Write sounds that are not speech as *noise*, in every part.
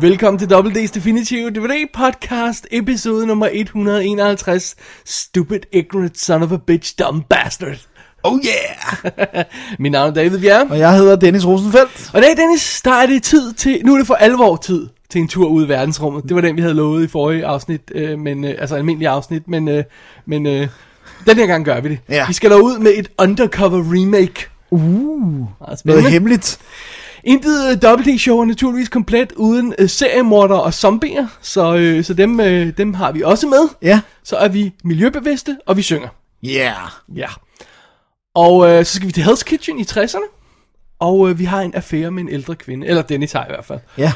Velkommen til WD's Definitive DVD Podcast, episode nummer 151. Stupid, ignorant son of a bitch, dumb bastard. *laughs* Oh yeah! Mit navn er David Bjerg. Og jeg hedder Dennis Rosenfeldt. Og i dag, Dennis, der er det tid til, nu er det for alvor tid til en tur ud i verdensrummet. Det var den, vi havde lovet i forrige afsnit, øh, men, øh, altså almindelig afsnit, men, øh, men øh, den her gang gør vi det. Ja. Vi skal ud med et undercover remake. Uh, noget hemmeligt. Intet WD-show er naturligvis komplet uden uh, seriemordere og zombier, så, øh, så dem, øh, dem har vi også med. Ja. Så er vi miljøbevidste, og vi synger. Yeah. Ja. Og øh, så skal vi til Hell's Kitchen i 60'erne, og øh, vi har en affære med en ældre kvinde, eller Dennis har i hvert fald. Ja.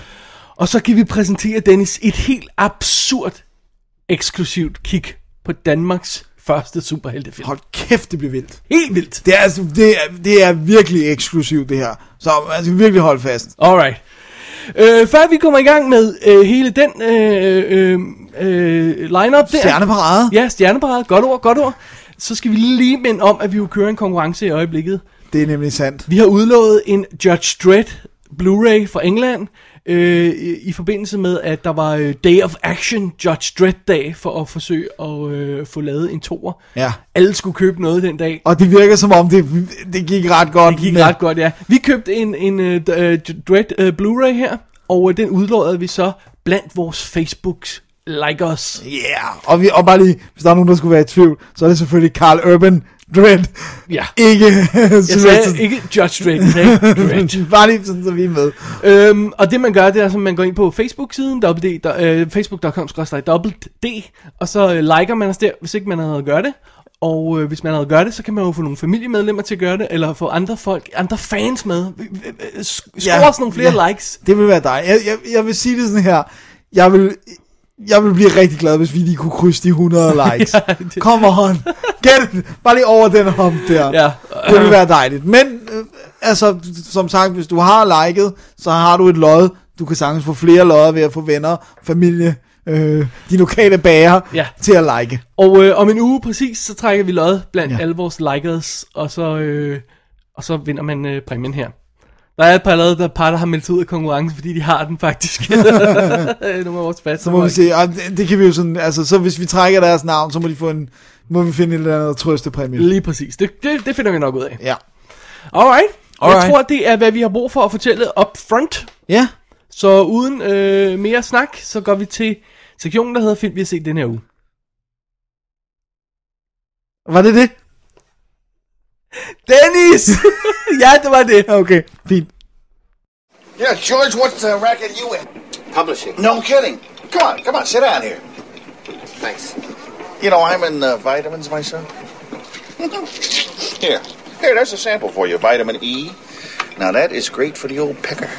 Og så kan vi præsentere Dennis et helt absurd eksklusivt kig på Danmarks første superheltefilm. Hold kæft, det bliver vildt. Helt vildt. Det er, altså, det er, det er virkelig eksklusivt, det her. Så man skal virkelig holde fast. Alright. Øh, før vi kommer i gang med øh, hele den øh, øh, øh, line-up der. Stjerneparade. Ja, stjerneparade. Godt ord, godt ord. Så skal vi lige minde om, at vi jo kører en konkurrence i øjeblikket. Det er nemlig sandt. Vi har udlovet en Judge Dredd Blu-ray fra England, øh, i, forbindelse med, at der var øh, Day of Action Judge Dredd dag, for at forsøge at øh, få lavet en toer. Ja. Alle skulle købe noget den dag. Og det virker som om, det, det gik ret godt. Det gik med- ret godt, ja. Vi købte en, en uh, Dread uh, Blu-ray her, og uh, den udlårede vi så blandt vores Facebooks likers. Ja, yeah. og, vi, og bare lige, hvis der er nogen, der skulle være i tvivl, så er det selvfølgelig Carl Urban Dread. Ja. Ikke Jeg sagde *laughs* ikke Judge Dredd, jeg sagde Dredd. bare lige sådan, så vi er med. øhm, og det man gør, det er, at man går ind på Facebook-siden, øh, facebook.com d og så øh, liker man os der, hvis ikke man havde gjort det. Og øh, hvis man havde gjort det, så kan man jo få nogle familiemedlemmer til at gøre det, eller få andre folk, andre fans med. Score ja, os nogle flere ja. likes. Det vil være dig. Jeg, jeg, jeg vil sige det sådan her. Jeg vil, jeg vil blive rigtig glad, hvis vi lige kunne krydse de 100 *laughs* likes. Ja, det- Come on. Get it. Bare lige over den hump der. Ja. Det vil være dejligt. Men, øh, altså, som sagt, hvis du har liket, så har du et lod. Du kan sagtens få flere lodder ved at få venner, familie, øh, de lokale bager Ja. til at like. Og øh, om en uge præcis, så trækker vi lod blandt. Ja. alle vores likers, og så, øh, og så vinder man øh, præmien her. Der er et par allerede, der er et par, der har meldt sig ud af konkurrencen, fordi de har den faktisk. *laughs* Nogle af vores faste Så må vi se, og det, det kan vi jo sådan, altså, så hvis vi trækker deres navn, så må de få en, må vi finde en eller anden trøstepræmie. Lige præcis. Det, det, det finder vi nok ud af. Ja. Alright. Jeg Alright. tror, det er, hvad vi har brug for at fortælle up front. Ja. Så uden øh, mere snak, så går vi til sektionen, der hedder Film, vi har set den her uge. Var det det? Dennis! ja, det var det. Okay, fint. Yeah, George, what uh, racket you in? Publishing. No kidding. Come on, come on, sit down here. Thanks. You know, I'm in uh, vitamins myself. here, here, there's a sample for you, vitamin E. Now that is great for the old pecker. *laughs*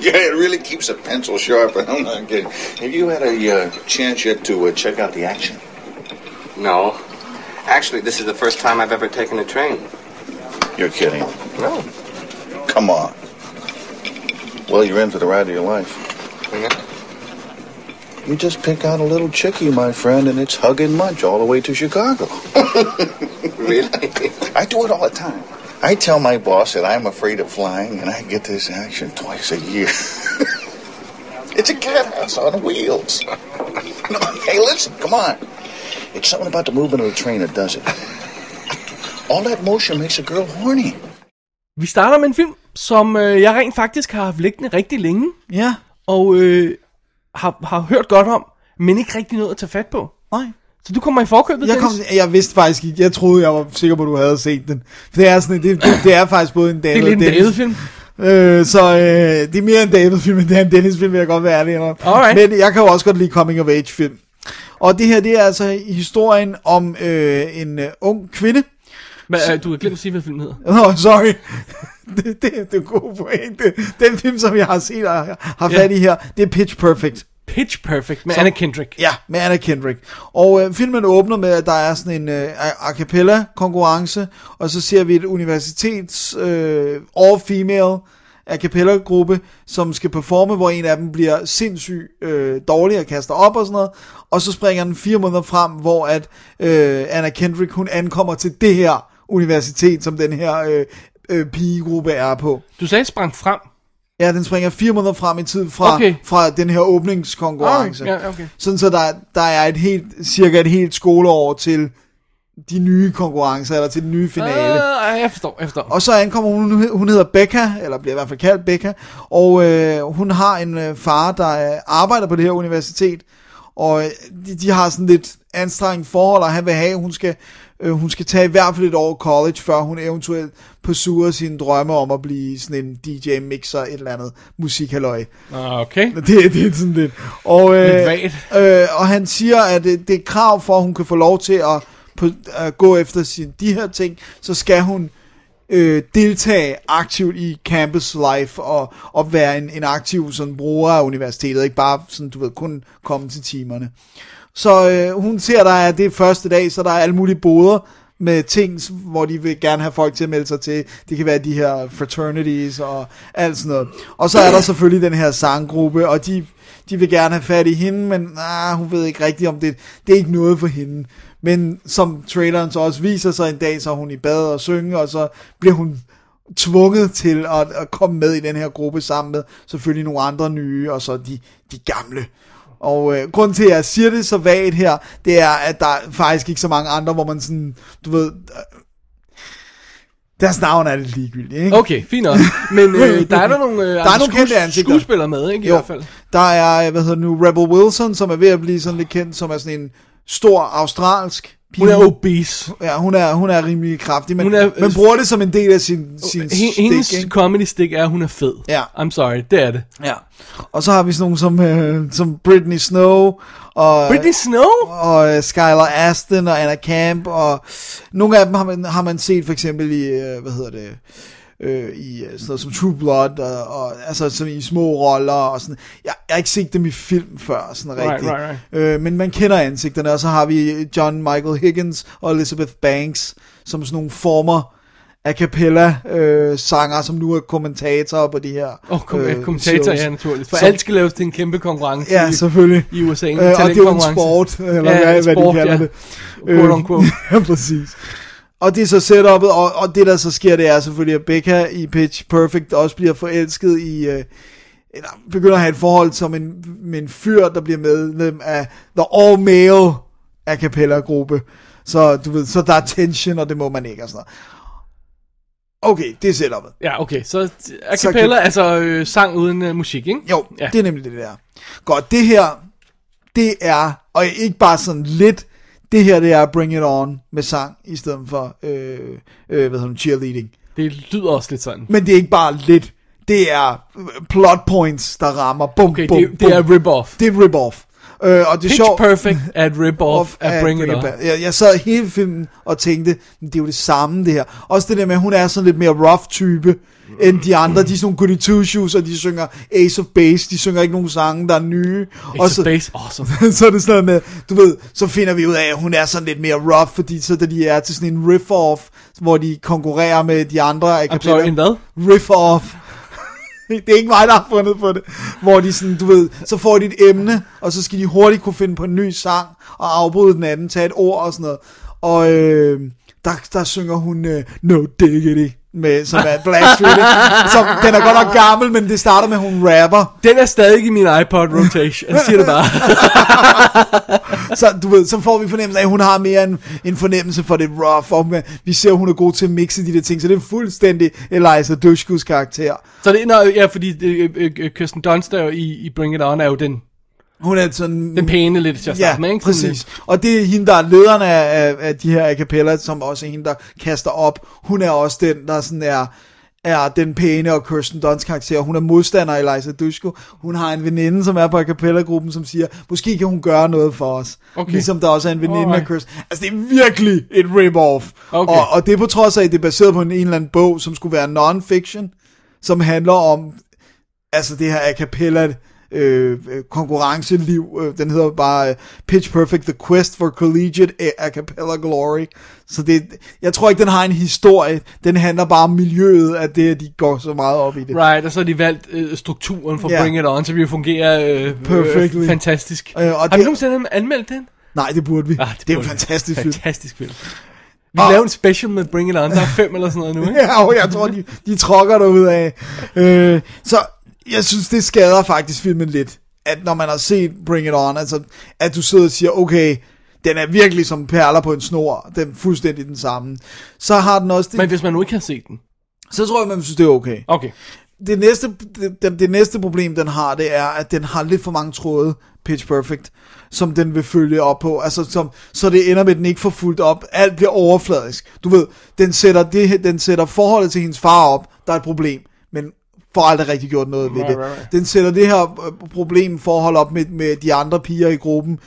yeah, it really keeps a pencil sharp. *laughs* I'm not kidding. Have you had a uh, chance yet to uh, check out the action? No. Actually, this is the first time I've ever taken a train. You're kidding. No. Come on. Well, you're in for the ride of your life. Yeah. You just pick out a little chickie, my friend, and it's hug and munch all the way to Chicago. *laughs* really? I do it all the time. I tell my boss that I'm afraid of flying, and I get this action twice a year. *laughs* it's a cat house on wheels. *laughs* Hey, listen, come on. It's something about the movement of the train that does it. All that motion makes a girl horny. Vi starter med en film, som øh, jeg rent faktisk har haft liggende rigtig længe, Ja. og øh, har, har hørt godt om, men ikke rigtig noget at tage fat på. Nej. Så du kommer i forkøbet, Jeg, kom, Dennis? jeg vidste faktisk ikke, jeg troede, jeg var sikker på, at du havde set den. For det er, sådan, det, det, det er faktisk både en Det er David lidt en og Dennis. David-film. Øh, så øh, det er mere en David-film, end det er en Dennis-film, vil jeg godt være ærlig om. Alright. Men jeg kan jo også godt lide coming of age-film. Og det her, det er altså historien om øh, en øh, ung kvinde, Men, øh, du har glemt at sige, hvad filmen hedder. Nå, oh, sorry. *laughs* det, det, det er en god pointe. Den film, som jeg har set og har fat i her, det er Pitch Perfect. Pitch Perfect med Som- Anna Kendrick. Ja, med Anna Kendrick. Og øh, filmen åbner med, at der er sådan en øh, a- a cappella konkurrence, og så ser vi et universitets øh, all-female a cappella gruppe, som skal performe, hvor en af dem bliver sindssygt øh, dårlig og kaster op og sådan noget. Og så springer den fire måneder frem, hvor at øh, Anna Kendrick, hun ankommer til det her universitet, som den her øh, øh, pigegruppe er på. Du sagde sprang frem. Ja, den springer fire måneder frem i tid fra, Okay. fra den her åbningskonkurrence. Ah, ja, okay. Sådan så der, der er et helt, cirka et helt skoleår til de nye konkurrencer, eller til den nye finale. Uh, jeg forstår, jeg forstår. Og så ankommer hun, hun hedder Becca, eller bliver i hvert fald kaldt Becca, og øh, hun har en øh, far, der øh, arbejder på det her universitet, og øh, de, de har sådan lidt anstrengt forhold, og han vil have, at hun skal, øh, hun skal tage i hvert fald et år college, før hun eventuelt pursuer sine drømme om at blive sådan en DJ-mixer, et eller andet musikhalløj. Ah, Okay. Det, det er sådan lidt. Og, øh, Lidt vagt. øh, og han siger, at det, det er krav for, at hun kan få lov til at, på, at gå efter sin, de her ting, så skal hun øh, deltage aktivt i campus life og, og være en, en aktiv sådan, bruger af universitetet, ikke bare sådan, du ved, kun komme til timerne. Så øh, hun ser, der er det første dag, så der er alle mulige boder med ting, hvor de vil gerne have folk til at melde sig til. Det kan være de her fraternities og alt sådan noget. Og så er der selvfølgelig den her sanggruppe, og de, de vil gerne have fat i hende, men ah, hun ved ikke rigtigt om det. Det er ikke noget for hende. Men som traileren så også viser sig en dag, så er hun i bad og synge, og så bliver hun tvunget til at, at komme med i den her gruppe sammen med selvfølgelig nogle andre nye, og så de, de gamle. Og øh, grunden til, at jeg siger det så vagt her, det er, at der er faktisk ikke så mange andre, hvor man sådan, du ved, øh, deres navn er lidt ligegyldigt, ikke? Okay, fint nok. Men øh, *laughs* der er der nogle, øh, der er nogle kendte ansigter. skuespillere med, ikke? I Jo. hvert fald. Der er, hvad hedder nu, Rebel Wilson, som er ved at blive sådan lidt kendt, som er sådan en stor australsk pige. Hun er obese. Ja, hun er, hun er rimelig kraftig, men, Hun er- men bruger det som en del af sin, sin hendes stik, ikke? comedy stick er, at hun er fed. Ja. I'm sorry, det er det. Ja. Og så har vi sådan nogle som, øh, som Britney Snow, og, Britney Snow? og øh, Skylar Aston og Anna Camp, og nogle af dem har man, har man set for eksempel i, øh, hvad hedder det, øh, i øh, sådan noget som True Blood, og, og altså som i små roller, og sådan. Jeg, jeg har ikke set dem i film før, sådan Right, rigtigt. right, Øh, men man kender ansigterne, og så har vi John Michael Higgins og Elizabeth Banks, som sådan nogle former a cappella øh, sanger, som nu er kommentatorer på de her oh, kom, øh, kommentator, shows. ja, naturligt. For Så- alt skal laves til en kæmpe konkurrence Ja, i, selvfølgelig. i USA. En Øh, og det er jo en sport, eller Ja, hvad, en hvad sport, de kalder ja. det. Unquote. *laughs* ja, præcis. Og det er så setup'et, og, og det der så sker, det er selvfølgelig, at Becca i Pitch Perfect også bliver forelsket i, øh, eller begynder at have et forhold som en, med en fyr, der bliver medlem af The All Male a cappella gruppe. Så du ved, så der er tension, og det må man ikke og sådan noget. Okay, det er setup'et. Ja, okay. Så a cappella, kan- altså øh, sang uden øh, musik, ikke? Jo, Ja. det er nemlig det der. Godt, det her, det er, og ikke bare sådan lidt, det her det er Bring It On med sang, i stedet for, øh, øh, hvad hedder det, cheerleading. Det lyder også lidt sådan. Men det er ikke bare lidt, det er øh, plot points, der rammer. Bum, Okay, bum, det, bum. det er rip-off. det er rip-off. Øh, og det er Pitch sjovt, Perfect er et rip-off af Bring It On. Jeg, jeg sad hele filmen og tænkte, "Men det er jo det samme det her. Også det der med, at hun er sådan lidt mere rough type, end de andre. De er sådan goody two shoes, og de synger Ace of Base. De synger ikke nogen sange, der er nye. Ace og of så, Base, awesome. *laughs* så er det sådan med, du ved, så finder vi ud af, at hun er sådan lidt mere rough, fordi så da de er til sådan en riff-off, hvor de konkurrerer med de andre. I'm sorry, en hvad? Riff-off. *laughs* Det er ikke mig, der har fundet på det. Hvor de sådan, du ved, så får de et emne, og så skal de hurtigt kunne finde på en ny sang, og afbryde den anden, tage et ord og sådan noget. Og øh, der, der synger hun uh, No Diggity, med, som er Blackstreet. som, den er godt nok gammel, men det starter med, at hun rapper. Den er stadig i min iPod rotation. Jeg siger det bare. *laughs* Så du ved, så får vi fornemmelsen af, at hun har mere en, en fornemmelse for det rough, og vi ser, at hun er god til at mixe de der ting, så det er fuldstændig Eliza Dushkus karakter. Så det er, når, ja, fordi øh, øh, øh, Kirsten Dunst i, i Bring It On er jo den, Hun er sådan... den pæne lidt til at Ja, starte med, ikke? Præcis. Og det er hende, der er lederen af, af, af de her a cappella, som også er hende, der kaster op. Hun er også den, der sådan er, er den pæne og Kirsten Dunst karakter. Hun er modstander af Eliza Dushku. Hun har en veninde, som er på a cappella-gruppen, som siger, måske kan hun gøre noget for os. Okay. Ligesom der også er en veninde Alright. af Kirsten. Altså, det er virkelig et rip-off. Okay. Og, og det er på trods af, at det er baseret på en, en eller anden bog, som skulle være non-fiction, som handler om altså det her a cappella øh, øh, konkurrenceliv. Øh, den hedder bare øh, Pitch Perfect, The Quest for Collegiate A- Cappella Glory. Så det, jeg tror ikke, den har en historie. Den handler bare om miljøet af det, at de går så meget op i det. Right, og så har de valgt øh, strukturen for Ja. Bring It On, så vi fungerer øh, Perfectly. øh, fantastisk. Øh, og har det- vi nogensinde anmeldt den? Nej, det burde vi. Ah, det, det er en fantastisk film. Fantastisk film. Vi Og- laver en special med Bring It On, der er fem eller sådan noget nu, ikke? *laughs* Ja, og jeg tror, de, de trokker derud af. Øh, så jeg synes, det skader faktisk filmen lidt. At når man har set Bring It On, altså, at du sidder og siger, okay, den er virkelig som perler på en snor. Den er fuldstændig den samme. Så har den også det, Men hvis man nu ikke har set den. så tror jeg, man synes, det er okay. Okay. Det næste, det, det, næste problem, den har, det er, at den har lidt for mange tråde, Pitch Perfect, som den vil følge op på. Altså, som, så det ender med, at den ikke får fuldt op. Alt bliver overfladisk. Du ved, den sætter, det, den sætter forholdet til hendes far op. Der er et problem, men får aldrig rigtig gjort noget ved det. Den sætter det her øh, problem forhold op med, med de andre piger i gruppen.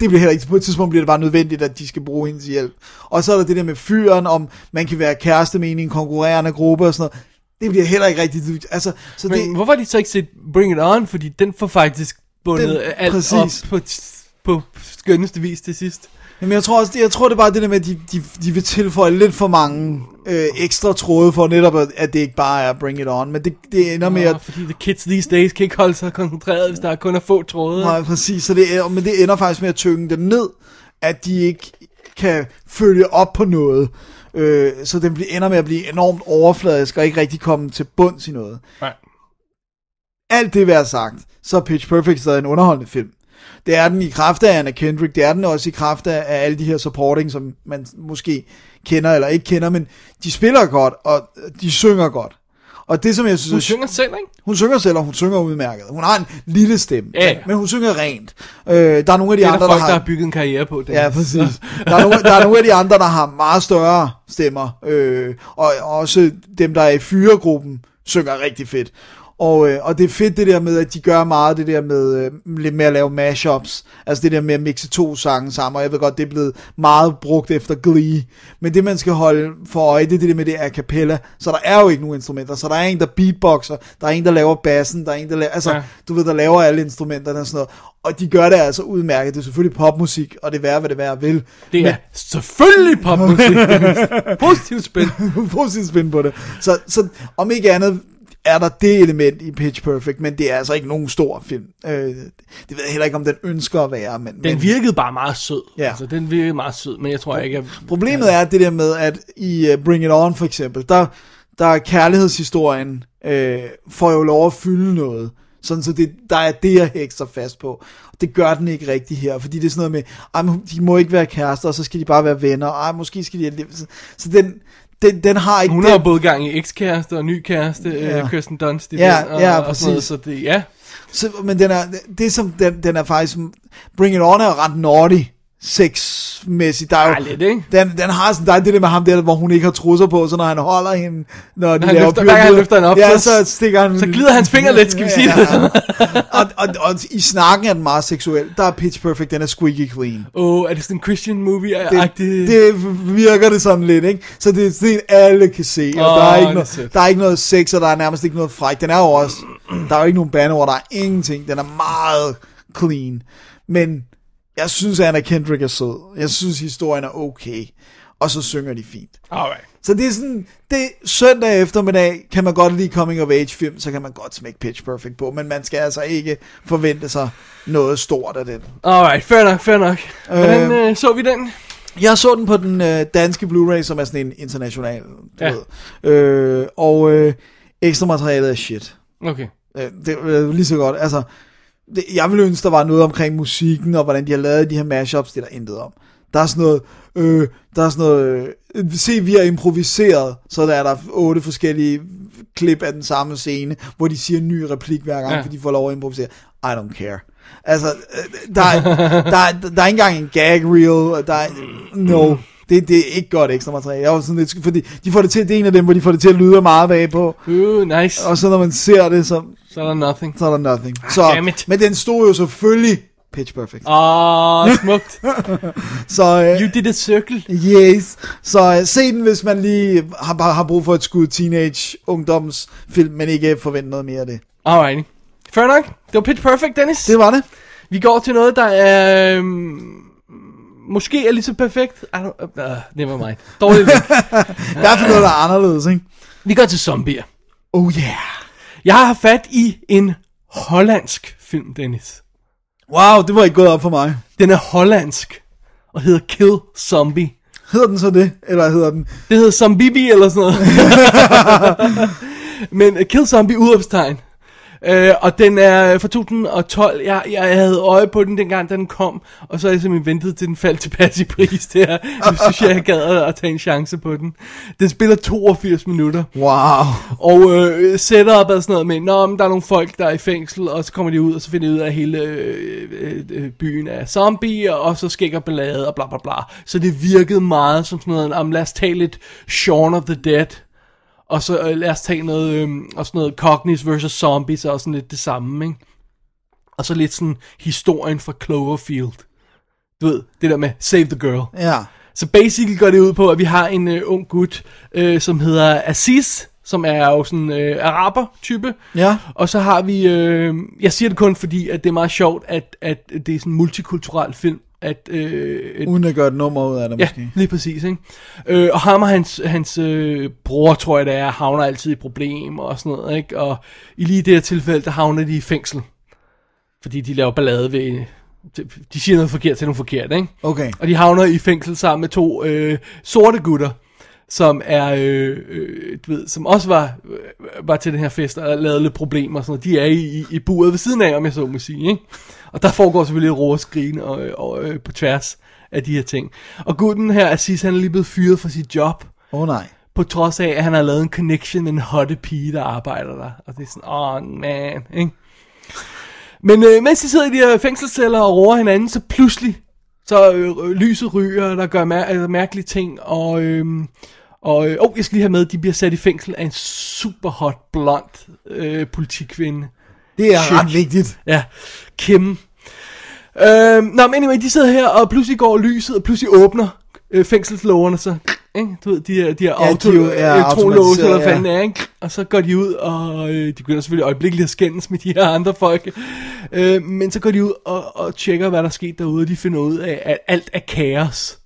Det bliver heller ikke, på et tidspunkt bliver det bare nødvendigt, at de skal bruge hendes hjælp. Og så er der det der med fyren, om man kan være kæreste med en i en konkurrerende gruppe og sådan noget. Det bliver heller ikke rigtigt, altså, så Men det, hvorfor har de så ikke set Bring It On? Fordi den får faktisk bundet Den- alt præcis. op på, på skønneste vis til sidst. Jamen, jeg tror også, jeg tror det er bare det der med, at de, de, de vil tilføje lidt for mange øh, ekstra tråde for netop, at, at det ikke bare er Bring It On, men det, det ender med, at fordi the kids these days kan ikke holde sig koncentreret, hvis der kun er få tråde. Nej, præcis, så det, er, men det ender faktisk med at tynge den ned, at de ikke kan følge op på noget. Øh, så den bliver, ender med at blive enormt overfladisk og ikke rigtig komme til bunds i noget. Nej. Alt det være sagt, så er Pitch Perfect stadig en underholdende film. Det er den i kraft af Anna Kendrick, det er den også i kraft af, af alle de her supporting, som man måske kender eller ikke kender, men de spiller godt, og de synger godt. Og det som jeg synes... Hun er- synger selv, ikke? hun synger selv, og hun synger udmærket. Hun har en lille stemme, Ja, ja. men hun synger rent. Øh, der er nogle af de Det er andre, der folk, der der har... har bygget en karriere på. Den. Ja, præcis. Der er, nogle, der er nogle af de andre, der har meget større stemmer. Øh, og også dem, der er i fyregruppen, synger rigtig fedt. Og, øh, og det er fedt det der med, at de gør meget det der med, øh, lidt med at lave mashups. Altså det der med at mixe to sange sammen. Og jeg ved godt, det er blevet meget brugt efter Glee. Men det man skal holde for øje, det er det der med det a cappella. Så der er jo ikke nogen instrumenter. Så der er en, der beatboxer. Der er en, der laver bassen. Der er en, der laver... Altså, Ja. du ved, der laver alle instrumenterne og sådan noget. Og de gør det altså udmærket. Det er selvfølgelig popmusik, og det er hvad det værd vil. Det er selvfølgelig popmusik. *laughs* Positivt spil. positivt spin på det. Så, så om ikke andet er der det element i Pitch Perfect, men det er altså ikke nogen stor film. Øh, det ved jeg heller ikke, om den ønsker at være. Men, Den virkede bare meget sød. Ja. Altså, den virkede meget sød, men jeg tror ikke, at... Problemet er det der med, at i uh, Bring It On for eksempel, der, der er kærlighedshistorien, øh, får jo lov at fylde noget. Sådan så det, der er det, jeg hækser fast på. Og det gør den ikke rigtig her, fordi det er sådan noget med, ej, de må ikke være kærester, og så skal de bare være venner, ej, måske skal de... Så den, den, den har ikke... Hun den, har jo både gang i ekskæreste og ny kæreste, ja. Ja. øh, Kirsten Dunst i Ja, den, og, ja, og sådan noget, præcis. så det, ja. Så, men den er, det som den, den er faktisk, Bring It On er ret naughty, sexmæssigt. Der er jo, Ja, lidt, ikke? Den, den har sådan, der er det der med ham der, hvor hun ikke har trusser på, så når han holder hende, når de han laver løfter- hver han løfter hende op, ja, så- stikker han... så glider hans fingre lidt, skal vi sige det sådan. og, og, og, i snakken er den meget seksuel. Der er Pitch Perfect, den er squeaky clean. Åh, oh, er det sådan en Christian movie? Det, det virker det sådan lidt, ikke? Så det er sådan, alle kan se, og Åh, der, er ikke det noget, der er ikke noget sex, og der er nærmest ikke noget fræk. Den er jo også, der er jo ikke nogen bandeord, der er ingenting. Den er meget clean. Men jeg synes, Anna Kendrick er sød. Jeg synes, historien er okay. Og så synger de fint. Alright. Så det er sådan, det søndag eftermiddag, kan man godt lide coming of age film, så kan man godt smække Pitch Perfect på, men man skal altså ikke forvente sig noget stort af den. Alright, fair nok, fair nok. Hvordan Øh, øh, så vi den? Jeg så den på den øh, danske Blu-ray, som er sådan en international, du Ja. ved. Øh, og øh, ekstra materialet er shit. Okay. Øh, det er lige så godt. Altså, det, jeg ville ønske, der var noget omkring musikken, og hvordan de har lavet de her mashups, det er der intet om. Der er sådan noget, øh, der er sådan noget, øh, se vi har improviseret, så der er der otte forskellige klip af den samme scene, hvor de siger en ny replik hver gang, Ja. fordi de får lov at improvisere. I don't care. Altså, øh, der, er, der, er, der er ikke engang en gag reel, der er, no. Det, det er ikke godt ekstra materiale. Jeg var sådan lidt, fordi de får det til, det er en af dem, hvor de får det til at lyde meget bag på. Uh, nice. Og så når man ser det, så, Så er der nothing. så er der nothing. Ah, Så, damn it. men den stod jo selvfølgelig pitch perfect. Åh, smukt. *laughs* Så, øh, You did a circle. Yes. Så uh, se den, hvis man lige har, bare har brug for et skud teenage ungdomsfilm, men ikke forventer noget mere af det. Alrighty. Fair nok. Det var pitch perfect, Dennis. Det var det. Vi går til noget, der er... Øhm, måske er lige så perfekt. I don't, uh, never mind. Dårligt. hvert fald noget, der er anderledes, ikke? Vi går til zombier. Oh yeah. Jeg har fat i en hollandsk film, Dennis. Wow, det var ikke gået op for mig. Den er hollandsk og hedder Kill Zombie. Hedder den så det? Eller hedder den... Det hedder Zombibi eller sådan noget. *laughs* *laughs* Men uh, Kill Zombie udopstegn. Uh, og den er fra 2012. Jeg, jeg havde øje på den dengang, den kom. Og så har jeg simpelthen ventet til den faldt tilbage i pris. Det her. Nu synes jeg, gad at, at tage en chance på den. Den spiller 82 minutter. Wow. Og øh, setup er sådan noget med, Nå, men der er nogle folk, der er i fængsel, og så kommer de ud, og så finder de ud af, at hele øh, øh, øh, byen er zombie, og så skækker ballade, og bla bla bla. Så det virkede meget som sådan noget, om lad os tage lidt Shaun of the Dead, og så øh, lad os tage noget, øh, og sådan noget Cogniz versus Zombies, og sådan lidt det samme, ikke? Og så lidt sådan historien fra Cloverfield. Du ved, det der med Save the Girl. Ja. Så basically går det ud på, at vi har en øh, ung gut, øh, som hedder Aziz, som er jo sådan øh, araber-type. Ja. Og så har vi, øh, jeg siger det kun fordi, at det er meget sjovt, at, at det er sådan en multikulturel film. At, øh, Uden at gøre et nummer ud af det, ja, måske. lige præcis. Ikke? Øh, og ham og hans, hans øh, bror, tror jeg det er, havner altid i problemer og sådan noget. Ikke? Og i lige det her tilfælde, der havner de i fængsel. Fordi de laver ballade ved... De siger noget forkert til nogle forkert, ikke? Okay. Og de havner i fængsel sammen med to øh, sorte gutter, som er, øh, øh, du ved, som også var, øh, var til den her fest og lavede lidt problemer og sådan noget. De er i, i, i buret ved siden af, om jeg så må sige, ikke? Og der foregår selvfølgelig råd og skrigen og, og, øh, på tværs af de her ting. Og gutten her, Aziz, han er lige blevet fyret fra sit job, Åh oh, nej. på trods af, at han har lavet en connection med en hotte pige, der arbejder der. Og det er sådan, åh oh, man, ikke? Men øh, mens de sidder i de her fængselsceller og roer hinanden, så pludselig, så øh, lyset ryger, der gør mær- altså, mærkelige ting, og, øh, og øh, oh, jeg skal lige have med, de bliver sat i fængsel af en super hot, blond øh, politikvinde. Det er Shit. ret vigtigt. Ja, Kim. Øh, nå, men anyway, de sidder her, og pludselig går lyset, og pludselig åbner øh, fængselslågerne så, ikke? Du ved, de her, de her Ja, auto, de er ja, elektronlåse, eller hvad fanden er, ikke? Og så går de ud, og øh, de begynder selvfølgelig øjeblikkeligt at skændes med de her andre folk. Øh, men så går de ud og, og tjekker, hvad der er sket derude, og de finder ud af, at alt er kaos.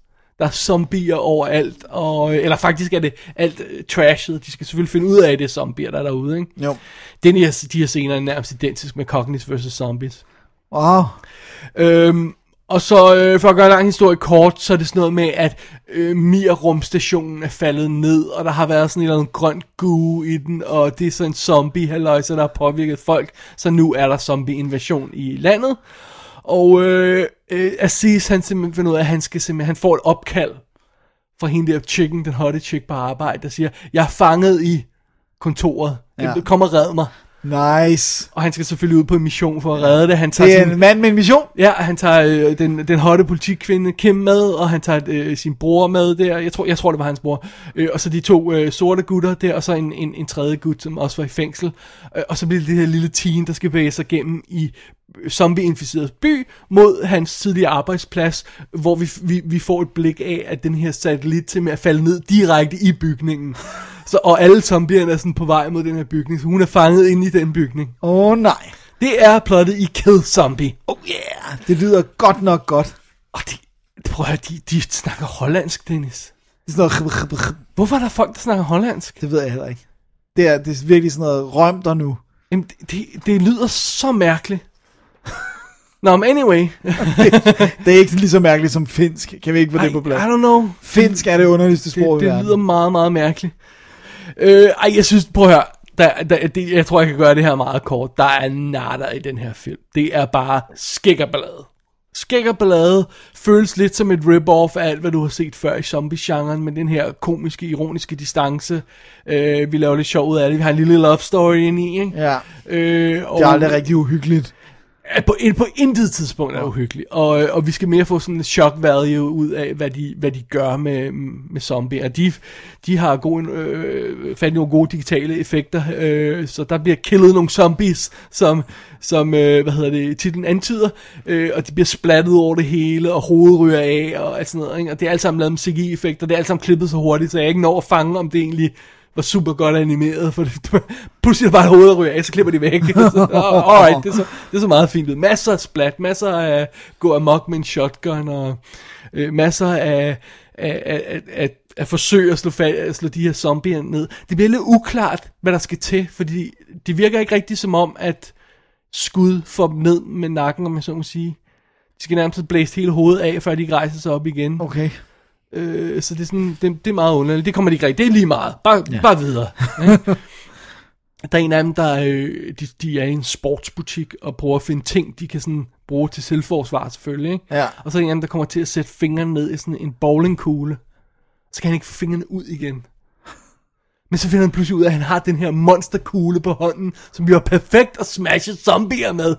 Der er zombier overalt, og, øh, eller faktisk er det alt øh, trashet. De skal selvfølgelig finde ud af, at det er zombier, der er derude, ikke? Jo. Den her, de her scener er nærmest identisk med Cogniz vs. Zombies. Wow. Øhm, og så øh, for at gøre en lang historie kort, så er det sådan noget med, at øh, Mir-rumstationen er faldet ned, og der har været sådan en eller anden grønt gue i den, og det er sådan en zombie halløjse, der har påvirket folk, så nu er der zombie-invasion i landet. Og øh, øh, Aziz, han simpelthen finder ud af, at han skal simpelthen, han får et opkald fra hende der chicken, den hotte chick på arbejde, der siger, jeg er fanget i kontoret, Ja. kom og red mig. Nice. Og han skal selvfølgelig ud på en mission for at redde det. Han tager Det er sin- en mand med en mission. Ja, han tager øh, den, den hotte politikvinde Kim med, og han tager øh, sin bror med der. Jeg tror, jeg tror det var hans bror. Øh, og så de to øh, sorte gutter der, og så en, en, en tredje gut, som også var i fængsel. Øh, og så bliver det det her lille team, der skal bevæge sig gennem i zombie-inficeret by mod hans tidligere arbejdsplads, hvor vi, vi, vi får et blik af, at den her satellit til med at falde ned direkte i bygningen. Så, og alle zombierne er sådan på vej mod den her bygning, så hun er fanget inde i den bygning. Åh oh, nej. Det er plottet i Kill Zombie. Oh yeah. Det lyder godt nok godt. Og de, prøv at høre, de, de snakker hollandsk, Dennis. Det er sådan noget... Hvorfor er der folk, der snakker hollandsk? Det ved jeg heller ikke. Det er, det er virkelig sådan noget røm der nu. Jamen, det, det, det lyder så mærkeligt. Nå, men anyway. *laughs* Det er ikke lige så mærkeligt som finsk. Kan vi ikke få I, det på I plads? don't know. Finsk er det underligste sprog Det, i det verden. lyder meget, meget mærkeligt. Øh, ej, jeg synes, prøv at høre. Der, der, det, jeg tror, jeg kan gøre det her meget kort. Der er natter i den her film. Det er bare skækkerballade. Skækkerballade føles lidt som et rip-off af alt, hvad du har set før i zombie-genren, med den her komiske, ironiske distance. Øh, vi laver lidt sjov ud af det. Vi har en lille love story ind i, ikke? Ja, Øh, og, det er aldrig rigtig uhyggeligt. Er på, på intet tidspunkt er uhyggelig. Og, øh, og vi skal mere få sådan en shock value ud af, hvad de, hvad de gør med, med zombier. De, de har gode, øh, i nogle gode digitale effekter, øh, så der bliver killet nogle zombies, som, som øh, hvad hedder det, titlen antyder, øh, og de bliver splattet over det hele, og hovedet ryger af, og alt sådan noget. Ikke? Og det er alt sammen lavet med CGI-effekter, det er alt sammen klippet så hurtigt, så jeg ikke når at fange, om det egentlig var super godt animeret, for det, pludselig er bare et hoved, der ryger af, så klipper de væk. *laughs* så, alright, det er, så, det så meget fint ud. Masser af splat, masser af gå amok med en shotgun, og øh, masser af, af, af, af, af forsøg at slå, at slå de her zombier ned. Det bliver lidt uklart, hvad der skal til, fordi det virker ikke rigtigt som om, at skud får dem ned med nakken, om jeg så må sige. De skal nærmest blæse hele hovedet af, før de rejser sig op igen. Okay. Øh, så det er, sådan, det, det er meget underligt. Det kommer de ikke rigtigt. Det er lige meget. Bare, ja. bare videre. Ja. Der er en af dem, der øh, de, de er i en sportsbutik og prøver at finde ting, de kan sådan bruge til selvforsvar selvfølgelig. Ikke? Ja. Og så er der en af dem, der kommer til at sætte fingrene ned i sådan en bowlingkugle. Så kan han ikke få fingrene ud igen. Men så finder han pludselig ud af, at han har den her monsterkugle på hånden, som bliver perfekt at smashe zombier med.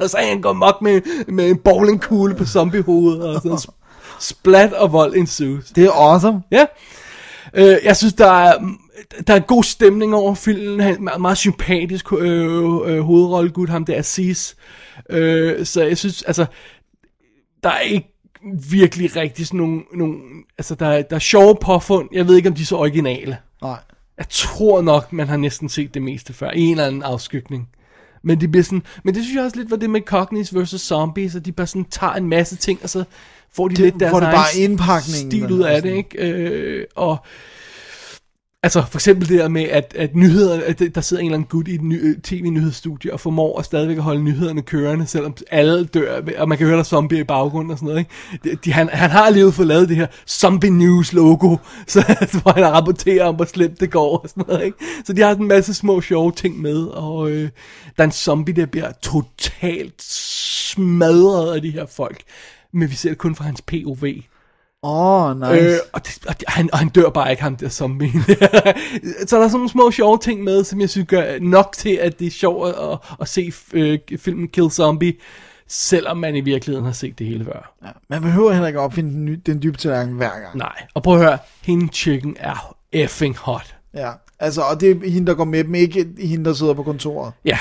og *laughs* så er han går mok med, med en bowlingkugle på zombiehovedet, og sådan splat og vold ensues. Det er awesome. Ja. Øh, jeg synes, der er, der er god stemning over filmen. Han er meget, meget sympatisk øh, øh, hovedrollegud, ham der Aziz. Øh, så jeg synes, altså, der er ikke virkelig rigtig sådan nogle, nogle altså der, er- der er sjove påfund. Jeg ved ikke, om de er så originale. Nej. Jeg tror nok, man har næsten set det meste før, en eller anden afskygning. Men det bliver sådan, men det synes jeg også lidt var det med Cognies versus Zombies, at de bare sådan tager en masse ting, og så får de Det- lidt deres får det bare indpakningen, stil ud af det, ikke? Øh, og Altså for eksempel det der med, at, at nyheder, at der sidder en eller anden gut i et ny, øh, tv-nyhedsstudie og formår at stadigvæk at holde nyhederne kørende, selvom alle dør, og man kan høre der er zombier i baggrunden og sådan noget. Ikke? De, han, han har alligevel fået lavet det her Zombie News logo, *laughs* så, hvor han rapporterer om, hvor slemt det går og sådan noget. Ikke? Så de har en masse små sjove ting med, og øh, der er en zombie, der bliver totalt smadret af de her folk. Men vi ser det kun fra hans POV. Åh, oh, nice. Øh, og, det, og, det, han, og han dør bare ikke, ham der zombie. *laughs* så der er sådan nogle små sjove ting med, som jeg synes gør nok til, at det er sjovt at, at se øh, filmen Kill Zombie, selvom man i virkeligheden har set det hele før. ja. Man behøver heller ikke opfinde den, ny, den dybe tallerken hver gang. Nej, og prøv at høre, hende chicken er effing hot. Ja. Altså, og det er hende, der går med dem, ikke hende, der sidder på kontoret. Ja,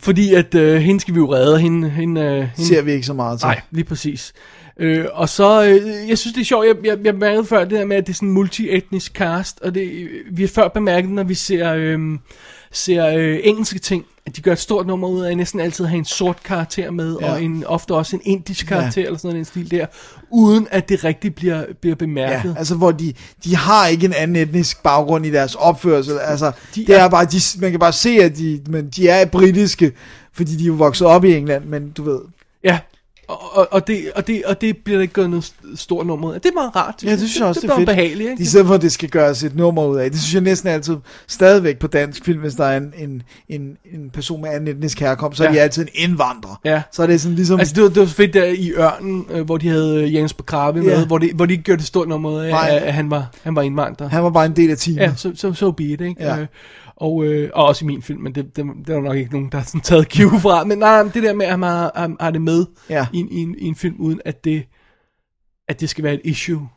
fordi at øh, hende skal vi jo redde, hende, hende, øh, hende Ser vi ikke så meget til. Nej, lige præcis. Øh, og så, øh, jeg synes det er sjovt, jeg, jeg, jeg bemærkede før det der med, at det er sådan en multietnisk cast, og det, vi har før bemærket, når vi ser, øh, ser øh, engelske ting, at de gør et stort nummer ud af næsten altid at have en sort karakter med, Ja. og en, ofte også en indisk karakter, ja. eller sådan den stil der, uden at det rigtig bliver, bliver bemærket. Ja, altså hvor de, de har ikke en anden etnisk baggrund i deres opførsel. Altså, De det er, er- bare, de, man kan bare se, at de, men de er britiske, fordi de er jo vokset op i England, men du ved. Ja, og, og, og, det, og, det, og det bliver der ikke gået noget st- stort nummer ud af. Det er meget rart. Ja, det synes jeg også, det, det, er fedt. behageligt, ikke? I stedet for, at det skal gøres et nummer ud af. Det synes jeg næsten altid stadigvæk på dansk film, hvis der er en, en, en, en person med anden etnisk herkomst, så er Ja. de altid en indvandrer. Ja. Så er det sådan ligesom... Altså det var, det var fedt der i Ørnen, øh, hvor de havde øh, Jens Begrabe med, Ja. hvor, de, hvor de ikke gjorde det stort nummer ud af, at, at han var, han var indvandrer. han var bare en del af teamet. Ja, så, så, så be it, ikke? Ja. Øh, og, øh, og også i min film, men det, det, det er nok ikke nogen, der har sådan taget cue *laughs* fra. Men nej, det der med, at man har, har, har det med Ja. i, en- i, en, i en film, uden at det, at det skal være et issue.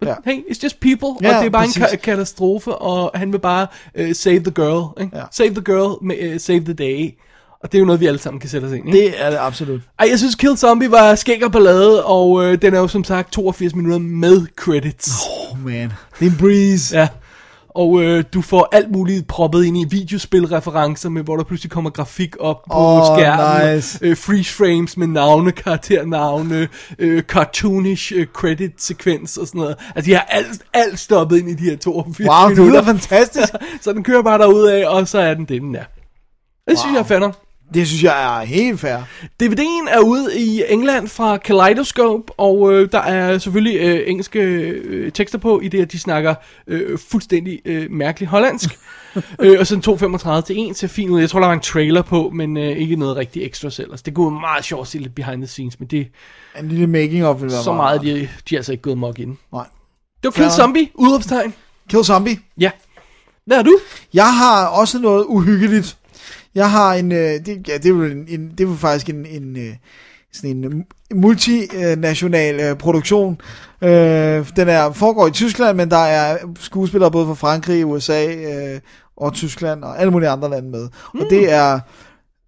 But Ja. hey, it's just people, Ja, og det er bare præcis. en ka- katastrofe, og han vil bare uh, save the girl, ikke? Ja. Save the girl, med, uh, save the day. Og det er jo noget, vi alle sammen kan sætte os ind i. Det er det absolut. Ej, jeg synes Kill Zombie var skæg og ballade, og øh, den er jo som sagt 82 minutter med credits. Oh man, det er en breeze. Ja. Og øh, du får alt muligt proppet ind i videospilreferencer med, hvor der pludselig kommer grafik op på Åh, skærmen. nice. Øh, freeze frames med navne, karakternavne, øh, cartoonish øh, credit-sekvens og sådan noget. Altså, de har alt, alt stoppet ind i de her 82 Wow, det minutter. lyder fantastisk. *laughs* så den kører bare derudad, og så er den det, den er. Det wow. synes jeg er fatter. Det synes jeg er helt fair. DVD'en er ude i England fra Kaleidoscope, og øh, der er selvfølgelig øh, engelske øh, tekster på, i det at de snakker øh, fuldstændig øh, mærkeligt hollandsk. *laughs* øh, og sådan 2.35 til 1 til fint ud. Jeg tror, der var en trailer på, men øh, ikke noget rigtig ekstra ellers. Det kunne være meget sjovt at se lidt behind the scenes, men det En lille making of vil være så meget, de, de er altså ikke gået mok ind. Nej. Det var Kill Fair. Zombie, udråbstegn. Kill Zombie. Ja. Hvad har du? Jeg har også noget uhyggeligt. Jeg har en, øh, det, ja, det er jo en, en, det er jo faktisk en, en øh, sådan en øh, multinational øh, produktion. Øh, den er foregår i Tyskland, men der er skuespillere både fra Frankrig, USA øh, og Tyskland og alle mulige andre lande med. Mm. Og det er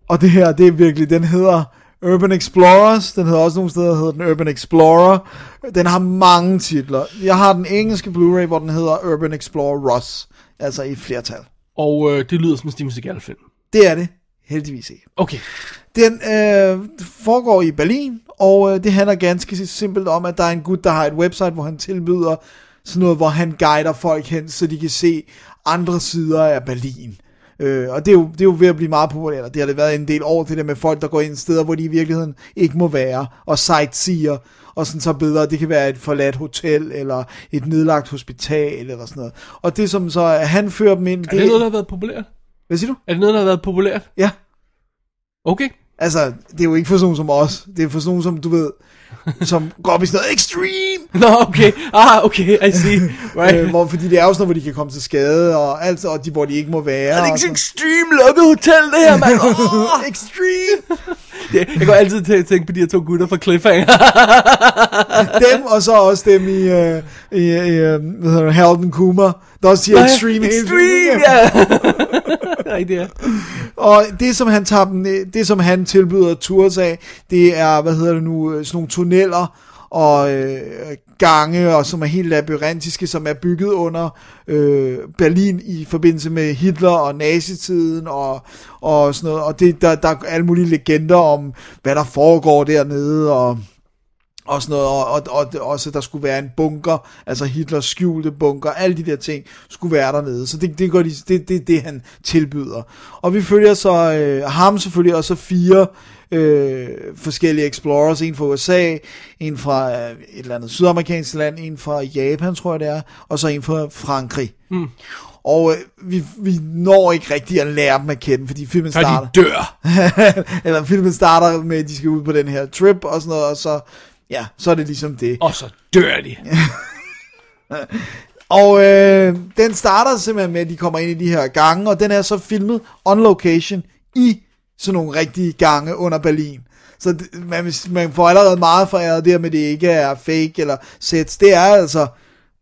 og det her, det er virkelig, den hedder Urban Explorers, den hedder også nogle steder, hedder den Urban Explorer. Den har mange titler. Jeg har den engelske Blu-ray, hvor den hedder Urban Explorer Ross, altså i flertal. Og øh, det lyder som en Steven Seagal-film. Det er det heldigvis ikke. Okay. Den øh, foregår i Berlin, og øh, det handler ganske simpelt om, at der er en gut, der har et website, hvor han tilbyder sådan noget, hvor han guider folk hen, så de kan se andre sider af Berlin. Øh, og det er, jo, det er jo ved at blive meget populært, det har det været en del år, det der med folk, der går ind steder, hvor de i virkeligheden ikke må være, og sightseer, og sådan så bedre, det kan være et forladt hotel, eller et nedlagt hospital, eller sådan noget. Og det som så, han fører dem ind, Er det noget, der har været populært? Hvad siger du? Er det noget, der har været populært? Ja, Okay. altså, det er jo ikke for sådan nogen som os, det er for sådan nogen som, du ved, som går op i sådan noget extreme, *laughs* Nå, okay. Ah, okay, I see. Right. øh, hvor, fordi det er jo sådan noget, hvor de kan komme til skade, og alt, og de, hvor de ikke må være. er det ikke så extreme lukket hotel, det her, mand? *laughs* Oh, extreme! Jeg går altid til at tænke på de her to gutter fra Cliffhanger. *laughs* dem, og så også dem i, uh, i, i uh, hvad hedder and Kumar, der også siger extreme Extreme, ja. *laughs* Ja. Og det som han tager dem, det som han tilbyder tours af, det er, hvad hedder det nu, øh, sådan nogle tunneller og øh, gange, og som er helt labyrintiske, som er bygget under øh, Berlin i forbindelse med Hitler og nazitiden og, og sådan noget. Og det, der, der er alle mulige legender om, hvad der foregår dernede, og og sådan noget, og, og, og også der skulle være en bunker, altså Hitlers skjulte bunker, alle de der ting skulle være dernede, så det, det, går de, det, det, det han tilbyder. Og vi følger så øh, ham selvfølgelig, og så fire øh, forskellige explorers, en fra USA, en fra øh, et eller andet sydamerikansk land, en fra Japan, tror jeg det er, og så en fra Frankrig. Mm. Og øh, vi, vi når ikke rigtig at lære dem at kende, fordi filmen Så starter de dør. *laughs* eller filmen starter med, at de skal ud på den her trip og sådan noget, og så, ja, så er det ligesom det. Og så dør de. *laughs* Og øh, den starter simpelthen med, at de kommer ind i de her gange, og den er så filmet on location i sådan nogle rigtige gange under Berlin. Så det, man, man får allerede meget foræret der med, at det ikke er fake eller sets. Det er altså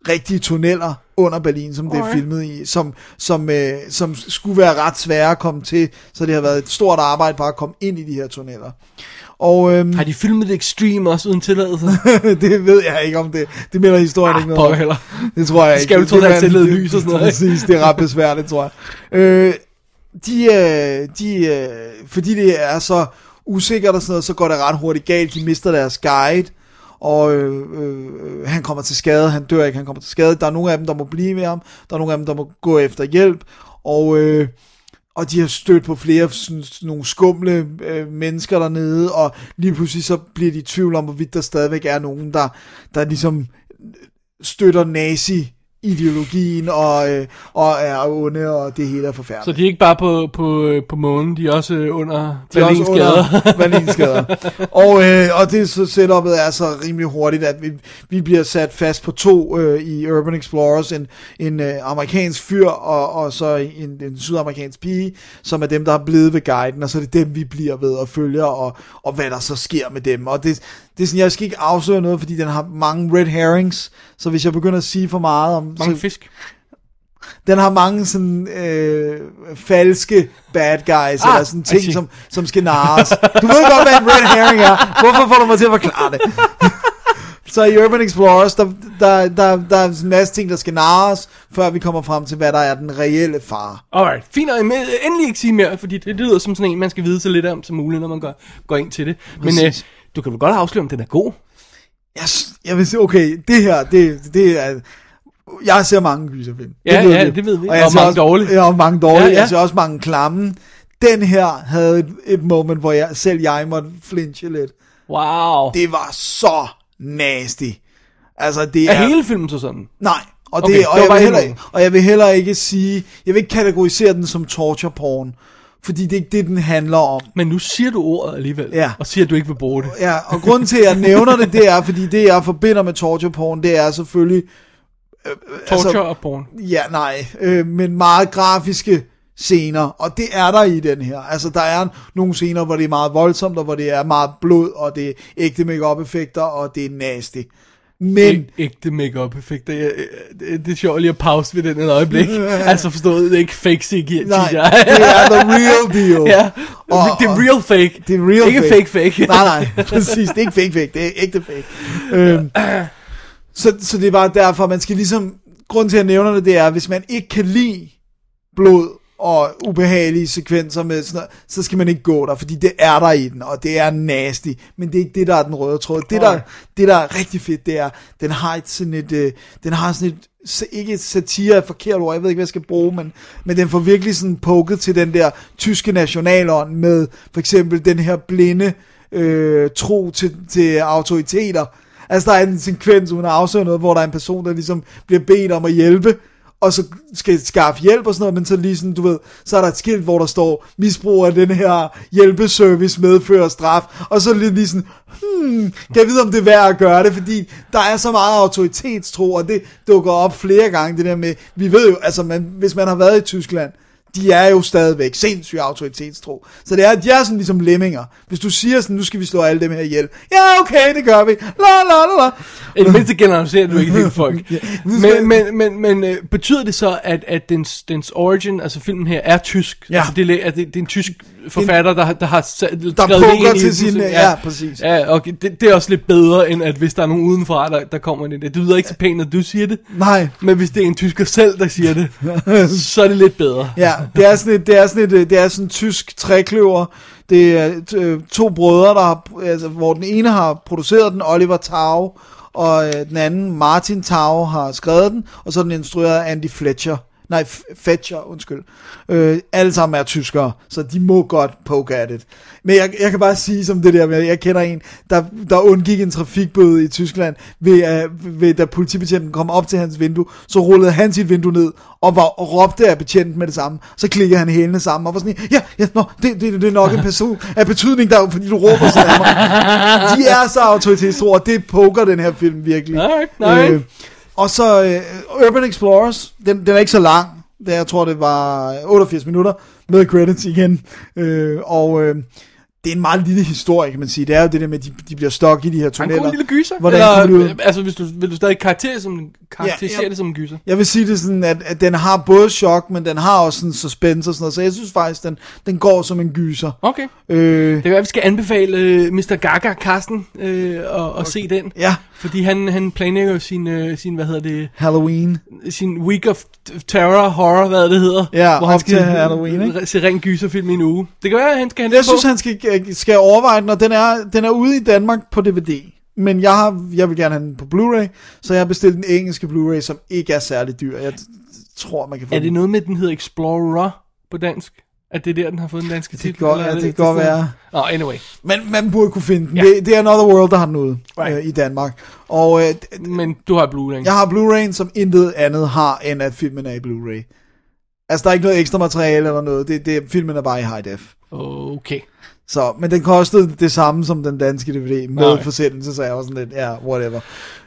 rigtige tunneller under Berlin, som det er filmet i, som, som, øh, som skulle være ret svære at komme til, så det har været et stort arbejde bare at komme ind i de her tunneller. Og øhm, Har de filmet det extreme også uden tilladelse? *laughs* det ved jeg ikke om det. Det melder historien Ah, ikke noget heller. Det tror jeg Skal ikke. jo alt Det- tænde noget det- lys og sådan noget? Præcis, det er ret besværligt, tror jeg. Øh, de, øh, de, øh, fordi det er så usikkert og sådan noget, så går det ret hurtigt galt. De mister deres guide, og øh, øh, han kommer til skade. Han dør ikke, han kommer til skade. Der er nogle af dem, der må blive med ham. Der er nogle af dem, der må gå efter hjælp. Og... Øh, og de har stødt på flere sådan, nogle skumle øh, mennesker dernede, og lige pludselig så bliver de i tvivl om, hvorvidt der stadigvæk er nogen, der, der ligesom støtter nazi nazi-ideologien, og, øh, og er onde, og det hele er Så forfærdeligt. de er ikke bare på, på, på månen, de er også øh, under Det er også Berlins gader. under *laughs* Berlins gader. *laughs* og, øh, og det så setupet er så rimelig hurtigt, at vi, vi bliver sat fast på to øh, i Urban Explorers, en, en øh, amerikansk fyr, og, og så en, en sydamerikansk pige, som er dem, der er blevet ved guiden, og så er det dem, vi bliver ved at følge, og, og hvad der så sker med dem. Og det, det er sådan, jeg skal ikke afsløre noget, fordi den har mange red herrings, så hvis jeg begynder at sige for meget om... Mange så, fisk. den har mange sådan øh, falske bad guys, ah, eller sådan ting, see. som, som skal narres. Du ved godt, hvad en red herring er. Hvorfor får du mig til at forklare det? *laughs* Så i Urban Explorers, der, der, der, der er en masse ting, der skal narres, før vi kommer frem til, hvad der er den reelle fare. Alright, fint, og endelig ikke sige mere, fordi det lyder som sådan en, man skal vide så lidt om som muligt, når man går, går ind til det. Men øh, Præcis. Du kan vel godt afsløre, om den er god. Jeg, jeg vil sige, okay, det her, det, det er... Jeg ser mange gyserfilm. Ja, ja, det ved vi. Og, jeg Og mange også, dårlige. Ja, og mange dårlige. Ja, Ja. Jeg ser også mange klamme. Den her havde et, et moment, hvor jeg, selv jeg måtte flinche lidt. Wow. Det Det var så nasty. Altså, det er er... hele filmen så sådan? Nej, og, Okay, det, det og, var jeg vil heller, og jeg vil heller ikke sige... Jeg vil ikke kategorisere den som torture porn. Fordi det er ikke det, den handler om. Men nu siger du ordet alligevel, Ja. og siger, at du ikke vil bruge det. Ja, og grunden til, at jeg nævner det, det er, fordi det, jeg forbinder med torture porn, det er selvfølgelig... Torture og porn. Ja, nej, øh, men meget grafiske scener, og det er der i den her. Altså, der er nogle scener, hvor det er meget voldsomt, og hvor det er meget blod, og det er ægte make effekter og det er nasty. Men, Æg- ægte make-up effekter. Jeg, det, det er sjovt lige at pause ved den et øjeblik. *laughs* altså forstået, det er ikke fake CGI. nej, det er the real deal. *laughs* ja, Og- det er real fake. Det er real ikke fake. fake fake. nej, nej, *laughs* præcis. Det er ikke fake fake, det er ægte fake. Øhm, så, så det er bare derfor, man skal ligesom... Grunden til, at jeg nævner det, det er, hvis man ikke kan lide blod og ubehagelige sekvenser med sådan noget, så skal man ikke gå der, fordi det er der i den, og det er nasty, men det er ikke det, der er den røde tråd. Det, der, det, der er rigtig fedt, det er, den har et sådan et, øh, den har sådan et, ikke et satire et forkert ord, jeg ved ikke, hvad jeg skal bruge, men, men den får virkelig sådan poket til den der tyske nationalånd med for eksempel den her blinde øh, tro til, til autoriteter. Altså der er en sekvens, hun har afsøgt noget, hvor der er en person, der ligesom bliver bedt om at hjælpe, og så skal skaffe hjælp og sådan noget, men så lige sådan, du ved, så er der et skilt, hvor der står, misbrug af den her hjælpeservice medfører straf, og så lige, lige sådan, hmm, kan jeg vide, om det er værd at gøre det, fordi der er så meget autoritetstro, og det dukker op flere gange, det der med, vi ved jo, altså, man, hvis man har været i Tyskland, de er jo stadigvæk sindssygt autoritetstro. Så det er, de er sådan ligesom lemminger. Hvis du siger sådan, nu skal vi slå alle dem her ihjel. Ja, okay, det gør vi. La, la, la, la. I det mindste generaliserer du ikke helt folk. *laughs* men men, men, men øh, betyder det så, at, at dens, dens origin, altså filmen her, er tysk? Ja. Altså, det, er, det, det er en tysk forfatter, der, der har sa- Der skrevet det ind i til den, sin, så- ja, præcis. Ja, okay, det, det er også lidt bedre, end at hvis der er nogen udenfra, der, der kommer ind i det. Det lyder ikke så pænt, når du siger det. Nej, Men hvis det er en tysker selv, der siger det, *laughs* så er det lidt bedre. Ja, det er sådan et, det er sådan et, det er sådan en tysk trækløver. Det er øh, to brødre, der har, altså, hvor den ene har produceret den, Oliver Tau, og øh, den anden, Martin Tau, har skrevet den, og så er den instrueret af Andy Fletcher. Nej, F- Fletcher, undskyld. Øh, alle sammen er tyskere, så de må godt poke at it. Men jeg, jeg kan bare sige som det der med, jeg kender en, der, der undgik en trafikbøde i Tyskland, ved, uh, ved, da politibetjenten kom op til hans vindue, så rullede han sit vindue ned, og, var, og råbte af betjenten med det samme. Så klikkede han hælene sammen, og var sådan, ja, ja nå, det, det, det er nok en person af betydning, der, fordi du råber sådan af mig. De er så autoritetstro, og det poker den her film virkelig. Alright, alright og så uh, Urban Explorers, den, den er ikke så lang. Det, jeg tror, det var øh, 88 minutter med credits igen. Uh, og Uh, det er en meget lille historie, kan man sige. Det er jo det der med, at de, de bliver stok i de her Han tunneller. kunne en lille gyser. Hvordan Eller, kunne du... altså, hvis du, vil du stadig karakter som, karakterisere Ja, ja. det som en gyser? Jeg vil sige det sådan, at, at den har både chok, men den har også sådan suspense og sådan noget. Så jeg synes faktisk, den, den går som en gyser. Okay. Øh, Det kan være, vi skal anbefale øh, Mr. Gaga Carsten øh, at, at se den. ja, Fordi han, han planlægger jo sin, øh, sin, hvad hedder det, Halloween. sin week of terror, horror, hvad det hedder. Ja, hvor han skal til Halloween, ikke? se ren gyserfilm i en uge. Det kan være, at han skal hente Jeg synes, på. han skal, skal overveje den, og den er, den er ude i Danmark på DVD. Men jeg, har, jeg vil gerne have den på Blu-ray, så jeg har bestilt den engelske Blu-ray, som ikke er særlig dyr. Jeg tror, man kan få Er det den. noget med, at den hedder Explorer på dansk? At det er der, den har fået den danske titel? kan godt- ja, det kan et godt være. Nå, anyway. Men man burde kunne finde den. Ja. Det, det er Another World, der har den ude Right. øh, i Danmark. Og øh, Men du har Blu-ray. jeg har Blu-ray'en, som intet andet har, end at filmen er i Blu-ray. Altså, der er ikke noget ekstra materiale eller noget. Det, det, filmen er bare i high def. Okay. Så, men den kostede det samme som den danske DVD med Nej. forsendelse, så jeg var sådan lidt, ja, whatever.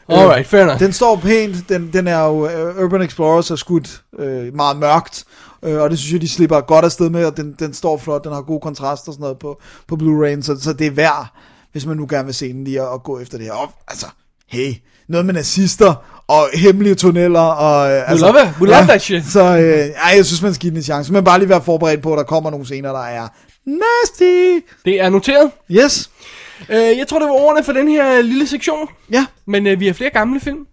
Alright, fair enough. Den står pænt, den, den er jo, uh, Urban Explorers er skudt uh, meget mørkt, uh, og det synes jeg, de slipper godt afsted med, og den, den står flot, den har god kontrast og sådan noget på, på Blu-ray, så, så det er værd, hvis man nu gerne vil se den lige, at, at gå efter det her. Og, altså, hey, noget med nazister, og hemmelige tunneller, og... Uh, altså, love it. We love that shit. Så uh, ej, jeg synes, man skal give den en chance, men bare lige være forberedt på, at der kommer nogle scener, der er nasty. Det er noteret. Yes, Øh, jeg tror, det var ordene for den her lille sektion. ja, Men øh, vi har flere gamle film.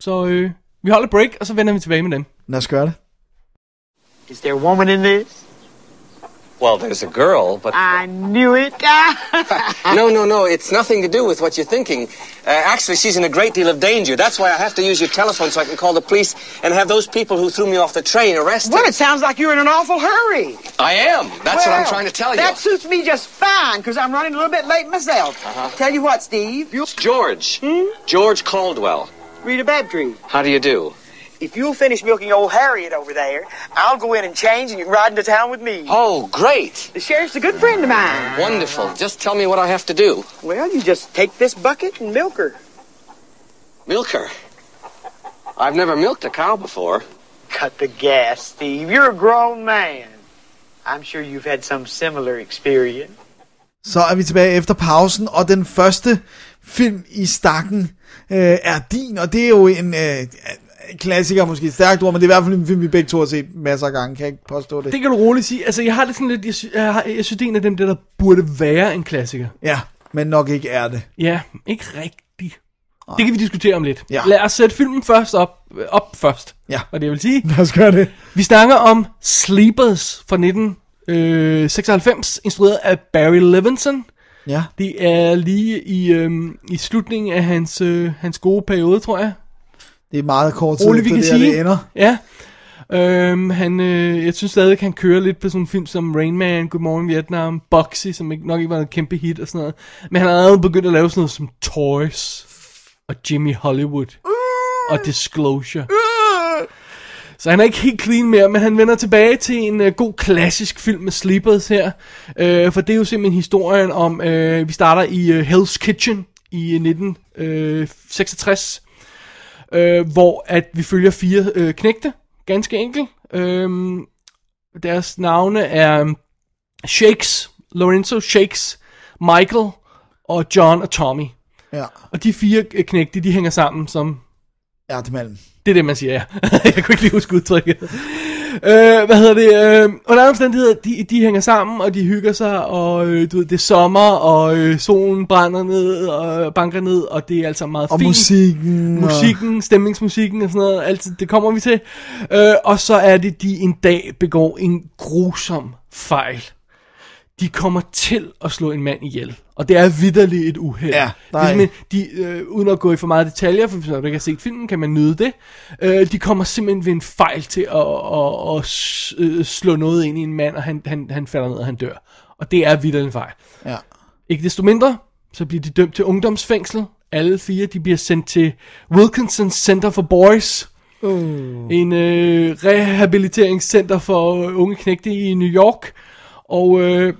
Så øh, vi holder break, og så vender vi tilbage med dem. lad os gøre det. Is there a woman in this? Well, there's a girl, but I knew it. *laughs* *laughs* no, no, no. It's nothing to do with what you're thinking. Uh, actually, she's in a great deal of danger. That's why I have to use your telephone so I can call the police and have those people who threw me off the train arrested. well, it sounds like you're in an awful hurry. I am. That's what I'm trying to tell you. That suits me just fine, because I'm running a little bit late myself. Uh-huh. Tell you what, Steve. You It's George. George Caldwell. Rita Babtree. How do you do? If you'll finish milking old Harriet over there, I'll go in and change, and you can ride into town with me. Oh, great. The sheriff's a good friend of mine. Wonderful. Just tell me what I have to do. Well, you just take this bucket and milk her. Milk her. I've never milked a cow before. Cut the gas, Steve. You're a grown man. I'm sure you've had some similar experience. Så er vi tilbage efter pausen, og den første film i stakken øh, er din, og det er jo en øh, klassiker, måske stærkt ord, men det er i hvert fald en film, vi begge to har set masser af gange, kan jeg ikke påstå det? Det kan du roligt sige. Altså, jeg har det sådan lidt... Jeg, sy- jeg, har, jeg synes, det er en af dem, der, der burde være en klassiker. Ja, men nok ikke er det. Ja, ikke rigtigt. Det kan vi diskutere om lidt. Ja. Lad os sætte filmen først op, øh, op først. Ja. Og det vil sige. Lad os gøre det. Vi snakker om Sleepers fra 1996, instrueret af Barry Levinson. Ja, Det er lige i, øhm, i slutningen af hans, øh, hans gode periode, tror jeg. Det er meget kort tid Roligt, vi kan det, sige. det ender. Ja. Øhm, han, øh, jeg synes stadig, han kører lidt på sådan en film som Rain Man, Good Morning Vietnam, Boxy, som ikke, nok ikke var en kæmpe hit og sådan noget. Men han har allerede begyndt at lave sådan noget som Toys og Jimmy Hollywood og Disclosure. Så han er ikke helt clean mere, men han vender tilbage til en øh, god klassisk film med Sleepers her. Øh, for det er jo simpelthen historien om, øh, vi starter i øh, Hell's Kitchen i 1966, øh, hvor at vi følger fire øh, knægte, ganske enkelt. Øh, deres navne er øh, Shakes, Lorenzo Shakes, Michael og John og Tommy. Ja, Og de fire øh, knægte, de hænger sammen som mellem. det er det, man siger, ja. *laughs* jeg kunne ikke lige huske udtrykket. Øh, hvad hedder det? Øh, under omstændigheder, de, de hænger sammen, og de hygger sig, og øh, du ved, det er sommer, og øh, solen brænder ned, og banker ned, og det er altså meget Og fint. musikken. Musikken, stemningsmusikken og sådan noget, altid, det kommer vi til. Øh, og så er det, de en dag begår en grusom fejl. De kommer til at slå en mand ihjel. Og det er vidderligt et uheld. Ja, det der er de, øh, uden at gå i for meget detaljer, for hvis man ikke har set filmen, kan man nyde det. Øh, de kommer simpelthen ved en fejl til at, at, at, s- øh, slå noget ind i en mand, og han, han, han falder ned, og han dør. Og det er vidderligt en fejl. Ja. Ikke desto mindre, så bliver de dømt til ungdomsfængsel. Alle fire, de bliver sendt til Wilkinson Center for Boys. Uh. En øh, rehabiliteringscenter for unge knægte i New York. Og øh,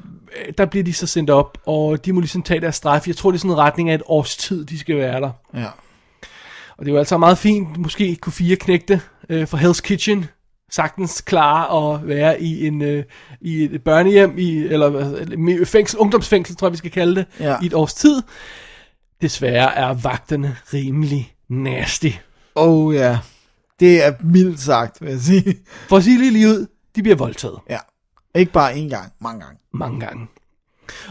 der bliver de så sendt op, og de må ligesom tage deres straf. Jeg tror, det er sådan en retning af et års tid, de skal være der. Ja. Og det er jo altså meget fint, måske kunne fire knægte øh, fra Hell's Kitchen sagtens klare at være i en øh, i et børnehjem i eller fængsel, ungdomsfængsel tror jeg vi skal kalde det Ja. i et års tid. Desværre er vagterne rimelig nasty. Oh ja. Det er mildt sagt, vil jeg sige. For at sige lige ud, de bliver voldtaget Ja. Ikke bare én gang, mange gange. mange gange.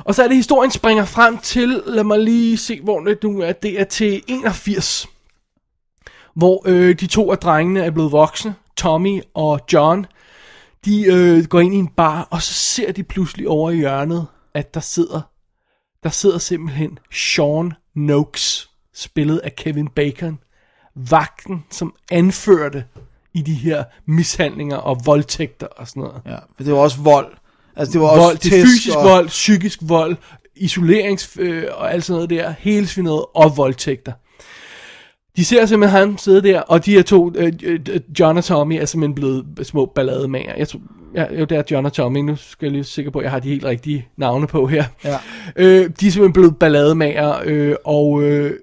Og så er det historien springer frem til, lad mig lige se hvor det nu er, det er til 81. Hvor øh, de to af drengene er blevet voksne, Tommy og John. De øh, går ind i en bar, og så ser de pludselig over i hjørnet, at der sidder, der sidder simpelthen Sean Noakes, spillet af Kevin Bacon, vagten, som anførte i de her mishandlinger og voldtægter og sådan noget. Ja. For det var også vold. Altså det var også vold, det er tæsk fysisk og... vold, psykisk vold, isolerings øh, og alt sådan noget der, hele svindet og voldtægter. De ser simpelthen ham sidde der, og de her to, øh, øh, John og Tommy, er simpelthen blevet små ballademager. Jeg tror, ja, jo, det er John og Tommy, nu skal jeg lige sikker på, at jeg har de helt rigtige navne på her. Ja. Øh, de er simpelthen blevet ballademager, øh, og øh,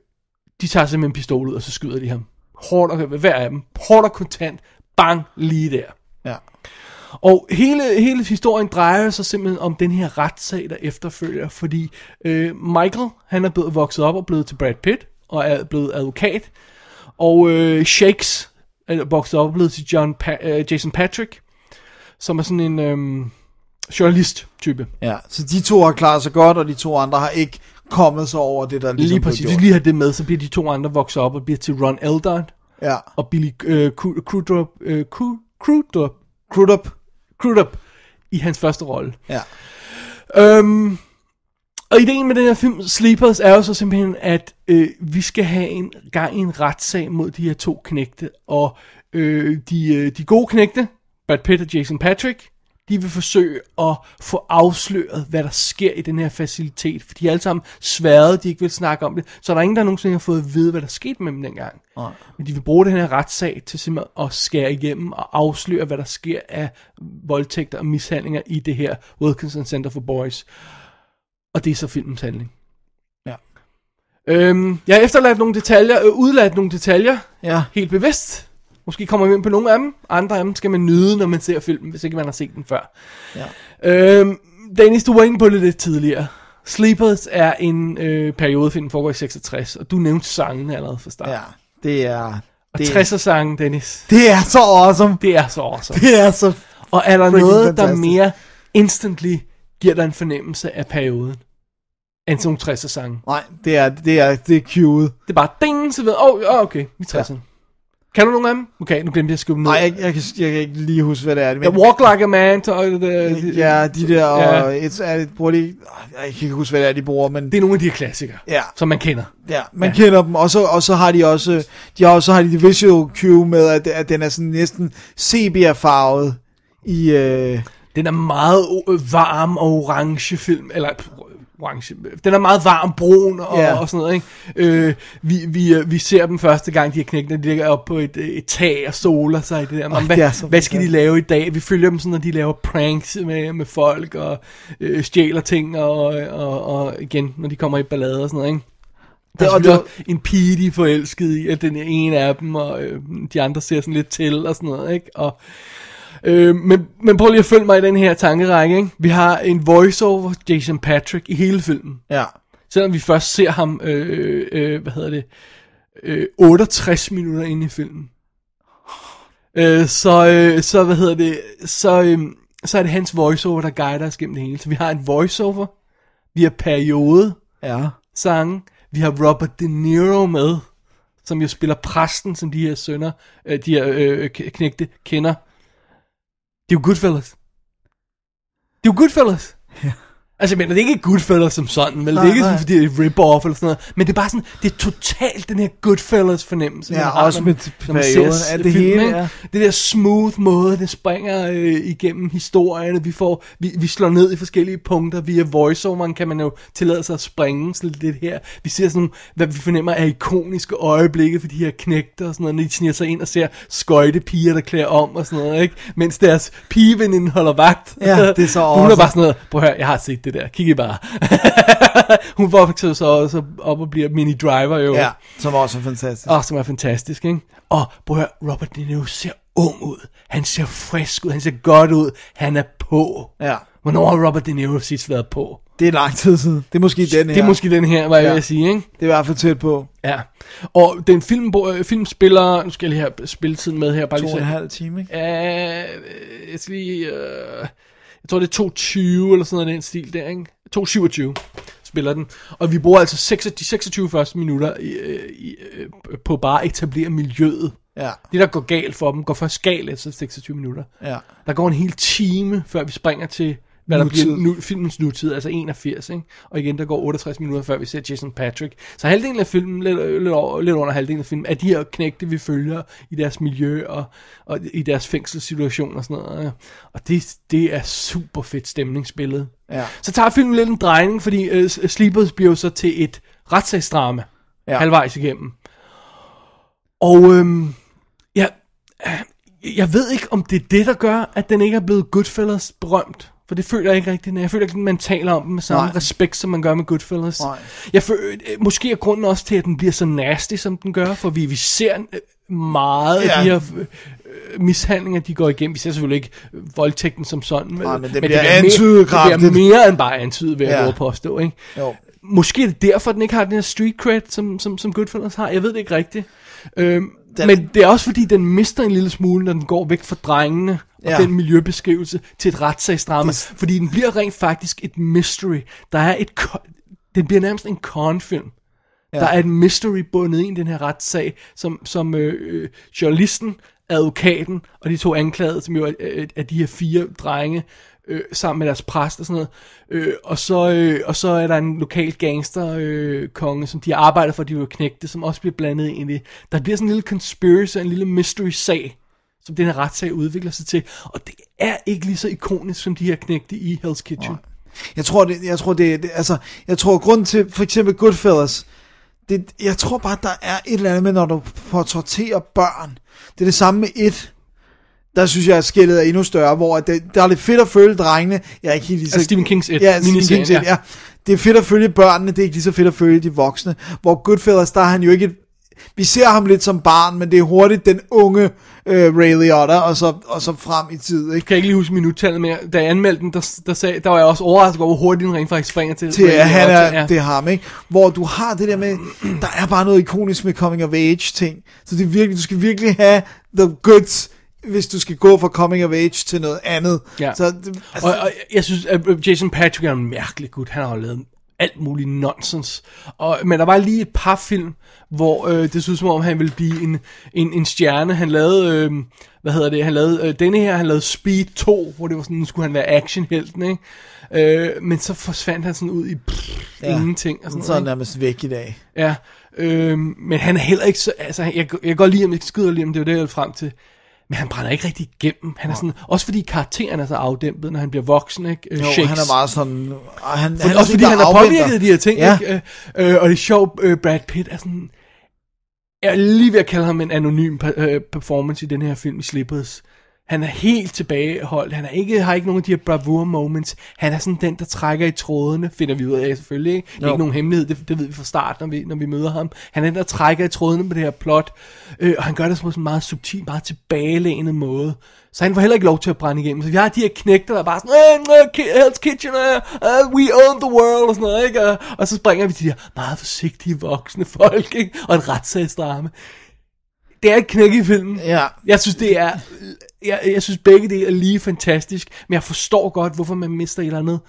de tager simpelthen en pistol ud, og så skyder de ham. Hårdt og, hver af dem, hårdt og kontant, bang, lige der. Ja. Og hele, hele historien drejer sig simpelthen om den her retssag, der efterfølger, fordi øh, Michael, han er blevet vokset op og blevet til Brad Pitt, og er blevet advokat, og øh, Shakes er vokset op og blevet til John pa- øh, Jason Patrick, som er sådan en øh, journalist-type. ja. Så de to har klaret sig godt, og de to andre har ikke kommet sig over det, der ligesom Lige præcis, hvis vi lige har det med, så bliver de to andre vokset op og bliver til Ron Eldon Ja. og Billy øh, Cru- Crudup, øh, Cru- Crudup, Crudup. Crudup i hans første rolle. Ja. Øhm, og ideen med den her film, Sleepers, er jo så simpelthen, at øh, vi skal have en gang i en retssag mod de her to knægte. Og øh, de, øh, de gode knægte, Brad Pitt og Jason Patrick, de vil forsøge at få afsløret, hvad der sker i den her facilitet. For de er alle sammen sværet, de ikke vil snakke om det. Så der er ingen, der nogensinde har fået at vide, hvad der skete med dem dengang. Nej. Men de vil bruge den her retssag til simpelthen at skære igennem og afsløre, hvad der sker af voldtægter og mishandlinger i det her Wilkinson Center for Boys. Og det er så filmens handling. Ja. Øhm, jeg har efterladt nogle detaljer, øh, udladt nogle detaljer, Ja. helt bevidst. Måske kommer vi ind på nogle af dem. Andre af dem skal man nyde, når man ser filmen, hvis ikke man har set den før. Øhm, Dennis, du var inde på det lidt tidligere. Sleepers er en øh, periodefilm, der foregår i 66, og du nævnte sangen allerede fra start. Ja, det er... Og Det, 60'er sangen, Dennis, det er så awesome. det er så awesome. Det er så... Og er der noget, der fantastisk. mere instantly giver dig en fornemmelse af perioden, end sådan nogle 60'er sange? Nej, det er, det er, det er cued. Det er bare ding, så ved åh, oh, okay, vi er 60'erne. Kan du nogle af dem? Okay, nu glemte jeg at skrive dem ned. Nej, jeg, jeg, kan, jeg kan ikke lige huske, hvad det er. Men, Ja, Walk Like a Man, så, øh, det, ja, de der, og Ja. et, er det, bruger de, jeg kan ikke huske, hvad det er, de bruger, men det er nogle af de her klassikere, Ja. som man kender. ja, man ja. kender dem, og så, og så har de også, de har også har de visual cue med, at, at den er sådan næsten sepia-farvet i, øh, Den er meget øh, varm og orange film, eller orange, den er meget varm, brun og, Ja. og sådan noget, ikke? Øh, vi, vi, øh, vi ser dem første gang, de her knæk, når de ligger oppe på et, øh, et tag og soler sig i det der. Åh, Oh, hvad, det så hvad skal de lave i dag? Vi følger dem sådan, når de laver pranks med, med folk og øh, stjæler ting, og, og, og igen, når de kommer i ballade og sådan noget, ikke? Der er Det- og også en pige, de er forelsket i, at den er en af dem, og øh, de andre ser sådan lidt til og sådan noget, ikke? Og, øh, men, men prøv lige at følge mig i den her tankerække, ikke? Vi har en voiceover, Jason Patrick, i hele filmen. ja, Selvom vi først ser ham, øh, øh, hvad hedder det, øh, 68 minutter inde i filmen. Øh, så, øh, så, hvad hedder det, så, øh, så er det hans voiceover, der guider os gennem det hele. Så vi har en voiceover, vi har periode, ja, sange. Vi har Robert De Niro med, som jo spiller præsten, som de her sønner, øh, de her øh, knægte kender. Det er jo Goodfellas. Det er jo Goodfellas. Ja. Altså, mener, det er ikke Goodfellas som sådan, vel? Det er ikke sådan, fordi det er rip-off eller sådan noget. Men det er bare sådan, det er totalt den her Goodfellas fornemmelse. Ja, har, også når- med når man perioden ser af det filmen, hele, ja. Det der smooth måde, det springer øh, igennem historierne. Vi, får, vi, vi slår ned i forskellige punkter. Via voiceoveren kan man jo tillade sig at springe sådan lidt her. Vi ser sådan nogle, hvad vi fornemmer er ikoniske øjeblikke for de her knægter og sådan noget, når de sniger sig ind og ser skøjte piger, der klæder om og sådan noget, ikke? Mens deres pigeveninde holder vagt. Ja, det er så *laughs* Hun er bare sådan noget, prøv at høre, jeg har set det der, kig I bare. *laughs* Hun vokser så også op og bliver mini driver jo. ja, som også er fantastisk. Åh, som er fantastisk, ikke? Og prøv at høre, Robert De Niro ser ung ud. Han ser frisk ud, han ser godt ud. Han er på. Ja, Hvornår har Robert De Niro sidst været på? det er lang tid siden. Det er måske den her. Det er måske den her, hvad jeg Ja. vil sige, ikke? Det er i hvert fald tæt på. Ja. Og den film, øh, film spiller, nu skal jeg lige have spilletiden med her, bare To lige og en halv time, ikke? Ja, jeg skal lige, øh, jeg tror det er 2.20 eller sådan noget den stil der, ikke? 2.27 spiller den. Og vi bruger altså 6, de 26 første minutter i, øh, i, øh, på bare at etablere miljøet. Ja, Det, der går galt for dem, går først galt efter 26 minutter. ja. Der går en hel time, før vi springer til, hvad der Nutid. bliver nu, filmens nutid, altså 81, ikke? Og igen, der går 68 minutter, før vi ser Jason Patrick. Så halvdelen af filmen, lidt, lidt, over, lidt under halvdelen af filmen, er de her knægte, vi følger i deres miljø og, og i deres fængselssituation og sådan noget. ja. Og det, det er super fedt stemningsbillede. Ja. Så tager filmen lidt en drejning, fordi uh, Sleepers bliver så til et retssagsdrama ja. Halvvejs igennem. Og øhm, ja, øh, jeg ved ikke, om det er det, der gør, at den ikke er blevet Goodfellas berømt. For det føler jeg ikke rigtigt. Jeg føler ikke, at man taler om den med samme Nej. respekt, som man gør med Goodfellas. Nej. Jeg føler, øh, måske er grunden også til, at den bliver så nasty, som den gør, for vi, vi ser øh, meget af Ja. de her øh, mishandlinger, de går igennem. Vi ser selvfølgelig ikke voldtægten som sådan, Nej, men det det bliver mere- Det bliver mere end bare antydet, vil jeg ja. påstå, ikke? Jo. Måske er det derfor, den ikke har den her street cred, som, som, som Goodfellas har. Jeg ved det ikke rigtigt. Øhm, Den- men det er også fordi, den mister en lille smule, når den går væk fra drengene og Ja. den miljøbeskrivelse til et retssagsdrama. Det- Fordi den bliver rent faktisk et mystery. Der er et... Den bliver nærmest en con-film. Ja. Der er et mystery bundet ind i den her retssag, som, som øh, øh, journalisten, advokaten og de to anklagede, som jo er, er, er de her fire drenge, øh, sammen med deres præst og sådan noget. Øh, og, så, øh, og så er der en lokal gangster øh, konge, som de har arbejdet for, de var knægte, som også bliver blandet ind i det. Der bliver sådan en lille conspiracy, en lille mystery sag, som den her retssag udvikler sig til. Og det er ikke lige så ikonisk som de her knægte i Hell's Kitchen. Jeg tror, det, jeg tror, det, det altså, jeg tror, grunden til, for eksempel Goodfellas, det, jeg tror bare, der er et eller andet med, når du portrætterer børn. Det er det samme med et. Der synes jeg, at skældet er endnu større, hvor det, der er det fedt at følge drengene. Jeg er ikke helt lige så... Altså Stephen Kings It, Ja, Stephen Kings It, ja. ja. Det er fedt at følge børnene, det er ikke lige så fedt at følge de voksne. Hvor Goodfellas, der er han jo ikke et, vi ser ham lidt som barn, men det er hurtigt den unge øh, Ray Liotta, og så, og så frem i tid, ikke? kan jeg ikke lige huske minuttallet mere. Da jeg anmeldte den, der, der, sagde, der var jeg også overrasket over, hvor hurtigt den rent faktisk springer til. til at han er, ja. det er ham, ikke? Hvor du har det der med, der er bare noget ikonisk med coming of age ting. Så det er virkelig, du skal virkelig have the goods, hvis du skal gå fra coming of age til noget andet. Ja. Så altså, Og, og jeg synes, at Jason Patrick er en mærkelig gut. Han har jo lavet alt muligt nonsens. Og, men der var lige et par film, hvor øh, det så ud som om, han ville blive en, en, en stjerne. Han lavede, øh, hvad hedder det, han lavede øh, denne her, han lavede Speed 2, hvor det var sådan, nu skulle han være actionhelten, ikke? Øh, men så forsvandt han sådan ud i pff, ja. ingenting. Og sådan, så er han nærmest væk i dag. Ja, øh, men han er heller ikke så, altså, jeg, jeg godt lide ham, jeg skyder lige om det var det, jeg frem til. Men han brænder ikke rigtig igennem. Han er sådan, også fordi karakteren er så afdæmpet, når han bliver voksen, ikke? Øh, Jo, Shakes. han er meget sådan... og Han, For, er også fordi han har påvirket de her ting, Ja. ikke? Øh, øh, og det er sjovt, øh, Brad Pitt er sådan... Jeg er lige ved at kalde ham en anonym øh, performance i den her film i Slippers. Han er helt tilbageholdt. Han er ikke, har ikke nogen af de her bravura moments. Han er sådan den, der trækker i trådene, finder vi ud af selvfølgelig. Ikke? Det er Jo. ikke nogen hemmelighed, det, det ved vi fra start, når vi, når vi møder ham. Han er den, der trækker i trådene på det her plot. Øh, og han gør det på sådan en meget subtil, meget tilbagelænet måde. Så han får heller ikke lov til at brænde igennem. Så vi har de her knægter, der er bare sådan, øh, Hell's Kitchen, uh, we own the world, og sådan noget, ikke? Og, og så springer vi til de her meget forsigtige voksne folk, ikke? Og en retssagsdrama. Det er et knæk i filmen. Ja. Jeg synes, det er... Jeg, jeg synes, begge det er lige fantastisk, men jeg forstår godt, hvorfor man mister et eller andet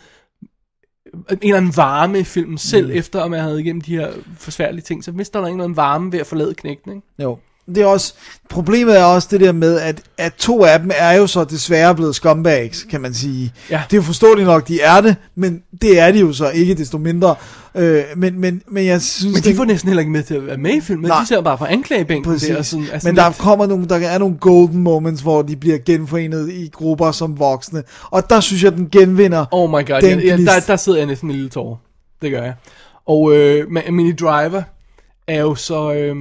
en eller anden varme i filmen, selv mm. efter at man havde igennem de her forsværlige ting, så mister der en eller anden varme ved at forlade knægten, ikke? Jo. Det er også, problemet er også det der med, at, at to af dem er jo så desværre blevet scumbags, kan man sige. Ja. Det er jo forståeligt nok, de er det, men det er de jo så ikke desto mindre. Øh, men, men, men jeg synes... Men de får næsten heller ikke med til at være med i filmen, Nej. de ser bare på anklagebænken der. og Sådan, altså men der lidt- kommer nogle, der er nogle golden moments, hvor de bliver genforenet i grupper som voksne. Og der synes jeg, den genvinder. Oh my god, den jeg, gnist. der, der sidder jeg næsten en lille tår. Det gør jeg. Og øh, Minnie Driver er jo så, øh,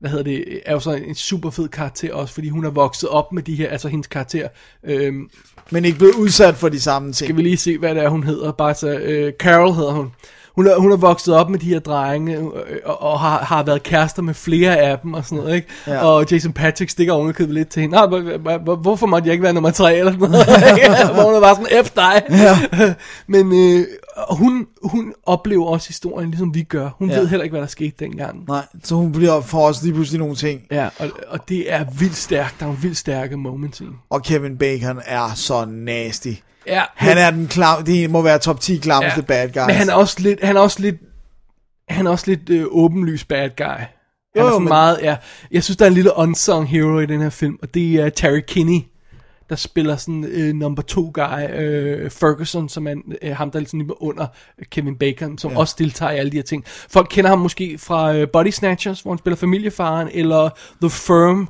hvad hedder det, er jo så en super fed karakter også, fordi hun er vokset op med de her, altså hendes karakter. Øh, Men ikke blevet udsat for de samme ting. skal vi lige se, hvad det er, hun hedder. Bare så, øh, Carol hedder hun. Hun er, hun er vokset op med de her drenge, øh, og, og har, har været kærester med flere af dem og sådan noget, ikke? Ja. Og Jason Patrick stikker ovenikøbet lidt til hende. Hvorfor måtte jeg ikke være nummer tre eller sådan noget? *laughs* *laughs* Hvor hun er bare sådan, F dig. Ja. *laughs* Men øh, hun, hun oplever også historien, ligesom vi gør. Hun Ja. ved heller ikke, hvad der skete dengang. Nej, så hun bliver for os lige pludselig nogle ting. Ja, og, og det er vildt stærkt. Der er nogle vildt stærke moments i. Og Kevin Bacon er så nasty. Ja, Han er den klam, det må være top 10 klammeste bad guys. Men han er også lidt, han er også lidt, han er også lidt øh, åbenlys bad guy. Han Jo, er men- meget, ja. Jeg synes, der er en lille unsung hero i den her film, og det er Terry Kinney, der spiller sådan øh, number two guy, øh, Ferguson, som er øh, ham, der er sådan lige under Kevin Bacon, som ja. også deltager i alle de her ting. Folk kender ham måske fra øh, Body Snatchers, hvor han spiller familiefaren, eller The Firm,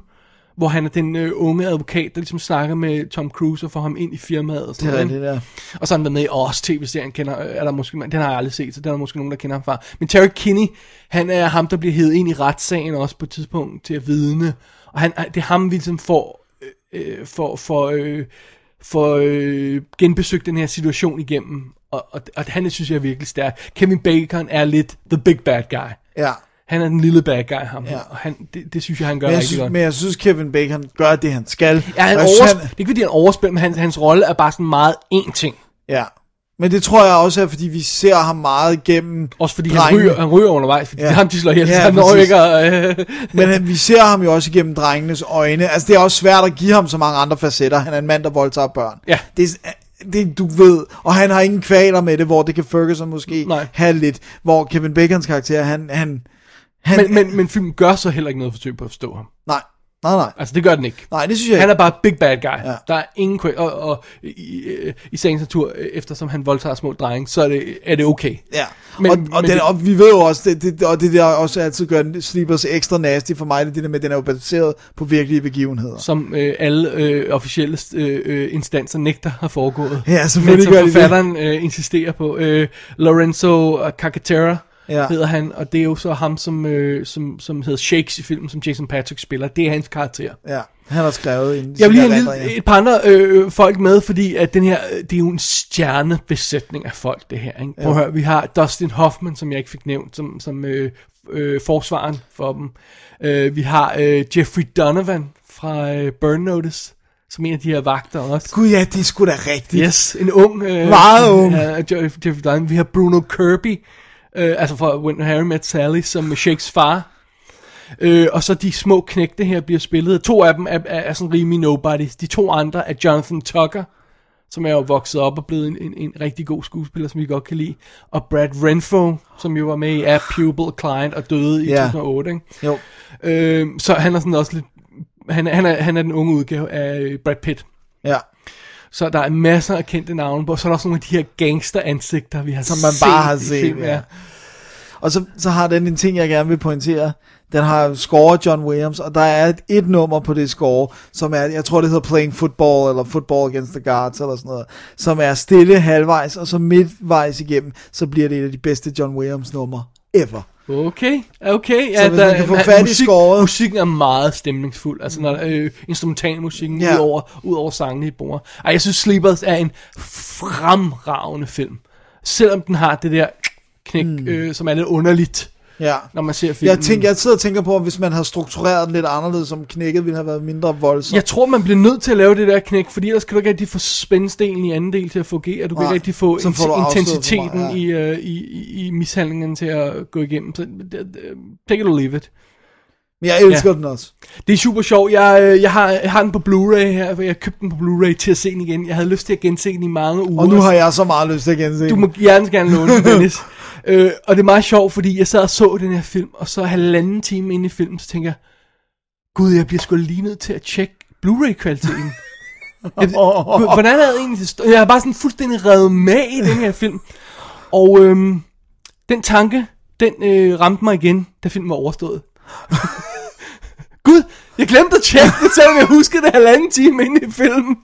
hvor han er den øh, unge advokat, der ligesom snakker med Tom Cruise og får ham ind i firmaet. Og sådan Det er noget, rigtigt, ja. Og så har han været med i Oz tv-serien, kender, er der måske, den har jeg aldrig set, så den er der måske nogen, der kender ham fra. Men Terry Kinney, han er ham, der bliver hævet ind i retssagen også på et tidspunkt til at vidne. Og han, det er ham, vi ligesom får, øh, for, for, øh, for øh, genbesøgt den her situation igennem. Og, og, og han synes jeg er virkelig stærk. Kevin Bacon er lidt the big bad guy. ja. Han er den lille bad guy, ham. Ja. Og han, det, det synes jeg, han gør Men jeg, rigtig synes, godt. men jeg synes, Kevin Bacon gør det, han skal. Ja, han Og jeg synes, overs... Det er ikke fordi, han overspiller, men hans, hans rolle er bare sådan meget én ting. Ja. Men det tror jeg også er, fordi vi ser ham meget gennem Også fordi han drengene. ryger, han ryger undervejs, fordi Ja. ham, de slår ihjel, Ja, han når ikke at, øh, Men han, vi ser ham jo også igennem drengenes øjne. Altså, det er også svært at give ham så mange andre facetter. Han er en mand, der voldtager børn. Ja. Det det, du ved, og han har ingen kvaler med det, hvor det kan Ferguson måske Nej. have lidt, hvor Kevin Bacons karakter, han, han, han men, men, men filmen gør så heller ikke noget forsøg på at forstå ham. nej, nej, nej, Altså, det gør den ikke. nej, det synes jeg Han ikke. er bare big bad guy. Ja. Der er ingen og, og i, i, i sagens natur, eftersom han voldtager små drenge, så er det, er det okay. Ja, Men- og, og, men den, det- og vi ved jo også, det, det, og det der også altid gør Sleepers ekstra nasty for mig, det det der med, at den er jo baseret på virkelige begivenheder. Som øh, alle øh, officielle øh, øh, instanser nægter har foregået. Ja, Men selvfølgelig som gør de det. forfatteren øh, insisterer på. Øh, Lorenzo Cacatera Ja. ja. hedder han, og det er jo så ham, som, øh, som, som hedder Shakes i filmen, som Jason Patrick spiller. Det er hans karakter. Ja. Han har skrevet en Jeg vil lige have lille, et par andre øh, folk med, fordi at den her, øh, det er jo en stjernebesætning af folk, det her. Ikke? Prøv at høre, vi har Dustin Hoffman, som jeg ikke fik nævnt, som, som øh, øh, forsvaren for dem. Øh, vi har øh, Jeffrey Donovan fra øh, Burn Notice, som en af de her vagter også. Gud ja, det er sgu da rigtigt. Yes, en ung. Øh, Meget ung. Ja, Jeff- Jeffrey Donovan. Vi har Bruno Kirby, øh, altså fra When Harry Met Sally, som Shakes far. Øh, og så de små knægte her bliver spillet. To af dem er, er, er sådan rimelig nobodies. De to andre er Jonathan Tucker, som er jo vokset op og blevet en, en, en rigtig god skuespiller, som vi godt kan lide. Og Brad Renfro, som jo var med i A Pupil Client og døde i Ja. 2008. Ikke? Jo. Øh, så han er sådan også lidt... Han er, han, er, han er den unge udgave af Brad Pitt. Ja. Så der er masser af kendte navne på. Så er der også nogle af de her gangster-ansigter, vi har Som man bare har set, film, ja. Og så, så har den en ting, jeg gerne vil pointere. Den har scoret John Williams, og der er et, et nummer på det score, som er, jeg tror det hedder Playing Football, eller Football Against the Guards, eller sådan noget, som er stille halvvejs, og så midtvejs igennem, så bliver det et af de bedste John Williams numre ever. Okay, okay. Så hvis man kan få fat i scoret- Musikken er meget stemningsfuld. Altså, når, øh, instrumentalmusikken, Ja. ja. udover, udover sangene i bordet. Ej, jeg synes Sleepers er en fremragende film. Selvom den har det der knæk, mm. øh, som er lidt underligt, Ja. når man ser filmen. Jeg, tænker, jeg sidder og tænker på, om hvis man havde struktureret den lidt anderledes, som knækket ville have været mindre voldsomt. Jeg tror, man bliver nødt til at lave det der knæk, fordi ellers kan du ikke rigtig få spændsdelen i anden del til at fungere. Du kan ikke rigtig få, får du intensiteten meget, i, uh, i, i, i mishandlingen til at gå igennem. Så, uh, take it or leave it. Men jeg elsker Ja. den også. Det er super sjovt. Jeg, øh, jeg, har, jeg har den på Blu-ray her, for jeg købte den på Blu-ray til at se den igen. Jeg havde lyst til at gense den i mange uger. Og nu har jeg så meget lyst til at gense Du den. må gerne gerne låne den, *laughs* Dennis. Øh, og det er meget sjovt, fordi jeg sad og så den her film, og så halvanden time inde i filmen, så tænker jeg, gud, jeg bliver sgu lige nødt til at tjekke Blu-ray-kvaliteten. *laughs* jeg, hvordan er det egentlig? Jeg er bare sådan fuldstændig revet med i den her film. Og øhm, den tanke, den øh, ramte mig igen, da filmen var overstået. *laughs* Gud, jeg glemte at tjekke det, selvom jeg huskede det halvanden time inde i filmen.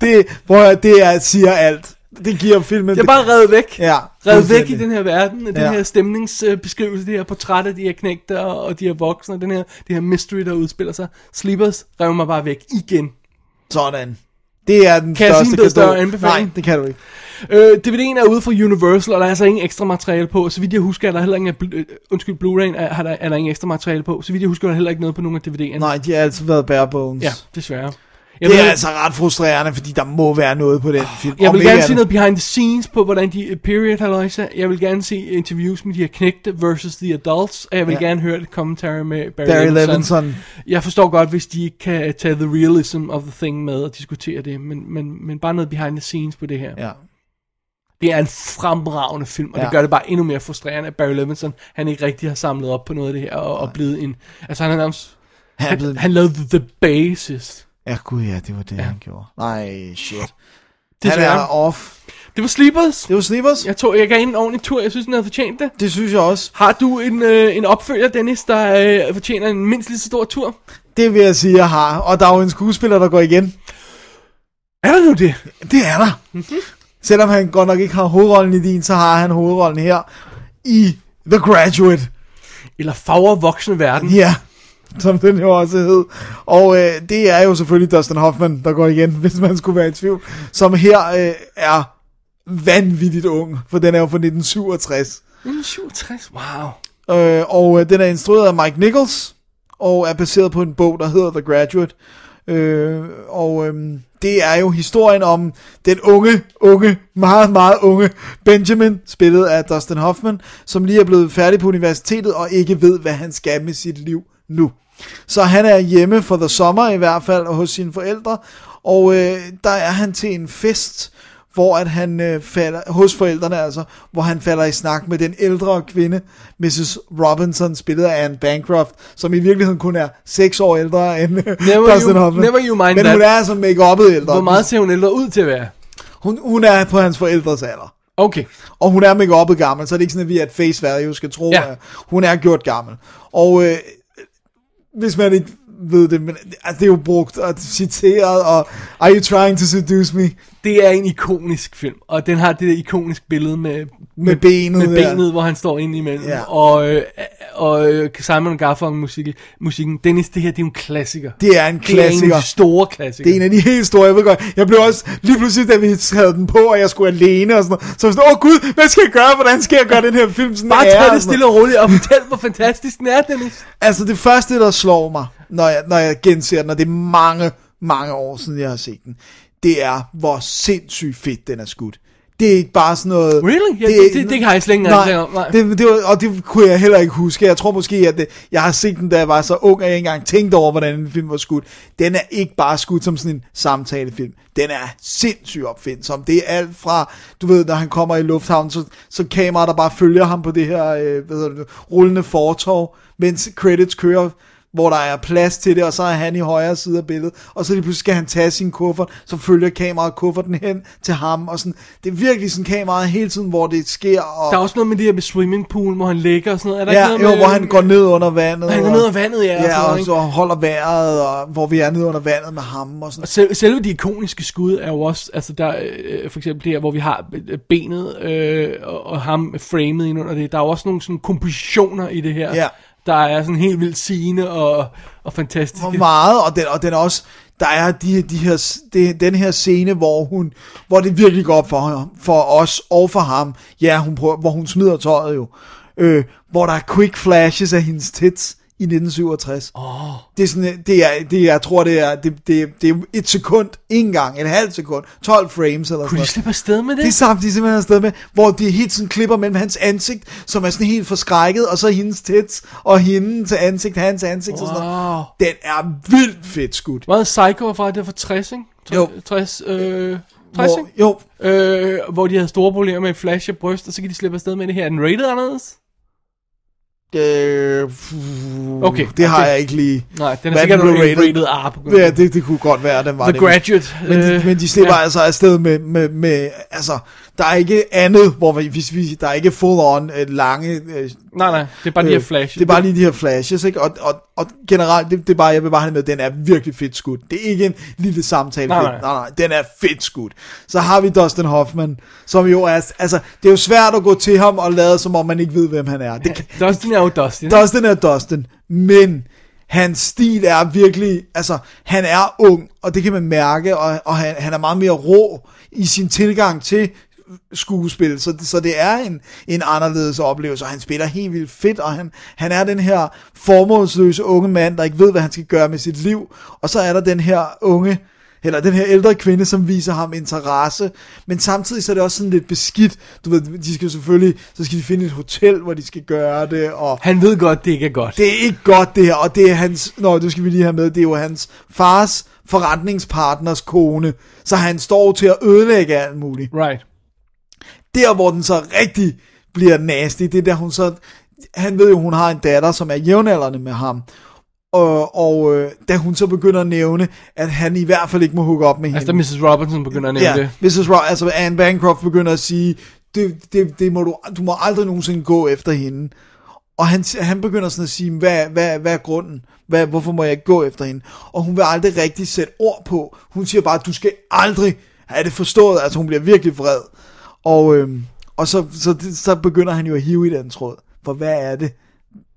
Det, hvor det er, siger alt. Det giver filmen... Jeg er bare revet væk. Ja, Revet væk i den her verden, af den Ja. her stemningsbeskrivelse, det her portræt af de her knægter og, de her voksne, og den her, det her mystery, der udspiller sig. Sleepers rev mig bare væk igen. Sådan. Det er den Kan jeg største cadeau. større anbefaling? Nej, det kan du ikke. Øh, DVD'en er ude fra Universal, og der er altså ingen ekstra materiale på. Så vidt jeg husker, er der heller ikke, øh, undskyld, Blu-ray'en er, der, er der ingen ekstra materiale på. Så vidt jeg husker, er der heller ikke noget på nogen af DVD'erne. Nej, de har altid været bare bones. Ja, desværre. Jeg Det er altså ret frustrerende, fordi der må være noget på den film. jeg Om vil ikke gerne se noget behind the scenes på, hvordan de øh, period har Jeg vil gerne se interviews med de her knægte versus the adults. Og jeg vil Ja. gerne høre et commentary med Barry, Barry Levinson. Levinson. Jeg forstår godt, hvis de ikke kan tage the realism of the thing med og diskutere det, men, men, men bare noget behind the scenes på det her. Ja. Det er en fremragende film, og ja. Det gør det bare endnu mere frustrerende, at Barry Levinson, han ikke rigtig har samlet op på noget af det her, og, og blevet en, altså han er nærmest, Han han, han lavede The Basis. Ja, gud ja, det var det, ja. han gjorde. Nej, shit. Han Desværre. er off. Det var Sleepers. Det var Sleepers. Jeg tog, jeg gav en ordentlig tur, jeg synes, den havde fortjent det. Det synes jeg også. Har du en, øh, en opfølger, Dennis, der øh, fortjener en mindst lige så stor tur? Det vil jeg sige, jeg har. Og der er jo en skuespiller, der går igen. Er der nu det? Det er der. Selvom han godt nok ikke har hovedrollen i din, så har han hovedrollen her i The Graduate. Eller fagre voksne verden? Ja, som den jo også hed. Og øh, det er jo selvfølgelig Dustin Hoffman, der går igen, *laughs* hvis man skulle være i tvivl. Som her øh, er vanvittigt ung, for den er jo fra 1967. 67, wow. Øh, og øh, den er instrueret af Mike Nichols, og er baseret på en bog, der hedder The Graduate. Øh, og øh, det er jo historien om den unge, unge, meget, meget unge Benjamin, spillet af Dustin Hoffman, som lige er blevet færdig på universitetet og ikke ved, hvad han skal med sit liv nu. Så han er hjemme for the summer i hvert fald hos sine forældre, og øh, der er han til en fest, hvor at han øh, falder, hos forældrene altså, hvor han falder i snak med den ældre kvinde, Mrs. Robinson, spillet af Anne Bancroft, som i virkeligheden kun er 6 år ældre end Never Dustin Hoffman. never you mind Men that. hun er altså make-uppet ældre. Hvor meget ser hun ældre ud til at være? Hun, hun er på hans forældres alder. Okay. Og hun er make-uppet gammel, så er det ikke sådan, at vi at face value skal tro, Ja. at hun er gjort gammel. Og øh, hvis man ikke ved det, men altså, det er jo brugt og citeret, og Are you trying to seduce me? Det er en ikonisk film, og den har det der ikonisk billede med, Med benet med benet hvor han står ind imellem. Ja. Og, øh, og øh, Simon Garfunkel musikken, musikken. Dennis, det her, det er en klassiker. Det er en Det er en af klassiker. de store klassikere. Det er en af de helt store, jeg ved godt. Jeg blev også, lige pludselig, da vi havde den på, og jeg skulle alene og sådan noget, så jeg sådan, åh gud, hvad skal jeg gøre? Hvordan skal jeg gøre den her film sådan Bare ære?" tag det stille og roligt, og fortæl, hvor fantastisk den er, Dennis. Altså det første, der slår mig, når jeg, når jeg genser den, og det er mange, mange år siden, jeg har set den, det er, hvor sindssygt fedt den er skudt. Det er ikke bare sådan noget... Really? Ja, det- det- det har jeg slet ikke nej, om, nej. Det, det var, og det kunne jeg heller ikke huske. Jeg tror måske, at det, jeg har set den, da jeg var så ung, at jeg ikke engang tænkte over, hvordan en film var skudt. Den er ikke bare skudt som sådan en samtalefilm. Den er sindssygt opfindsom. Det er alt fra, du ved, når han kommer i lufthavnen, så, så kameraet, der bare følger ham på det her øh, hvad hedder det, rullende fortov, mens credits kører hvor der er plads til det, og så er han i højre side af billedet, og så lige pludselig skal han tage sin kuffert, så følger kameraet kufferten hen til ham, og sådan, det er virkelig sådan kameraet hele tiden, hvor det sker, og Der er også noget med det her med swimmingpool, hvor han ligger og sådan noget. Er der ja, ikke noget jo, med, hvor han går ned under vandet. Han går og- ned under vandet, ja, og Ja, noget, og så holder vejret, og hvor vi er nede under vandet med ham, og sådan. Og selv, selve de ikoniske skud er jo også, altså der, øh, for eksempel her, hvor vi har øh, benet øh, og, og ham framet ind under det. Der er jo også nogle sådan kompositioner i det her, Ja der er sådan helt vildt sigende og, og fantastisk. Hvor meget, og den, og den er også, der er de, de her, det, den her scene, hvor hun, hvor det virkelig går op for, ham- for os og for ham, ja, hun prøver, hvor hun smider tøjet jo, øh, hvor der er quick flashes af hendes tits i 1967. Oh. Det er sådan, det er, det, jeg tror, det er, det, det, det er et sekund, en gang, et halvt sekund, 12 frames eller Kunne sådan de slippe afsted med det? Det er samt, de simpelthen afsted med, hvor de helt sådan klipper mellem hans ansigt, som er sådan helt forskrækket, og så hendes tits, og hende til ansigt, hans ansigt og sådan noget. Wow. Den er vildt fedt skudt. Hvad er Psycho fra? Det fra 60, ikke? Jo. 60, øh, 60, Hvor, jo, Øh, hvor de havde store problemer med flash af bryst, og så kan de slippe afsted med det her. Er den rated anderledes? Øh, Okay, det har okay. jeg ikke lige. Nej, den er sikkert rated, rated? R på Ja, det, det kunne godt være, den var The det. Graduate. Men de, øh, men de slipper ja. altså afsted med, med, med, altså, der er ikke andet, hvor vi, hvis vi, der er ikke full on øh, lange øh, Nej, nej, det er bare de her flash. Det er bare lige de her flashes, ikke? Og, og, og generelt, det, det er bare, jeg vil bare have med, den er virkelig fedt skudt. Det er ikke en lille samtale. Nej, Nej, nej. nej. nej, den er fedt skudt. Så har vi Dustin Hoffman, som jo er, altså, det er jo svært at gå til ham og lade, som om man ikke ved, hvem han er. Det, kan- Dustin er jo Dustin. Dustin er Dustin, men hans stil er virkelig, altså, han er ung, og det kan man mærke, og, og han, han er meget mere rå i sin tilgang til skuespil, så, det- så det er en, en anderledes oplevelse, og han spiller helt vildt fedt, og han, han er den her formålsløse unge mand, der ikke ved, hvad han skal gøre med sit liv, og så er der den her unge, eller den her ældre kvinde, som viser ham interesse, men samtidig så er det også sådan lidt beskidt, du ved, de skal selvfølgelig, så skal de finde et hotel, hvor de skal gøre det, og Han ved godt, det ikke er godt. det er ikke godt det her, og det er hans, nå, det skal vi lige have med, det er jo hans fars forretningspartners kone, så han står til at ødelægge alt muligt. Right. Der, hvor den så rigtig bliver nasty, det er der hun så, han ved jo, hun har en datter, som er jævnaldrende med ham, og, og øh, da hun så begynder at nævne, at han i hvert fald ikke må hooke op med Altså, hende. Mrs. Robinson begynder at nævne Ja, det. Mrs. Rock, altså Anne Bancroft begynder at sige, det, det, det må du, du må aldrig nogensinde gå efter hende. Og han, han begynder sådan at sige, hvad, hvad, hvad er grunden? Hvad, hvorfor må jeg ikke gå efter hende? Og hun vil aldrig rigtig sætte ord på. Hun siger bare, du skal aldrig have det forstået. Altså hun bliver virkelig vred. Og, øhm, og så, så, så begynder han jo at hive i den tråd. For hvad er det,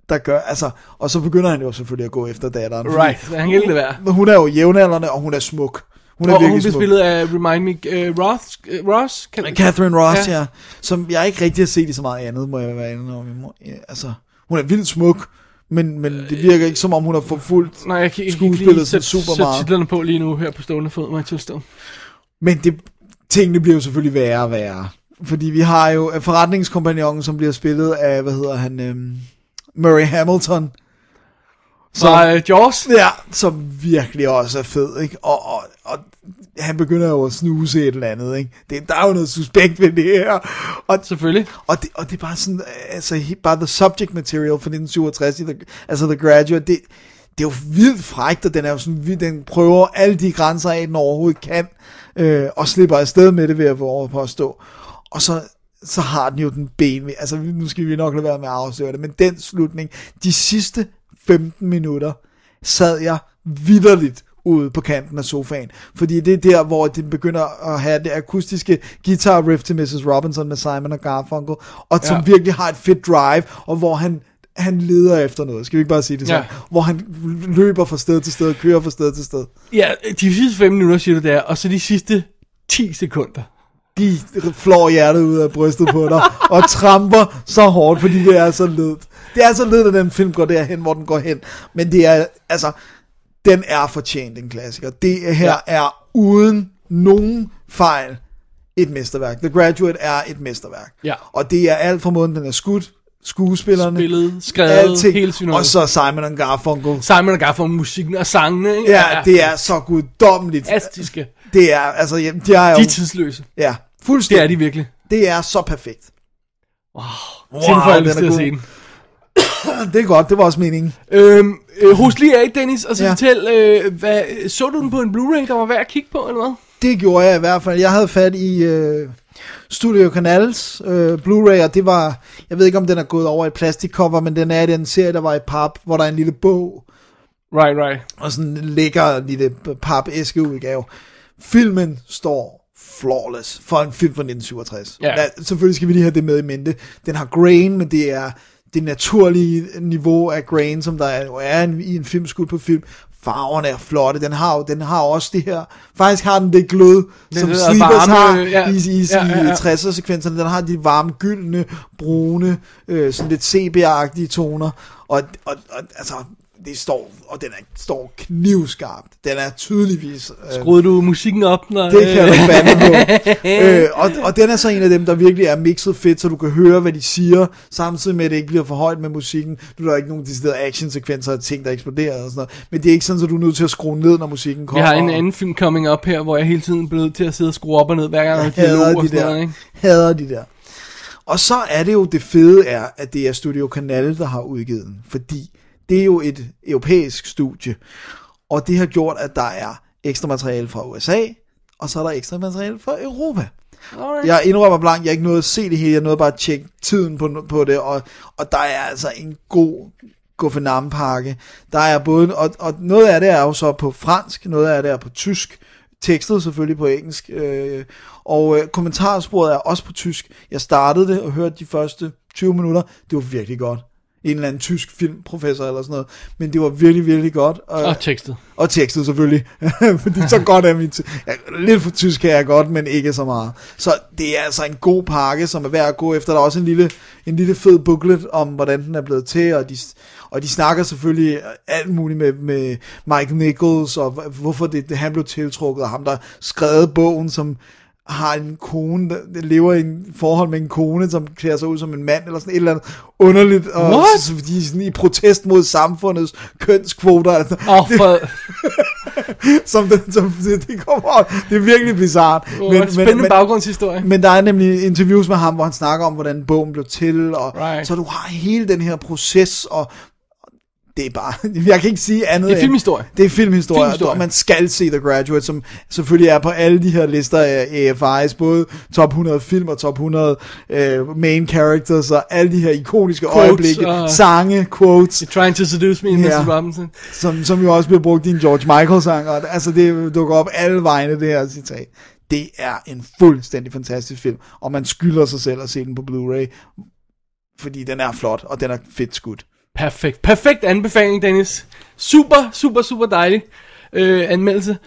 der gør? Altså, og så begynder han jo selvfølgelig at gå efter datteren. fordi Right, så han kan ikke lade være. Hun er jo jævnaldrende, og hun er smuk. Hun er Og hun virkelig blev smuk. spillet af Remind Me uh, Ross. Uh, Ross? Kan, Catherine Ross, Ja. ja. Som jeg ikke rigtig har set i så meget andet, må jeg være inde om. Ja, Altså, hun er vildt smuk, men, men det virker ikke som om, hun har forfulgt Nej, jeg kan ikke skuespillet lige sætte, super meget. titlerne på lige nu her på stående fod, må jeg tilstå. Men det, tingene bliver jo selvfølgelig værre og værre. Fordi vi har jo øh, forretningskompagnonen, som bliver spillet af, hvad hedder han, øhm, Murray Hamilton. Så uh, Jaws? Ja, som virkelig også er fed, ikke? Og, og, og han begynder jo at snuse et eller andet, ikke? Det, der er jo noget suspekt ved det her. Og, Selvfølgelig. Og det, og det er bare sådan, altså he- bare the subject material fra 1967, i the, altså The Graduate, det, det er jo vildt frækt, og den er jo sådan, den prøver alle de grænser af, den overhovedet kan, øh, og slipper afsted med det ved at få påstå. Og så, så har den jo den ben, altså nu skal vi nok lade være med at afsløre det, men den slutning, de sidste 15 minutter, sad jeg vidderligt ude på kanten af sofaen. Fordi det er der, hvor det begynder at have det akustiske guitar riff til Mrs. Robinson med Simon og Garfunkel, og som Ja. virkelig har et fedt drive, og hvor han han leder efter noget, skal vi ikke bare sige det så? Ja. Hvor han løber fra sted til sted, kører fra sted til sted. Ja, de sidste 5 minutter, siger du der, og så de sidste 10 sekunder. De flår hjertet ud af brystet på dig, og tramper så hårdt, fordi det er så ledt. Det er så ledt, at den film går derhen, hvor den går hen. Men det er, altså, den er fortjent en klassiker. Det her ja. er uden nogen fejl et mesterværk. The Graduate er et mesterværk. Ja. Og det er alt fra måden, den er skudt, skuespillerne, Spillet, skrevet, alting, hele synonymet. og så Simon and Garfunkel. Simon og Garfunkel, musikken og sangene, ikke? Ja, det er så guddommeligt. fantastiske. Det er, altså, ja, de er jo, De er tidsløse. ja, Det fuldstændig. er de virkelig. Det er så perfekt. Wow, Wow, jeg lyst den er god. se den. *coughs* Det er godt, det var også meningen. Øhm, øh, hos lige af, Dennis, og så ja. Ja. fortæl, øh, hvad, så du den på en Blu-ray, der var værd at kigge på, eller hvad? Det gjorde jeg i hvert fald. Jeg havde fat i øh, Studio Canals øh, Blu-ray, og det var, jeg ved ikke om den er gået over i plastikcover, men den er i den serie, der var i pap, hvor der er en lille bog, Right, right. og sådan en lækker lille pap-æskeudgave. Filmen står flawless for en film fra 1967. Ja. selvfølgelig skal vi lige have det med i mente. Den har grain, men det er det naturlige niveau af grain, som der er, er en, i en film skudt på film. Farverne er flotte. Den har, den har også det her... Faktisk har den det glød, som der Sleepers varme, har ja. i, i, Ja, ja, ja. i 60'er-sekvenserne. Den har de varme, gyldne, brune, øh, sådan lidt sepia-agtige toner. Og, og, og altså, det står, og den er, står knivskarpt. Den er tydeligvis... Øh, Skruede du musikken op, når... det kan du bande på. *laughs* øh, og, og den er så en af dem, der virkelig er mixet fedt, så du kan høre, hvad de siger, samtidig med, at det ikke bliver for højt med musikken. Er der ikke nogen deciderede actionsekvenser og ting, der eksploderer og sådan noget. Men det er ikke sådan, at du er nødt til at skrue ned, når musikken Vi kommer. har en anden film coming up her, hvor jeg hele tiden blev nødt til at sidde og skrue op og ned, hver gang jeg har dialog hader og de sådan der. noget, ikke? Hader de der. Og så er det jo, det fede er, at det er Studio Canal, der har udgivet den. Fordi det er jo et europæisk studie. Og det har gjort, at der er ekstra materiale fra USA, og så er der ekstra materiale fra Europa. Alright. Jeg indrømmer blank, jeg har ikke nået at se det hele, jeg nåede bare at tjekke tiden på, på det, og, og der er altså en god Goffinam-pakke. Der er både, og, og noget af det er jo så på fransk, noget af det er på tysk, tekstet selvfølgelig på engelsk, øh, og øh, kommentarsporet er også på tysk. Jeg startede det og hørte de første 20 minutter, det var virkelig godt. En eller anden tysk filmprofessor eller sådan noget, men det var virkelig, virkelig godt. Og, Og tekstet. og tekstet selvfølgelig, *laughs* fordi så godt er mit... Ja, lidt for tysk kan jeg godt, men ikke så meget. Så det er altså en god pakke, som er værd at gå efter. Der er også en lille, en lille fed booklet om, hvordan den er blevet til, og de, og de snakker selvfølgelig alt muligt med, med Mike Nichols, og hv- hvorfor det, det, han blev tiltrukket, og ham, der skrevet bogen, som har en kone, der lever i en forhold med en kone, som klæder sig ud som en mand, eller sådan et eller andet underligt, og What? så, fordi sådan i protest mod samfundets kønskvoter. Altså, Åh, oh, for... *laughs* som, det, som det, det kommer Det er virkelig bizart. Men, spændende men, baggrundshistorie. men der er nemlig interviews med ham, hvor han snakker om, hvordan bogen blev til, og Right. så du har hele den her proces, og det er bare, *laughs* jeg kan ikke sige andet Det er end- filmhistorie. Det er filmhistorie, Filmhistorie. og man skal se The Graduate, som selvfølgelig er på alle de her lister af AFI's, både top 100 film og top 100 uh, main characters, og alle de her ikoniske Quotes øjeblikke, og- sange, quotes, You're trying to seduce me, Ja. Mrs. Robinson. som, som jo også bliver brugt i en George Michael-sang, og altså det dukker op alle vegne, det her citat. Det er en fuldstændig fantastisk film, og man skylder sig selv at se den på Blu-ray, fordi den er flot, og den er fedt skudt. Perfekt. Perfekt anbefaling, Dennis. Super, super, super dejlig øh, anmeldelse.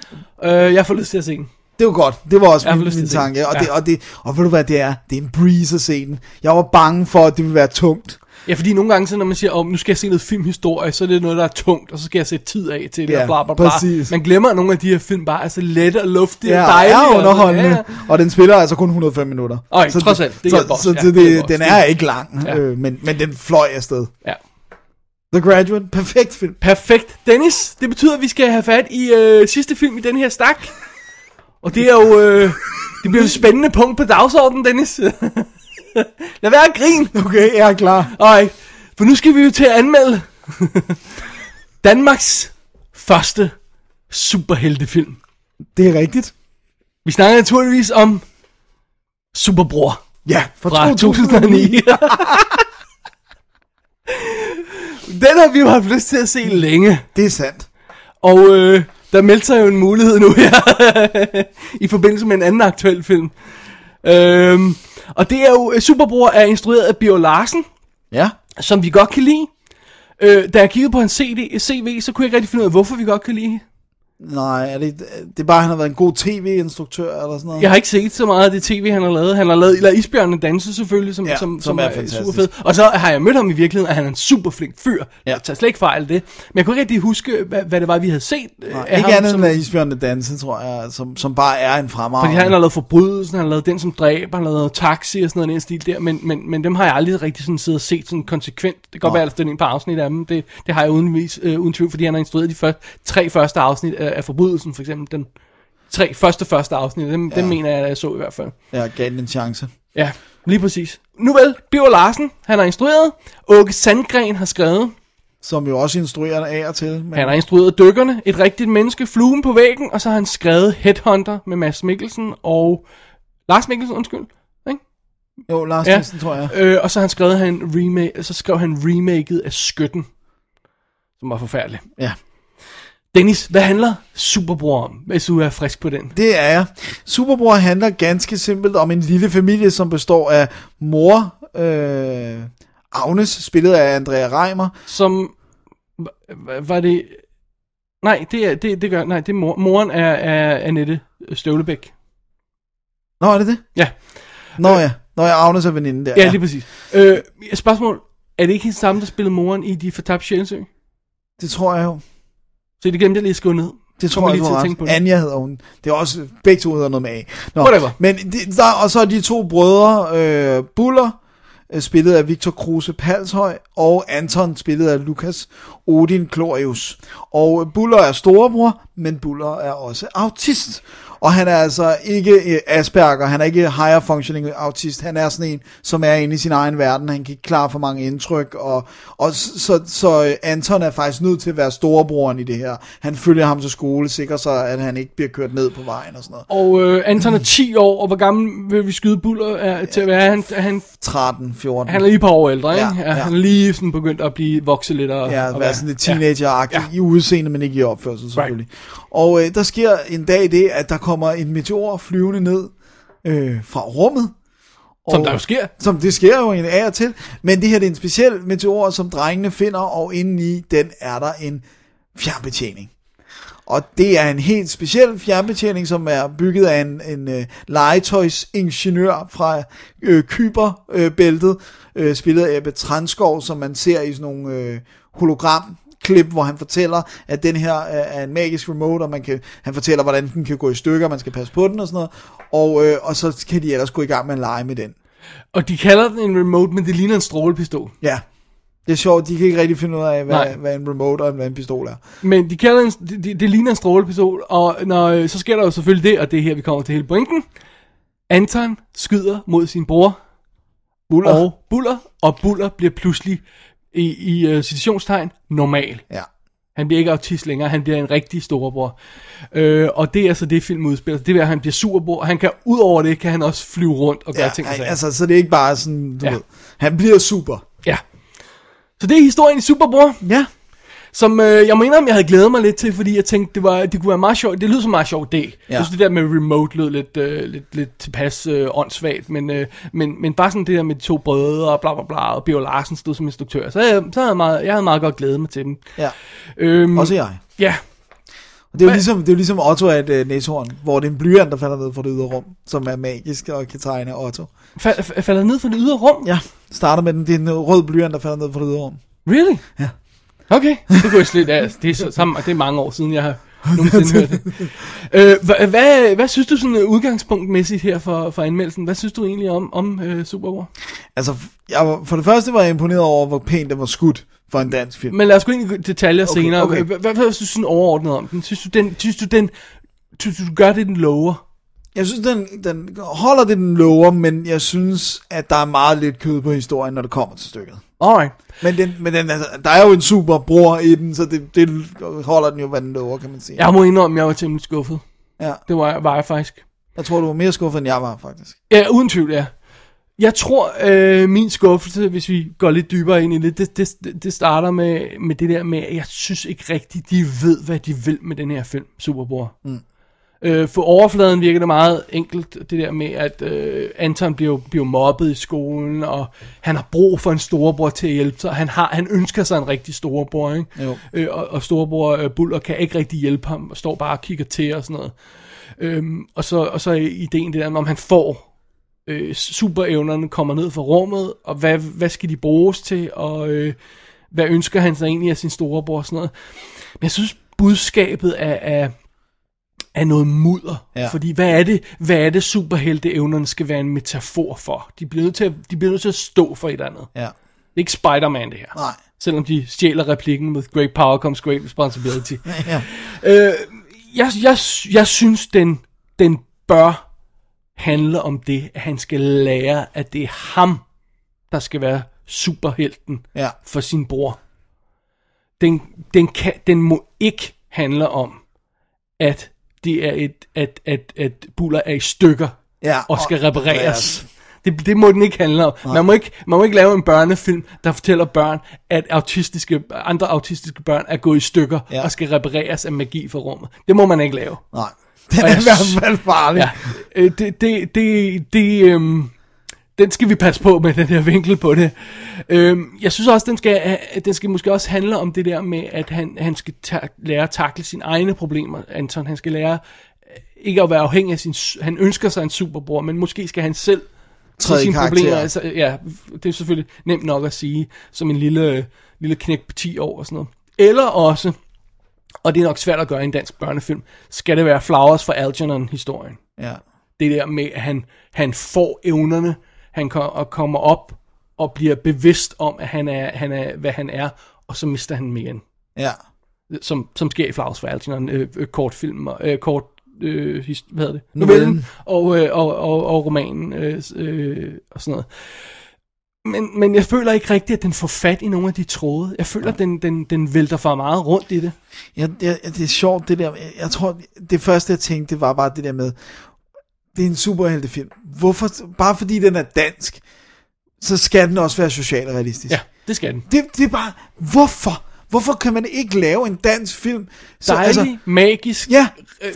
Øh, jeg får lyst til at se den. Det var godt. Det var også min, min tanke. Og, Ja. det, og, det, og ved du hvad det er? Det er en breeze at se den. Jeg var bange for, at det ville være tungt. Ja, fordi nogle gange, så når man siger, oh, nu skal jeg se noget filmhistorie, så er det noget, der er tungt, og så skal jeg sætte tid af til det, Ja, og bla bla bla. præcis. Man glemmer, at nogle af de her film bare er så lette og luftige Ja, og og dejlige. og- underholdende. Ja, Ja. Og den spiller altså kun 105 minutter. Øj, trods alt. Det så, hjælper også. så, Ja, så det det, den er ikke lang, Ja. øh, men, men den fløj afsted. ja. The Graduate, perfekt film. Perfekt. Dennis, det betyder, at vi skal have fat i øh, sidste film i den her stak. Og det er jo... Øh, det bliver et spændende punkt på dagsordenen, Dennis. *laughs* Lad være at grine. Okay, jeg er klar. Ej, for nu skal vi jo til at anmelde *laughs* Danmarks første superheltefilm. Det er rigtigt. Vi snakker naturligvis om Superbror Ja, fra 2009. *laughs* Den har vi jo haft lyst til at se længe. Det er sandt. Og øh, der meldte sig jo en mulighed nu her, *laughs* i forbindelse med en anden aktuel film. Øhm, og det er jo, Superbror er instrueret af Bio Larsen, Ja. som vi godt kan lide. Øh, da jeg kiggede på hans CD, CV, så kunne jeg ikke rigtig finde ud af, hvorfor vi godt kan lide. Nej, er det, det er bare, at han har været en god tv-instruktør eller sådan noget? Jeg har ikke set så meget af det tv, han har lavet. Han har lavet eller Isbjørnen Danse selvfølgelig, som, Ja, som, som som, er er, super fed. Og så har jeg mødt ham i virkeligheden, og han er en super flink fyr. Ja. Jeg tager slet ikke fejl af det. Men jeg kunne ikke rigtig huske, hvad, hvad det var, vi havde set øh, Nej, af ikke ham. andet som, end af Isbjørn Danse, tror jeg, som, som bare er en fremragende. fordi han har lavet Forbrydelsen, han har lavet Den, som dræber, han har lavet Taxi og sådan noget den stil der. Men, men, men dem har jeg aldrig rigtig sådan siddet og set sådan konsekvent. Det kan godt være, at jeg har ind på afsnit af dem. Det, det har jeg uden, vis, øh, uden tvivl, fordi han har instrueret de første, tre første afsnit af, af Forbrydelsen, for eksempel. Den tre første første afsnit, dem, ja. dem mener jeg, at jeg så i hvert fald. Jeg gav den en chance. Ja, lige præcis. Nu vel, Biver Larsen, han har instrueret. Åke Sandgren har skrevet. Som jo også instruerer af og til. Men... Han har instrueret Dykkerne, Et rigtigt menneske, Fluen på væggen, og så har han skrevet Headhunter med Mads Mikkelsen og... Lars Mikkelsen, undskyld. Jo, Lars Ja. ja. Nielsen, tror jeg. Øh, og så han skrevet han remake, så skrev han remaket af Skytten, som var forfærdelig. Ja. Dennis, hvad handler Superbror om, hvis du er frisk på den? Det er jeg. Superbror handler ganske simpelt om en lille familie, som består af mor, øh, Agnes, spillet af Andrea Reimer, Som, var det... Nej, det, er, det, det gør, nej, det er mor, moren er, er Annette Støvlebæk. Nå, er det det? Ja, Nå ja, Nå ja, Agnes er veninde der. ja, lige præcis. Øh, spørgsmål, er det ikke hende samme, der spillede moren i De Fortabte Sjælsø? Det tror jeg jo. Så det glemte jeg lige at skrive ned. Det tror jeg, lige til at tænke på det. Anja hedder hun. Det er også, begge to hedder noget med A. Nå, Whatever. Men det, der, og så er de to brødre, øh, Buller, øh, spillet af Victor Kruse Palshøj, og Anton, spillet af Lukas Odin Klorius. Og Buller er storebror, men Buller er også autist. Og han er altså ikke øh, Asperger, han er ikke higher functioning autist, han er sådan en, som er inde i sin egen verden, han kan ikke klare for mange indtryk, og, og så, så, så Anton er faktisk nødt til at være storebroren i det her. Han følger ham til skole, sikrer sig, at han ikke bliver kørt ned på vejen og sådan noget. Og øh, Anton er 10 år, og hvor gammel vil vi skyde Buller er, til at være? Han, han, 13, 14. han er lige et par år ældre, ikke? Ja, Ja. Han er lige sådan begyndt at blive vokset lidt. Og, Ja, og være sådan lidt teenager Ja. i udseende, men ikke i opførsel selvfølgelig. Right. Og øh, der sker en dag det, at der kommer en meteor flyvende ned øh, fra rummet. Som Og- der jo sker. Som det sker jo egentlig af og til. Men det her det er en speciel meteor, som drengene finder, og indeni den er der en fjernbetjening. Og det er en helt speciel fjernbetjening, som er bygget af en, en øh, legetøjsingeniør fra øh, Kyberbæltet, øh, spillet af Ebbe Transkov, som man ser i sådan nogle øh, hologramklip, hvor han fortæller, at den her er, er en magisk remote, og man kan, han fortæller, hvordan den kan gå i stykker, man skal passe på den og sådan noget, og, øh, og så kan de ellers gå i gang med at lege med den. Og de kalder den en remote, men det ligner en strålepistol. Ja, det er sjovt, de kan ikke rigtig finde ud af, hvad, Nej. hvad en remote og hvad en pistol er. Men de kalder den, det, det, det ligner en strålepistol, og når, øh, så sker der jo selvfølgelig det, og det er her, vi kommer til hele pointen. Anton skyder mod sin bror, Buller. og Buller, og Buller bliver pludselig i, i uh, citationstegn normal. Ja. Han bliver ikke autist længere, han bliver en rigtig storebror. Øh, og det er så det, film udspiller. Det er, at han bliver superbror. Han kan, ud over det, kan han også flyve rundt og gøre ja ting sager. altså, så det er ikke bare sådan, du Ja. ja. ved, han bliver super. Ja. Så det er historien i Superbror, Ja, som øh, jeg mener, jeg havde glædet mig lidt til, fordi jeg tænkte, det, var, det kunne være meget sjovt. Det lyder som en meget sjov idé. Ja. Jeg synes, det der med remote lød lidt, øh, lidt, lidt tilpas øh, åndssvagt, men, øh, men, men bare sådan det der med de to brødre og bla bla bla, og Bjørn Larsen stod som instruktør, så, jeg, så havde jeg, meget, jeg havde meget godt glædet mig til dem. ja. Øhm, Også jeg. Ja, Og det er jo Hvad- ligesom, det er jo ligesom Otto er et uh, næsehorn, hvor det er en blyant, der falder ned fra det ydre rum, som er magisk og kan tegne Otto. Fal, falder ned fra det ydre rum? Ja, starter med den, det er en rød blyant, der falder ned fra det ydre rum. Really? Ja. Okay, *laughs* det kunne jeg slet altså, det, er så, sammen, det er mange år siden, jeg har *laughs* nogensinde hørt det. Øh, hvad, hvad, hvad synes du sådan øh, udgangspunktmæssigt her for, for anmeldelsen? Hvad synes du egentlig om, om øh, Superwar? Altså, jeg var, for det første var jeg imponeret over, hvor pænt den var skudt for en dansk film. Men lad os gå ind i detaljer Okay, senere. okay. Hvad, hvad, hvad synes du sådan overordnet om den? Synes du, den, synes du, den, synes du, du gør det, den lover? Jeg synes, den, den holder det, den lover, men jeg synes, at der er meget lidt kød på historien, når det kommer til stykket. Alright. Men, den, men den, altså, der er jo en super bror i den, så det, det holder den jo, hvad den lover, kan man sige. Jeg må indrømme, at jeg var temmelig skuffet. ja. Det var, var jeg faktisk. Jeg tror, du var mere skuffet, end jeg var, faktisk. Ja, uden tvivl, ja. Jeg tror, øh, min skuffelse, hvis vi går lidt dybere ind i det, det, det, det starter med, med det der med, at jeg synes ikke rigtigt, de ved, hvad de vil med den her film, Superbror. Mm. Øh, for overfladen virker det meget enkelt, det der med, at øh, Anton bliver, bliver mobbet i skolen, og han har brug for en storebror til at hjælpe sig. Han, har, han ønsker sig en rigtig storebror, ikke? Jo. Øh, og, og storebror øh, Buller kan ikke rigtig hjælpe ham, og står bare og kigger til og sådan noget. Øhm, og, så, og så er ideen det der, om han får øh, superevnerne, kommer ned fra rummet, og hvad, hvad skal de bruges til, og øh, hvad ønsker han sig egentlig af sin storebror og sådan noget. Men jeg synes, budskabet er, er, er noget mudder. Ja. Fordi hvad er det, hvad er det superhelteevnerne skal være en metafor for? De bliver nødt til at, de bliver nødt til at stå for et eller andet. Ja. Det er ikke Spider-Man det her. Nej. Selvom de stjæler replikken med great power comes great responsibility. *laughs* Ja. Øh, jeg, jeg, jeg synes, den, den bør handle om det, at han skal lære, at det er ham, der skal være superhelten Ja. for sin bror. Den, den, kan, den må ikke handle om, at det er et, at, at, at Buller er i stykker Ja, og skal og- repareres. Det, det må den ikke handle om. Man må ikke, man må ikke lave en børnefilm, der fortæller børn, at autistiske, andre autistiske børn er gået i stykker Ja. og skal repareres af magi fra rummet. Det må man ikke lave. Nej. *laughs* Og er i hvert fald farlig. Ja, øh, det, det, det, det øhm, den skal vi passe på med, *laughs* den her vinkel på det. Øhm, jeg synes også, den skal, øh, den skal måske også handle om det der med, at han, han skal ta- lære at takle sine egne problemer, Anton. Han skal lære øh, ikke at være afhængig af sin... Han ønsker sig en superbror, men måske skal han selv Træde sine karakter. problemer. Altså, ja, det er selvfølgelig nemt nok at sige, som en lille, lille knæk på 10 år og sådan noget. Eller også, og det er nok svært at gøre i en dansk børnefilm, skal det være Flowers for Algernon-historien Ja. det der med, at han, han får evnerne, han kom, og kommer op og bliver bevidst om, at han er, han er, hvad han er, og så mister han dem igen. Ja. Som, som sker i Flowers for Algernon, øh, øh, kortfilm, og, øh, kort, øh, hvad hedder det? Novellen. Og, øh, og, og, og romanen øh, øh, og sådan noget. Men, men jeg føler ikke rigtigt, at den får fat i nogle af de tråde. Jeg føler, at den, den, den vælter for meget rundt i det. Ja, det, det er sjovt det der. Jeg, tror, det første jeg tænkte, var bare det der med, det er en superheltefilm. Hvorfor, bare fordi den er dansk, så skal den også være socialrealistisk. Ja, det skal den. Det, det er bare, hvorfor? Hvorfor kan man ikke lave en dansk film? Så, Dejlig, altså, magisk. ja,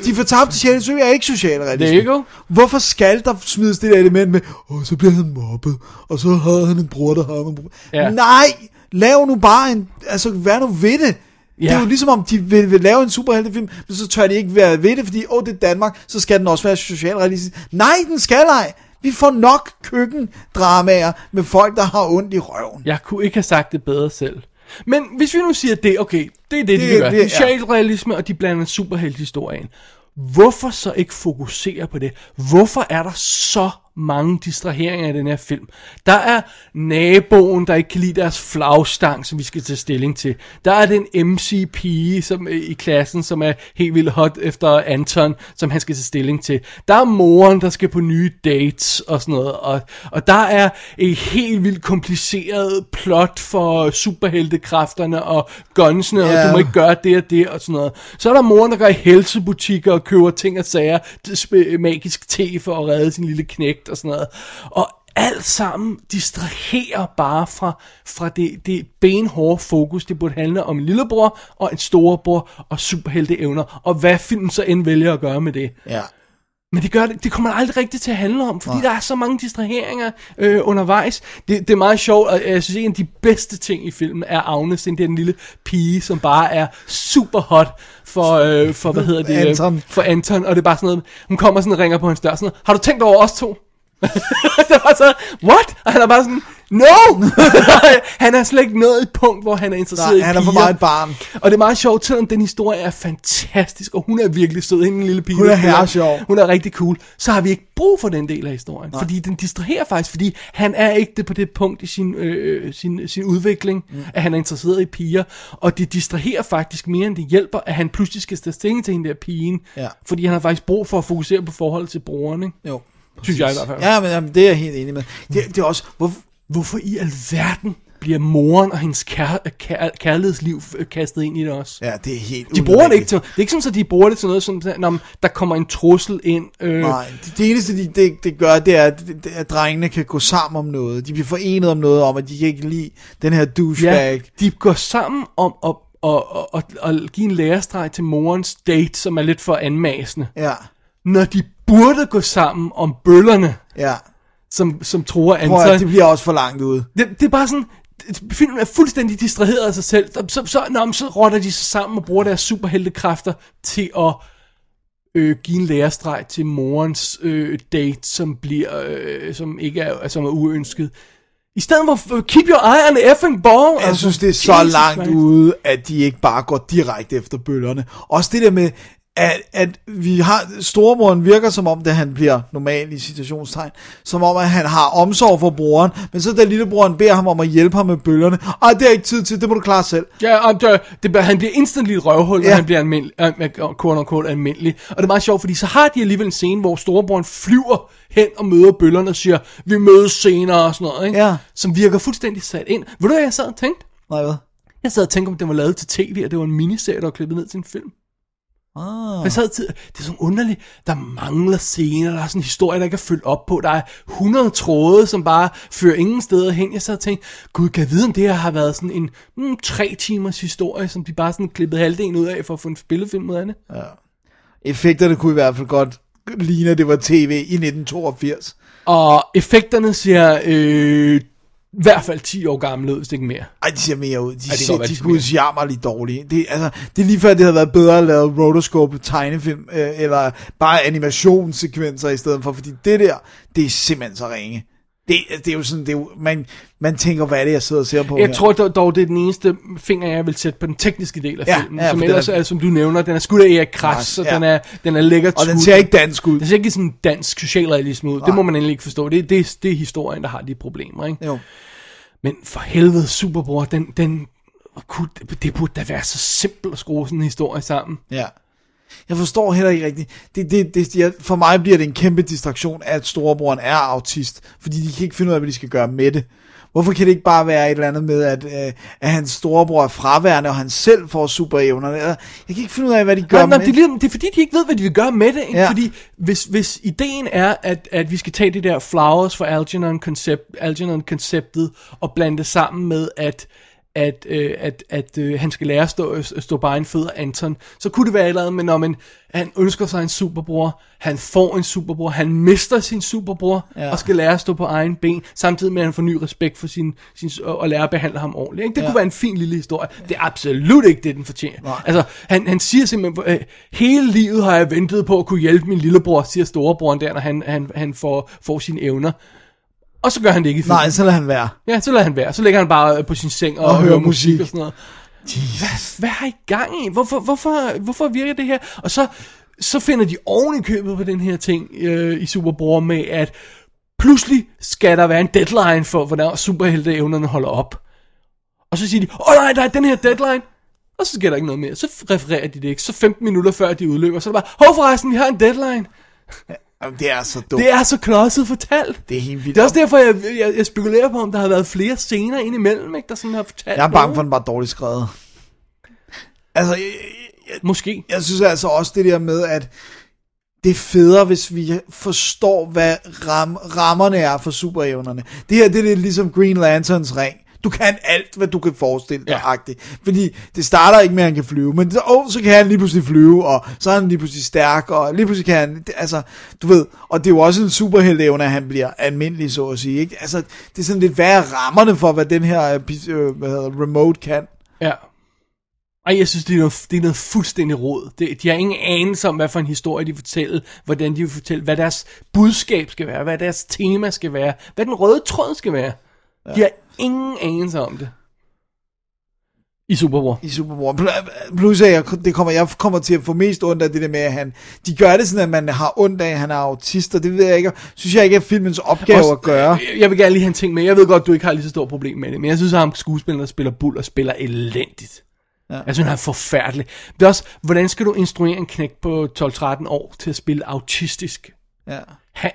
de fortabte sjæle sø er ikke socialrealistisk. There you go. Hvorfor skal der smides det der element med, åh, så bliver han mobbet, og så havde han en bror, der havde en bror. Ja. Nej, lav nu bare en, altså vær nu ved det. Ja. Det er Ja. jo ligesom om, de vil, vil lave en superheltefilm, men så tør de ikke være ved det, fordi, åh, det er Danmark, så skal den også være socialrealistisk. Nej, den skal ej. Vi får nok køkkendramaer med folk, der har ondt i røven. Jeg kunne ikke have sagt det bedre selv. Men hvis vi nu siger det, okay, det er det, de Det- gør. det- Det, Socialrealisme, og de blander superhelthistorien. Hvorfor så ikke fokusere på det? Hvorfor er der så mange distraheringer i den her film? Der er naboen, der ikke kan lide deres flagstang, som vi skal tage stilling til. Der er den MC-pige som, øh, i klassen, som er helt vildt hot efter Anton, som han skal tage stilling til. Der er moren, der skal på nye dates og sådan noget. Og, og der er et helt vildt kompliceret plot for superheltekræfterne og gunsene, Ja. og du må ikke gøre det og det og sådan noget. Så er der moren, der går i helsebutikker og køber ting og sager, magisk te for at redde sin lille knægt og sådan noget. Og alt sammen distraherer bare fra, fra det, det benhårde fokus. Det burde handle om en lillebror og en storebror og superhelteevner, og hvad filmen så end vælger at gøre med det. Ja. Men det, gør det, det kommer aldrig rigtigt til at handle om, fordi Nej. der er så mange distraheringer øh, undervejs. Det, det er meget sjovt, og jeg synes, en af de bedste ting i filmen er Agnes, den der lille pige, som bare er super hot for, øh, for hvad hedder det? Anton. For Anton, og det er bare sådan noget, hun kommer sådan og ringer på hans dør, sådan noget, har du tænkt over os to? *laughs* det var så, what? Og han er bare sådan, no! *laughs* han er slet ikke nået et punkt, hvor han er interesseret Nej, i han er for piger. meget et barn. Og det er meget sjovt, selvom den historie er fantastisk, og hun er virkelig sød, hende den lille pige. Hun er spiller. herresjov. Hun er rigtig cool. Så har vi ikke brug for den del af historien, Nej. fordi den distraherer faktisk, fordi han er ikke det på det punkt i sin, øh, sin, sin udvikling, mm. at han er interesseret i piger, og det distraherer faktisk mere, end det hjælper, at han pludselig skal tage stilling til hende der pigen, Ja. fordi han har faktisk brug for at fokusere på forholdet til broren, ikke? Jo. Synes jeg i hvert fald. Ja, men jamen, det er jeg helt enig med. Det, det er også, hvor, Hvorfor i alverden bliver moren og hendes kær, kær, kærlighedsliv kastet ind i det også? ja, det er helt De bruger det ikke til Det er ikke sådan, at de bruger det til noget, som, når der kommer en trussel ind. Øh, Nej, det, det eneste, de, det, det gør, det er, at, at drengene kan gå sammen om noget. De bliver forenet om noget, om at de kan ikke lide den her douchebag. ja, de går sammen om at, og, og, og, og give en lærestreg til morens date, som er lidt for anmasende. Ja, Når de burde gå sammen om bøllerne, ja. som, som tror Prøv at, Anton. det bliver også for langt ude. Det, det er bare sådan, filmen er fuldstændig distraheret af sig selv. Så, så, nå, så rotter de sig sammen og bruger deres superheltekræfter til at øh, give en lærestreg til morens øh, date, som bliver, øh, som ikke er, som er uønsket. I stedet for, øh, keep your eye on the effing ball. Jeg synes, det er så Jesus langt ude, at de ikke bare går direkte efter bøllerne. Også det der med, at, at vi har, storemoren virker som om, det han bliver normal i citationstegn, som om, at han har omsorg for broren, men så da lillebroren beder ham om at hjælpe ham med bøllerne, ej, det er ikke tid til, det må du klare selv. Ja, og det, det, han bliver instantly et røvhul, Ja. han bliver almindelig, øh, quote unquote, almindelig. Og det er meget sjovt, fordi så har de alligevel en scene, hvor storebroren flyver hen og møder bøllerne og siger, vi mødes senere og sådan noget, ikke? Ja. Som virker fuldstændig sat ind. Ved du, hvad jeg sad og tænkte? Nej, hvad? Jeg sad og tænkte, om det var lavet til tv, og det var en miniserie, der var klippet ned til en film. Ah. Jeg sad til, det er sådan underligt, der mangler scener, der er sådan en historie, der ikke er fyldt op på, der er 100 tråde, som bare fører ingen steder hen. Jeg sad og tænkte, gud, kan jeg vide, om det her har været sådan en mm, tre timers historie, som de bare sådan klippede halvdelen ud af, for at få en spillefilm ud af det. Effekterne kunne i hvert fald godt ligne, at det var tv i 1982. Og effekterne ser øh, i hvert fald 10 år gamle ud, hvis det ikke mere. Ej, de ser mere ud. De, godt ser, de de kunne jammerligt dårlige. Det, altså, det er lige før, det havde været bedre at lave rotoscope tegnefilm, øh, eller bare animationssekvenser i stedet for, fordi det der, det er simpelthen så ringe. Det, det er jo sådan, det er jo, man, man tænker, hvad er det, jeg sidder og ser på Jeg her? tror dog, det er den eneste finger, jeg vil sætte på den tekniske del af Ja, filmen. ja, som ellers er- er, som du nævner, den er skudt af Erik Kras, så ja. den er, den er lækkert Og den ser ikke dansk ud. Den ser ikke sådan dansk socialrealisme ud. Det må man endelig ikke forstå. Det, det, det er historien, der har de problemer, ikke? Jo. Men for helvede, Superbror, den, den, kunne, det burde da være så simpelt at skrue sådan en historie sammen. Ja. Jeg forstår heller ikke rigtigt. Det, det, det, jeg, for mig bliver det en kæmpe distraktion, at storebroren er autist, fordi de kan ikke finde ud af, hvad de skal gøre med det. Hvorfor kan det ikke bare være et eller andet med, at, øh, at hans storebror er fraværende, og han selv får superevner? Jeg kan ikke finde ud af, hvad de gør Nej, nej, med det, er, det er fordi, de ikke ved, hvad de vil gøre med det. Ikke? Ja. Fordi hvis, hvis ideen er, at, at vi skal tage det der Flowers for Algernon, koncept, Algernon konceptet og blande det sammen med, at at, øh, at, at øh, han skal lære at stå, at stå bare en fødder Anton, så kunne det være et eller andet, men når man, han ønsker sig en superbror, han får en superbror, han mister sin superbror, Ja. og skal lære at stå på egen ben, samtidig med at han får ny respekt for sin, sin og, og lære at behandle ham ordentligt. Ikke? Det ja. kunne være en fin lille historie. Det er absolut ikke det, den fortjener. Nej. Altså, han, han siger simpelthen, øh, hele livet har jeg ventet på at kunne hjælpe min lillebror, siger storebroren der, når han, han, han får, får sine evner. Og så gør han det ikke i filmen. Nej, så lader han være. Ja, så lader han være. Så ligger han bare øh, på sin seng og, Og hører musik musik. og sådan noget. Hvad, hvad har I gang i? Hvorfor, hvorfor, hvorfor virker det her? Og så, så finder de oven i købet på den her ting øh, i Superbror med, at pludselig skal der være en deadline for, hvornår superhelteevnerne holder op. Og så siger de, åh nej, der er den her deadline. Og så sker der ikke noget mere. Så refererer de det ikke. Så 15 minutter før de udløber, så er det bare, hov forresten, vi har en deadline. Jamen, det er så dumt. Det er så klodset fortalt. det er helt vildt. Det er også derfor, jeg, jeg, jeg spekulerer på, om der har været flere scener indimellem, ikke, der sådan har fortalt Jeg er bange for, at den er dårligt skrevet. Altså, jeg, jeg, Måske. jeg synes altså også det der med, at det er federe, hvis vi forstår, hvad ram, rammerne er for superevnerne. Det her, det er lidt ligesom Green Lanterns ring. Du kan alt, hvad du kan forestille dig, Ja. Fordi det starter ikke med, at han kan flyve, men så, oh, så kan han lige pludselig flyve, og så er han lige pludselig stærk, og lige pludselig kan han, det, altså, du ved, og det er jo også en superheltevne, at han bliver almindelig, så at sige, ikke? Altså, det er sådan lidt, hvad er rammerne for, hvad den her øh, hvad hedder, remote kan? Ja. Ej, jeg synes, det er noget, det er noget fuldstændig råd. Det, de har ingen anelse om, hvad for en historie de fortæller, hvordan de vil fortælle, hvad deres budskab skal være, hvad deres tema skal være, hvad den røde tråd skal være. Ja. De har ingen anelse om det. I Superbror. i Superbror. Pl- Plus at jeg, det kommer, jeg kommer til at få mest ondt af det der med, at han, de gør det sådan, at man har ondt af, at han er autist, og det ved jeg ikke, synes jeg ikke er filmens opgave Også- at gøre. Jeg- Jeg vil gerne lige have en ting med. Jeg ved godt, du ikke har lige så stort problem med det, men jeg synes, at ham skuespilleren, der spiller Bull og spiller elendigt. Ja. Jeg synes, han er forfærdelig. Det er også, hvordan skal du instruere en knæk på 12-13 år til at spille autistisk? Ja. Han,